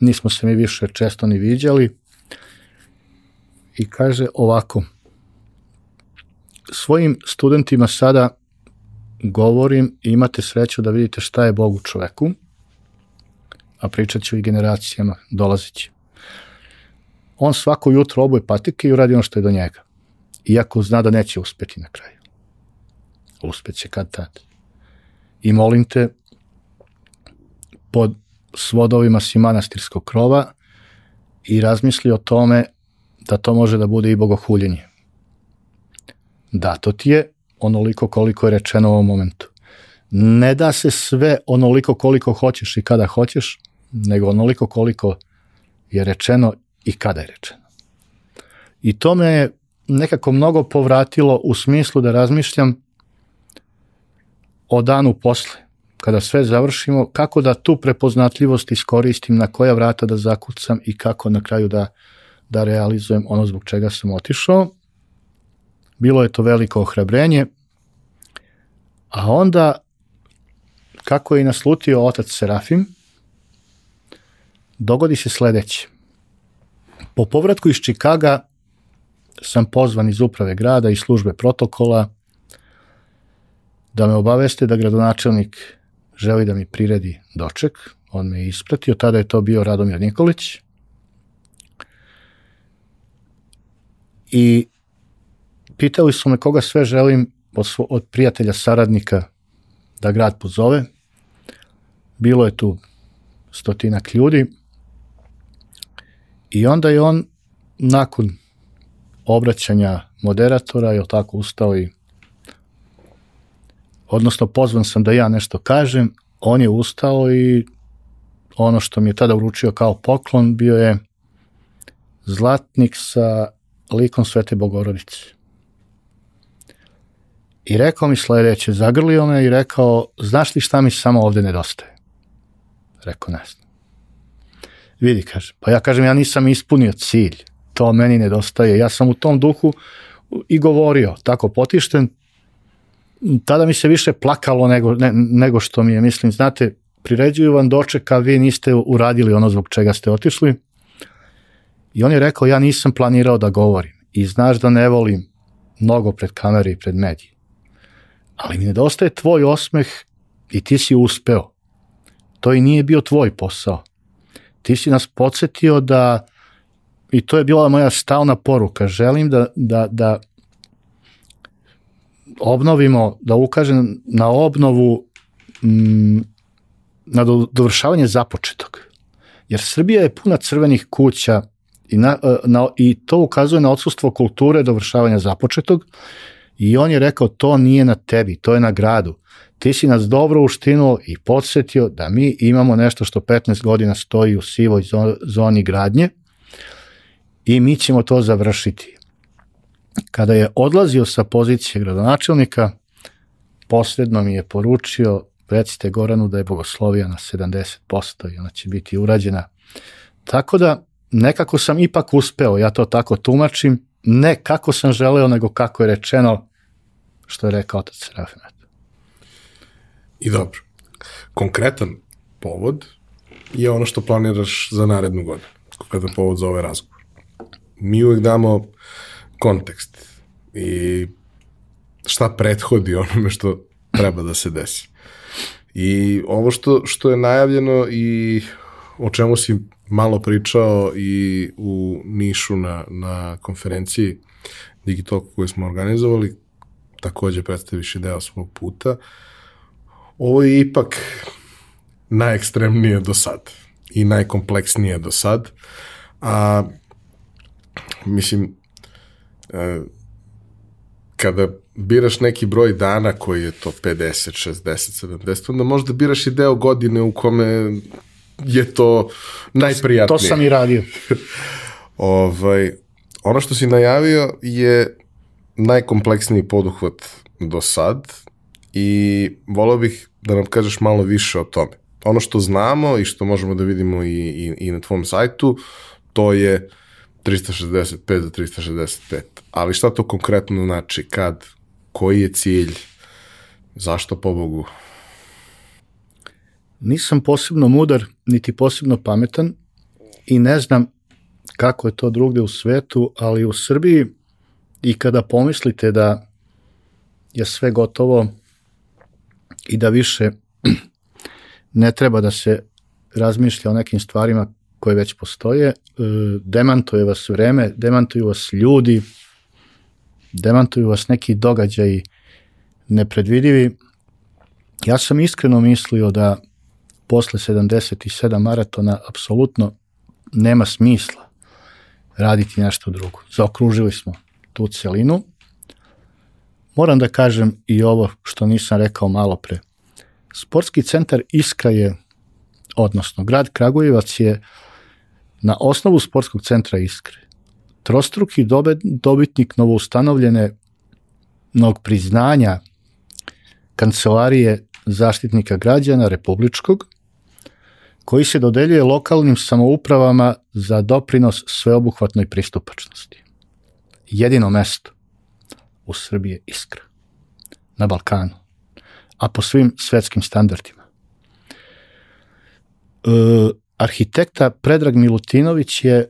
Nismo se mi više često ni viđali. I kaže ovako, svojim studentima sada govorim i imate sreću da vidite šta je Bog u čoveku, a pričat ću i generacijama dolazeći. On svako jutro obuje patike i uradi ono što je do njega. Iako zna da neće uspeti na kraju. Uspeće kad tad. I molim te, pod svodovima si manastirskog krova i razmisli o tome da to može da bude i bogohuljenje. Dato ti je onoliko koliko je rečeno u ovom momentu. Ne da se sve onoliko koliko hoćeš i kada hoćeš, nego onoliko koliko je rečeno i kada je rečeno. I to me je nekako mnogo povratilo u smislu da razmišljam o danu posle, kada sve završimo, kako da tu prepoznatljivost iskoristim, na koja vrata da zakucam i kako na kraju da, da realizujem ono zbog čega sam otišao. Bilo je to veliko ohrabrenje, a onda, kako je i naslutio otac Serafim, dogodi se sledeće. Po povratku iz Čikaga sam pozvan iz uprave grada i službe protokola da me obaveste da gradonačelnik želi da mi priredi doček. On me je ispratio, tada je to bio Radomir Nikolić. I pitali su me koga sve želim od, svo, od prijatelja, saradnika da grad pozove. Bilo je tu stotinak ljudi. I onda je on nakon obraćanja moderatora, je tako ustao i odnosno pozvan sam da ja nešto kažem, on je ustao i ono što mi je tada uručio kao poklon bio je zlatnik sa likom Svete Bogorodice. I rekao mi sledeće, zagrlio me i rekao, znaš li šta mi samo ovde nedostaje? Rekao, ne znam. Vidi, kaže, pa ja kažem, ja nisam ispunio cilj, to meni nedostaje. Ja sam u tom duhu i govorio, tako potišten, tada mi se više plakalo nego, ne, nego što mi je, mislim, znate, priređuju vam doček, a vi niste uradili ono zbog čega ste otišli. I on je rekao, ja nisam planirao da govorim i znaš da ne volim mnogo pred kamere i pred medije. Ali mi nedostaje tvoj osmeh i ti si uspeo. To i nije bio tvoj posao. Ti si nas podsjetio da, i to je bila moja stalna poruka, želim da, da, da obnovimo, da ukažem na obnovu, m, na dovršavanje započetog. Jer Srbija je puna crvenih kuća i, na, e, na, i to ukazuje na odsustvo kulture dovršavanja započetog i on je rekao to nije na tebi, to je na gradu. Ti si nas dobro uštinuo i podsjetio da mi imamo nešto što 15 godina stoji u sivoj zoni gradnje i mi ćemo to završiti kada je odlazio sa pozicije gradonačelnika, posredno mi je poručio, recite Goranu da je bogoslovija na 70% i ona će biti urađena. Tako da nekako sam ipak uspeo, ja to tako tumačim, ne kako sam želeo, nego kako je rečeno, što je rekao otac Serafimet. I dobro. Konkretan povod je ono što planiraš za narednu godinu, konkretan povod za ovaj razgovor. Mi uvek damo kontekst i šta prethodi onome što treba da se desi. I ovo što, što je najavljeno i o čemu si malo pričao i u Nišu na, na konferenciji Digitalk koju smo organizovali, takođe predstaviš i deo svog puta. Ovo je ipak najekstremnije do sad i najkompleksnije do sad. A mislim, E, kada biraš neki broj dana koji je to 50, 60, 70, onda možda biraš i deo godine u kome je to najprijatnije. To sam i radio. ovaj, ono što si najavio je najkompleksniji poduhvat do sad i volao bih da nam kažeš malo više o tome. Ono što znamo i što možemo da vidimo i, i, i na tvom sajtu, to je uh, 365 za 365. Ali šta to konkretno znači? Kad? Koji je cilj? Zašto po Bogu? Nisam posebno mudar, niti posebno pametan i ne znam kako je to drugde u svetu, ali u Srbiji i kada pomislite da je sve gotovo i da više ne treba da se razmišlja o nekim stvarima koje već postoje, e, demantuje vas vreme, demantuju vas ljudi, demantuju vas neki događaji nepredvidivi. Ja sam iskreno mislio da posle 77 maratona apsolutno nema smisla raditi nešto drugo. Zaokružili smo tu celinu. Moram da kažem i ovo što nisam rekao malo pre. Sportski centar Iska je, odnosno grad Kragujevac je na osnovu sportskog centra Iskre. Trostruki dobitnik novoustanovljene nog priznanja Kancelarije zaštitnika građana Republičkog, koji se dodeljuje lokalnim samoupravama za doprinos sveobuhvatnoj pristupačnosti. Jedino mesto u Srbiji je Iskra, na Balkanu, a po svim svetskim standardima. E, arhitekta Predrag Milutinović je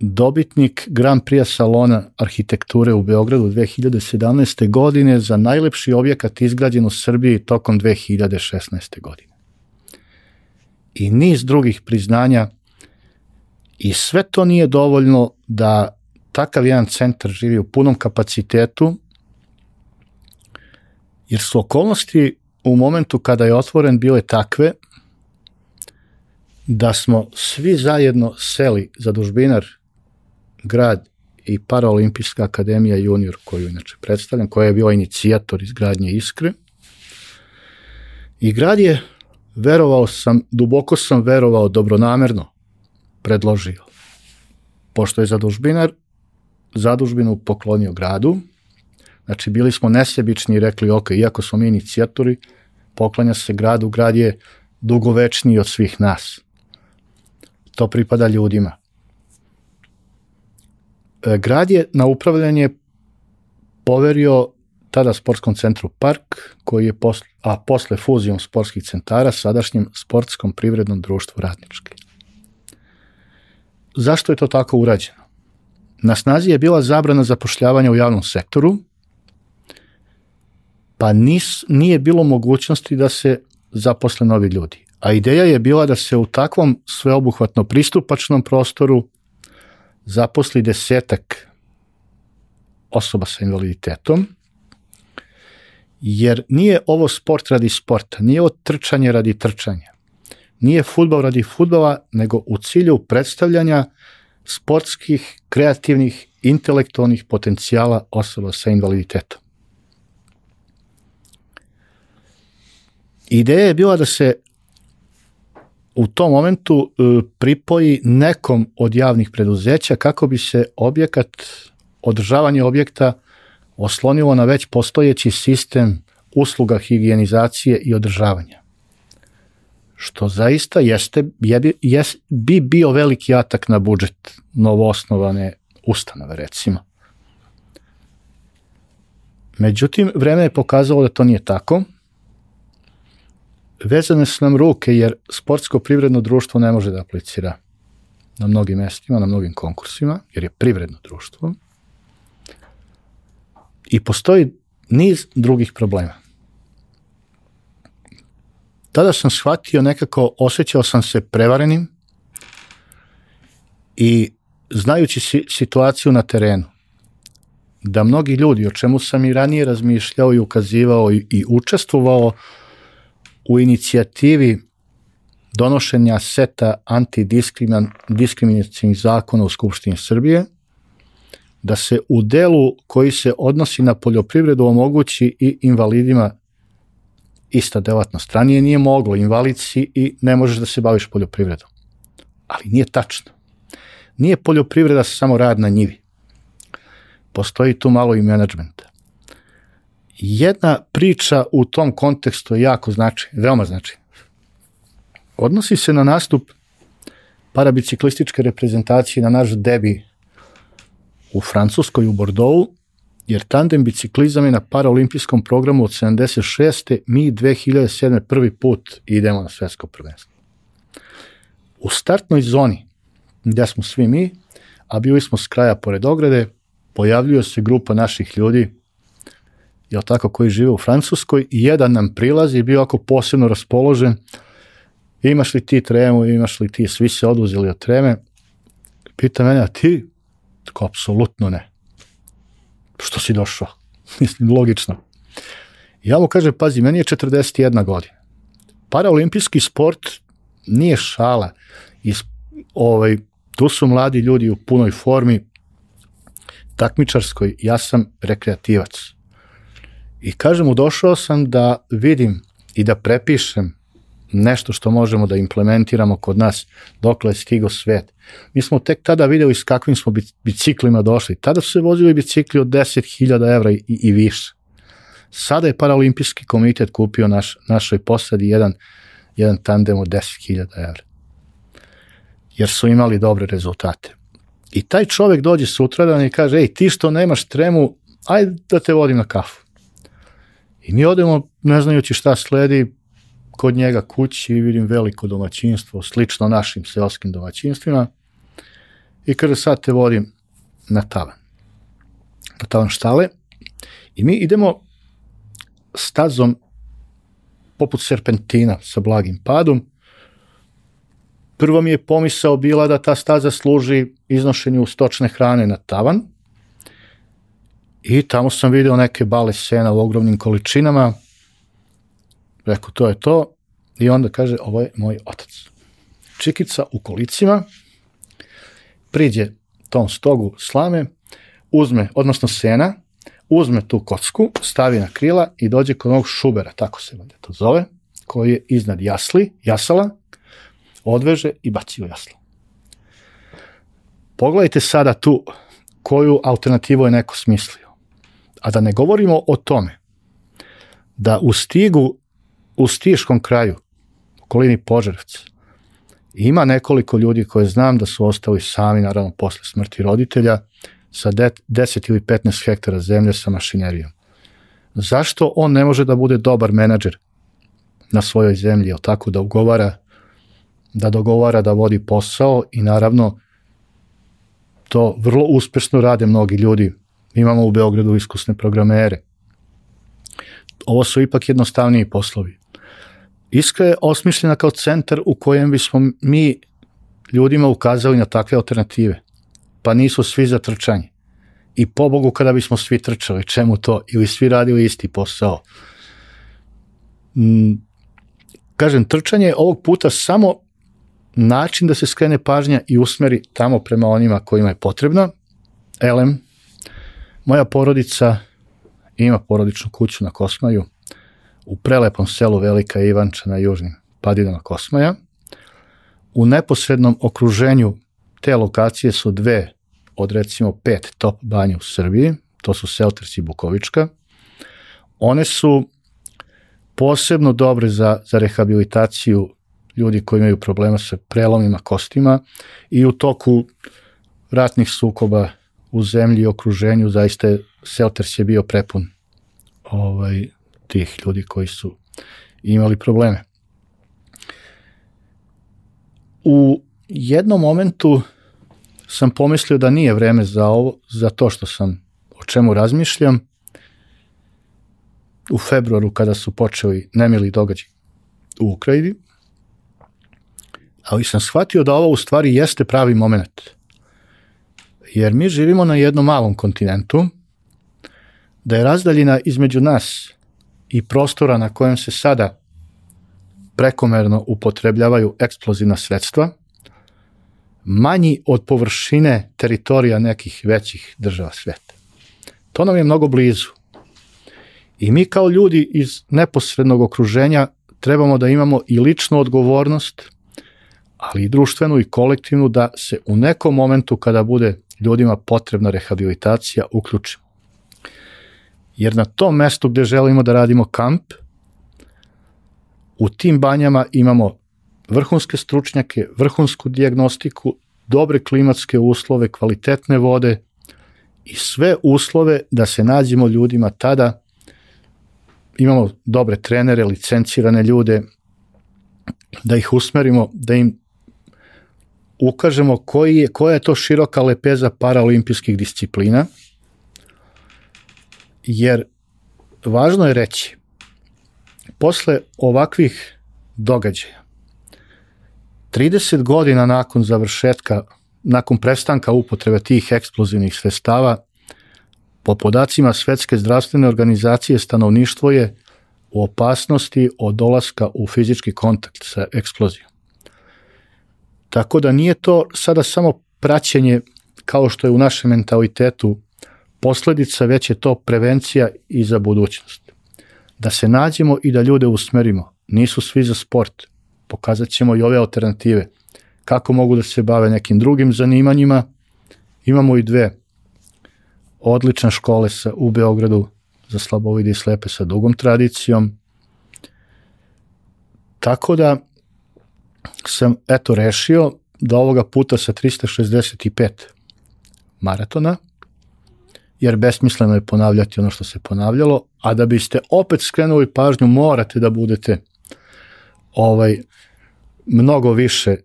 dobitnik Grand Prix salona arhitekture u Beogradu 2017. godine za najlepši objekat izgrađen u Srbiji tokom 2016. godine. I niz drugih priznanja i sve to nije dovoljno da takav jedan centar živi u punom kapacitetu, jer su okolnosti u momentu kada je otvoren bile takve da smo svi zajedno seli za dužbinar grad i Paraolimpijska akademija junior koju inače predstavljam, koja je bila inicijator izgradnje Iskre. I grad je, verovao sam, duboko sam verovao dobronamerno predložio. Pošto je zadužbinar zadužbinu poklonio gradu, znači bili smo nesebični i rekli, ok, iako smo mi inicijatori, poklanja se gradu, grad je dugovečniji od svih nas. To pripada ljudima. E, grad je na upravljanje poverio tada sportskom centru Park, koji je posle, a posle fuzijom sportskih centara sadašnjem sportskom privrednom društvu Radnički. Zašto je to tako urađeno? Na snazi je bila zabrana zapošljavanja u javnom sektoru, pa nis, nije bilo mogućnosti da se zaposle novi ljudi. A ideja je bila da se u takvom sveobuhvatno pristupačnom prostoru zaposli desetak osoba sa invaliditetom, jer nije ovo sport radi sporta, nije ovo trčanje radi trčanja, nije futbal radi futbala, nego u cilju predstavljanja sportskih, kreativnih, intelektualnih potencijala osoba sa invaliditetom. Ideja je bila da se u tom momentu e, pripoji nekom od javnih preduzeća kako bi se objekat, održavanje objekta oslonilo na već postojeći sistem usluga higijenizacije i održavanja. Što zaista jeste, je, jes, bi bio veliki atak na budžet novoosnovane ustanove, recimo. Međutim, vreme je pokazalo da to nije tako vezane su nam ruke jer sportsko privredno društvo ne može da aplicira na mnogim mestima, na mnogim konkursima, jer je privredno društvo. I postoji niz drugih problema. Tada sam shvatio nekako, osjećao sam se prevarenim i znajući situaciju na terenu, da mnogi ljudi, o čemu sam i ranije razmišljao i ukazivao i, i učestvovao, u inicijativi donošenja seta antidiskriminacijnih zakona u Skupštini Srbije, da se u delu koji se odnosi na poljoprivredu omogući i invalidima ista delatnost. Ranije nije moglo, invalid si i ne možeš da se baviš poljoprivredom. Ali nije tačno. Nije poljoprivreda samo rad na njivi. Postoji tu malo i menadžmenta jedna priča u tom kontekstu jako znači, veoma znači. Odnosi se na nastup parabiciklističke reprezentacije na naš debi u Francuskoj u Bordeaux, jer tandem biciklizam je na paraolimpijskom programu od 76. mi 2007. prvi put idemo na svetsko prvenstvo. U startnoj zoni, gde smo svi mi, a bili smo s kraja pored ograde, pojavljuje se grupa naših ljudi jel tako, koji žive u Francuskoj i jedan nam prilazi bio ako posebno raspoložen, imaš li ti tremu, imaš li ti, svi se oduzeli od treme, pita mene, a ti? Tako, apsolutno ne. Što si došao? Mislim, logično. Ja mu kažem, pazi, meni je 41 godina. Paraolimpijski sport nije šala. Is, ovaj, tu su mladi ljudi u punoj formi, takmičarskoj, ja sam rekreativac. I kažem mu, došao sam da vidim i da prepišem nešto što možemo da implementiramo kod nas dokle je stigo svet. Mi smo tek tada videli s kakvim smo biciklima došli. Tada su se vozili bicikli od 10.000 evra i, i više. Sada je Paralimpijski komitet kupio naš, našoj posadi jedan, jedan tandem od 10.000 evra. Jer su imali dobre rezultate. I taj čovek dođe sutradan i kaže, ej, ti što nemaš tremu, ajde da te vodim na kafu. I mi odemo, ne znajući šta sledi, kod njega kući i vidim veliko domaćinstvo, slično našim seoskim domaćinstvima. i kaže sad te vodim na tavan. Na tavan štale i mi idemo stazom poput serpentina sa blagim padom. Prvo mi je pomisao bila da ta staza služi iznošenju stočne hrane na tavan i tamo sam video neke bale sena u ogromnim količinama. Rekao, to je to. I onda kaže, ovo je moj otac. Čikica u kolicima, priđe tom stogu slame, uzme, odnosno sena, uzme tu kocku, stavi na krila i dođe kod ovog šubera, tako se valjda to zove, koji je iznad jasli, jasala, odveže i baci u jaslu. Pogledajte sada tu koju alternativu je neko smislio. A da ne govorimo o tome da u stigu, u stiškom kraju, okolini Požarevca, ima nekoliko ljudi koje znam da su ostali sami, naravno, posle smrti roditelja, sa 10 ili 15 hektara zemlje sa mašinerijom. Zašto on ne može da bude dobar menadžer na svojoj zemlji, jel tako, da ugovara, da dogovara da vodi posao i naravno to vrlo uspešno rade mnogi ljudi. Imamo u Beogradu iskusne programere. Ovo su ipak jednostavniji poslovi. Iskra je osmišljena kao centar u kojem bismo mi ljudima ukazali na takve alternative pa nisu svi za trčanje. I pobogu kada bismo svi trčali, čemu to? Ili svi radili isti posao. Mm, kažem, trčanje je ovog puta samo način da se skrene pažnja i usmeri tamo prema onima kojima je potrebno. Elem, moja porodica ima porodičnu kuću na Kosmaju, u prelepom selu Velika Ivanča na južnim padinama Kosmaja. U neposrednom okruženju te lokacije su dve od recimo pet top banja u Srbiji, to su Selters i Bukovička. One su posebno dobre za, za rehabilitaciju ljudi koji imaju problema sa prelomima kostima i u toku ratnih sukoba u zemlji i okruženju zaista Selters je bio prepun ovaj, tih ljudi koji su imali probleme. U jednom momentu sam pomislio da nije vreme za ovo, za to što sam, o čemu razmišljam, u februaru kada su počeli nemili događaj u Ukrajini, ali sam shvatio da ovo u stvari jeste pravi moment. Jer mi živimo na jednom malom kontinentu, da je razdaljina između nas i prostora na kojem se sada prekomerno upotrebljavaju eksplozivna sredstva – manji od površine teritorija nekih većih država sveta. To nam je mnogo blizu. I mi kao ljudi iz neposrednog okruženja trebamo da imamo i ličnu odgovornost, ali i društvenu i kolektivnu da se u nekom momentu kada bude ljudima potrebna rehabilitacija uključimo. Jer na tom mestu gde želimo da radimo kamp, u tim banjama imamo vrhunske stručnjake, vrhunsku diagnostiku, dobre klimatske uslove, kvalitetne vode i sve uslove da se nađemo ljudima tada, imamo dobre trenere, licencirane ljude, da ih usmerimo, da im ukažemo koji je, koja je to široka lepeza paraolimpijskih disciplina, jer važno je reći, posle ovakvih događaja, 30 godina nakon završetka, nakon prestanka upotrebe tih eksplozivnih sredstava, po podacima Svetske zdravstvene organizacije stanovništvo je u opasnosti od dolaska u fizički kontakt sa eksplozijom. Tako da nije to sada samo praćenje kao što je u našem mentalitetu posledica, već je to prevencija i za budućnost. Da se nađemo i da ljude usmerimo. Nisu svi za sport, pokazat ćemo i ove alternative. Kako mogu da se bave nekim drugim zanimanjima. Imamo i dve odlične škole sa, u Beogradu za slabovide i slepe sa dugom tradicijom. Tako da sam eto rešio da ovoga puta sa 365 maratona, jer besmisleno je ponavljati ono što se ponavljalo, a da biste opet skrenuli pažnju morate da budete ovaj mnogo više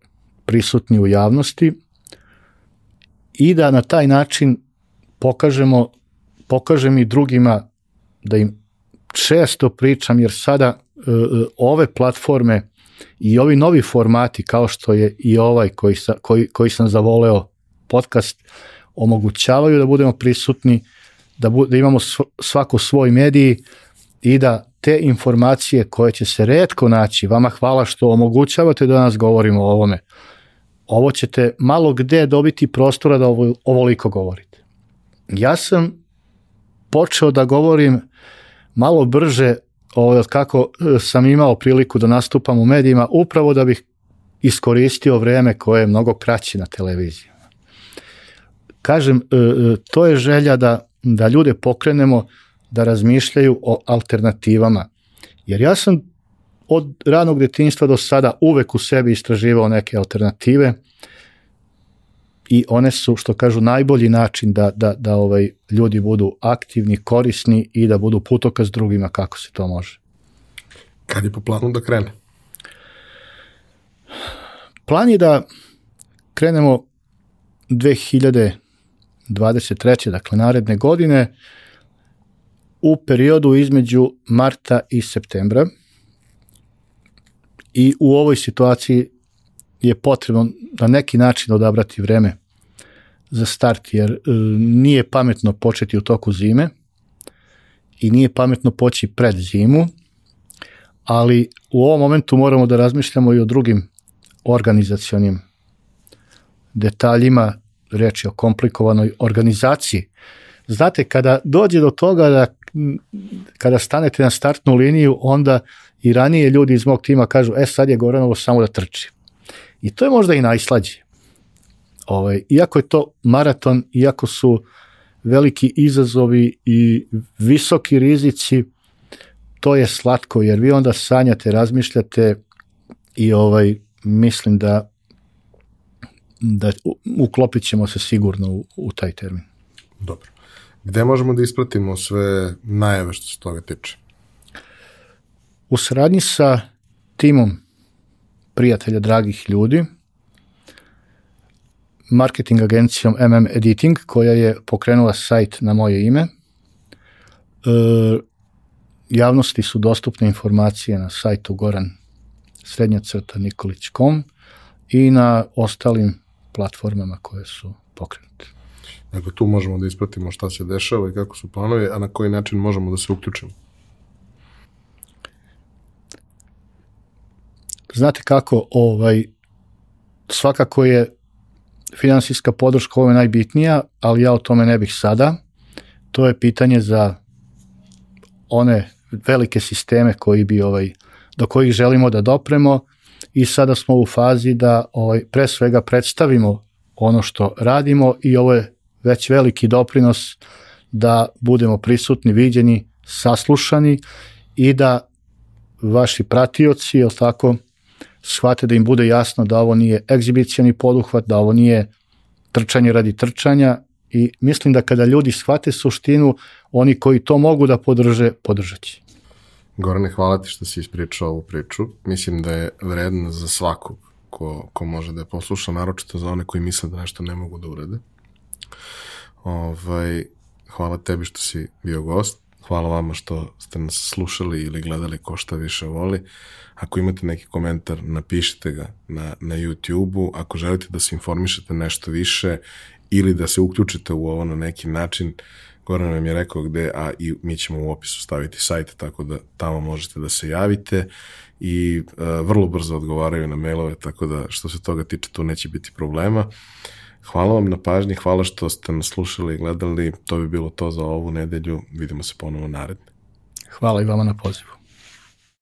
prisutni u javnosti i da na taj način pokažemo, pokažem i drugima da im često pričam, jer sada e, ove platforme i ovi novi formati kao što je i ovaj koji, sa, koji, koji sam zavoleo podcast omogućavaju da budemo prisutni, da, bu, da imamo svako svoj mediji i da te informacije koje će se redko naći, vama hvala što omogućavate da nas govorimo o ovome, ovo ćete malo gde dobiti prostora da ovo, ovoliko govorite. Ja sam počeo da govorim malo brže od kako e, sam imao priliku da nastupam u medijima, upravo da bih iskoristio vreme koje je mnogo kraće na televiziji. Kažem, e, e, to je želja da, da ljude pokrenemo da razmišljaju o alternativama. Jer ja sam od ranog detinjstva do sada uvek u sebi istraživao neke alternative i one su, što kažu, najbolji način da, da, da ovaj ljudi budu aktivni, korisni i da budu putokaz drugima kako se to može. Kad je po planu da krene? Plan je da krenemo 2023. dakle naredne godine u periodu između marta i septembra i u ovoj situaciji je potrebno na neki način odabrati vreme za start, jer e, nije pametno početi u toku zime i nije pametno poći pred zimu, ali u ovom momentu moramo da razmišljamo i o drugim organizacionim detaljima, reči o komplikovanoj organizaciji. Znate, kada dođe do toga da kada stanete na startnu liniju, onda i ranije ljudi iz mog tima kažu, e sad je Goranovo samo da trči. I to je možda i najslađe. Ovaj, iako je to maraton, iako su veliki izazovi i visoki rizici, to je slatko, jer vi onda sanjate, razmišljate i ovaj, mislim da da uklopit ćemo se sigurno u, u taj termin. Dobro. Gde možemo da ispratimo sve najave što se toga tiče? U saradnji sa timom prijatelja, dragih ljudi, marketing agencijom MM Editing, koja je pokrenula sajt na moje ime. E, javnosti su dostupne informacije na sajtu Goran srednja crta Nikolić.com i na ostalim platformama koje su pokrenute. Dakle, tu možemo da ispratimo šta se dešava i kako su planovi, a na koji način možemo da se uključimo. Znate kako, ovaj, svakako je finansijska podrška ovo je najbitnija, ali ja o tome ne bih sada. To je pitanje za one velike sisteme koji bi ovaj do kojih želimo da dopremo i sada smo u fazi da ovaj pre svega predstavimo ono što radimo i ovo je već veliki doprinos da budemo prisutni, viđeni, saslušani i da vaši pratioci, jel tako, shvate da im bude jasno da ovo nije egzibicijani poduhvat, da ovo nije trčanje radi trčanja i mislim da kada ljudi shvate suštinu, oni koji to mogu da podrže, podržat će. Gorane, hvala ti što si ispričao ovu priču. Mislim da je vredna za svakog ko, ko može da je posluša, naročito za one koji misle da nešto ne mogu da urade. Ovaj, hvala tebi što si bio gost. Hvala vama što ste nas slušali ili gledali ko šta više voli. Ako imate neki komentar, napišite ga na, na YouTube-u. Ako želite da se informišete nešto više ili da se uključite u ovo na neki način, Goran nam je rekao gde, a i mi ćemo u opisu staviti sajt, tako da tamo možete da se javite i uh, vrlo brzo odgovaraju na mailove, tako da što se toga tiče tu neće biti problema. Hvala vam na pažnji, hvala što ste nas slušali i gledali, to bi bilo to za ovu nedelju, vidimo se ponovo naredne. Hvala i vama na pozivu.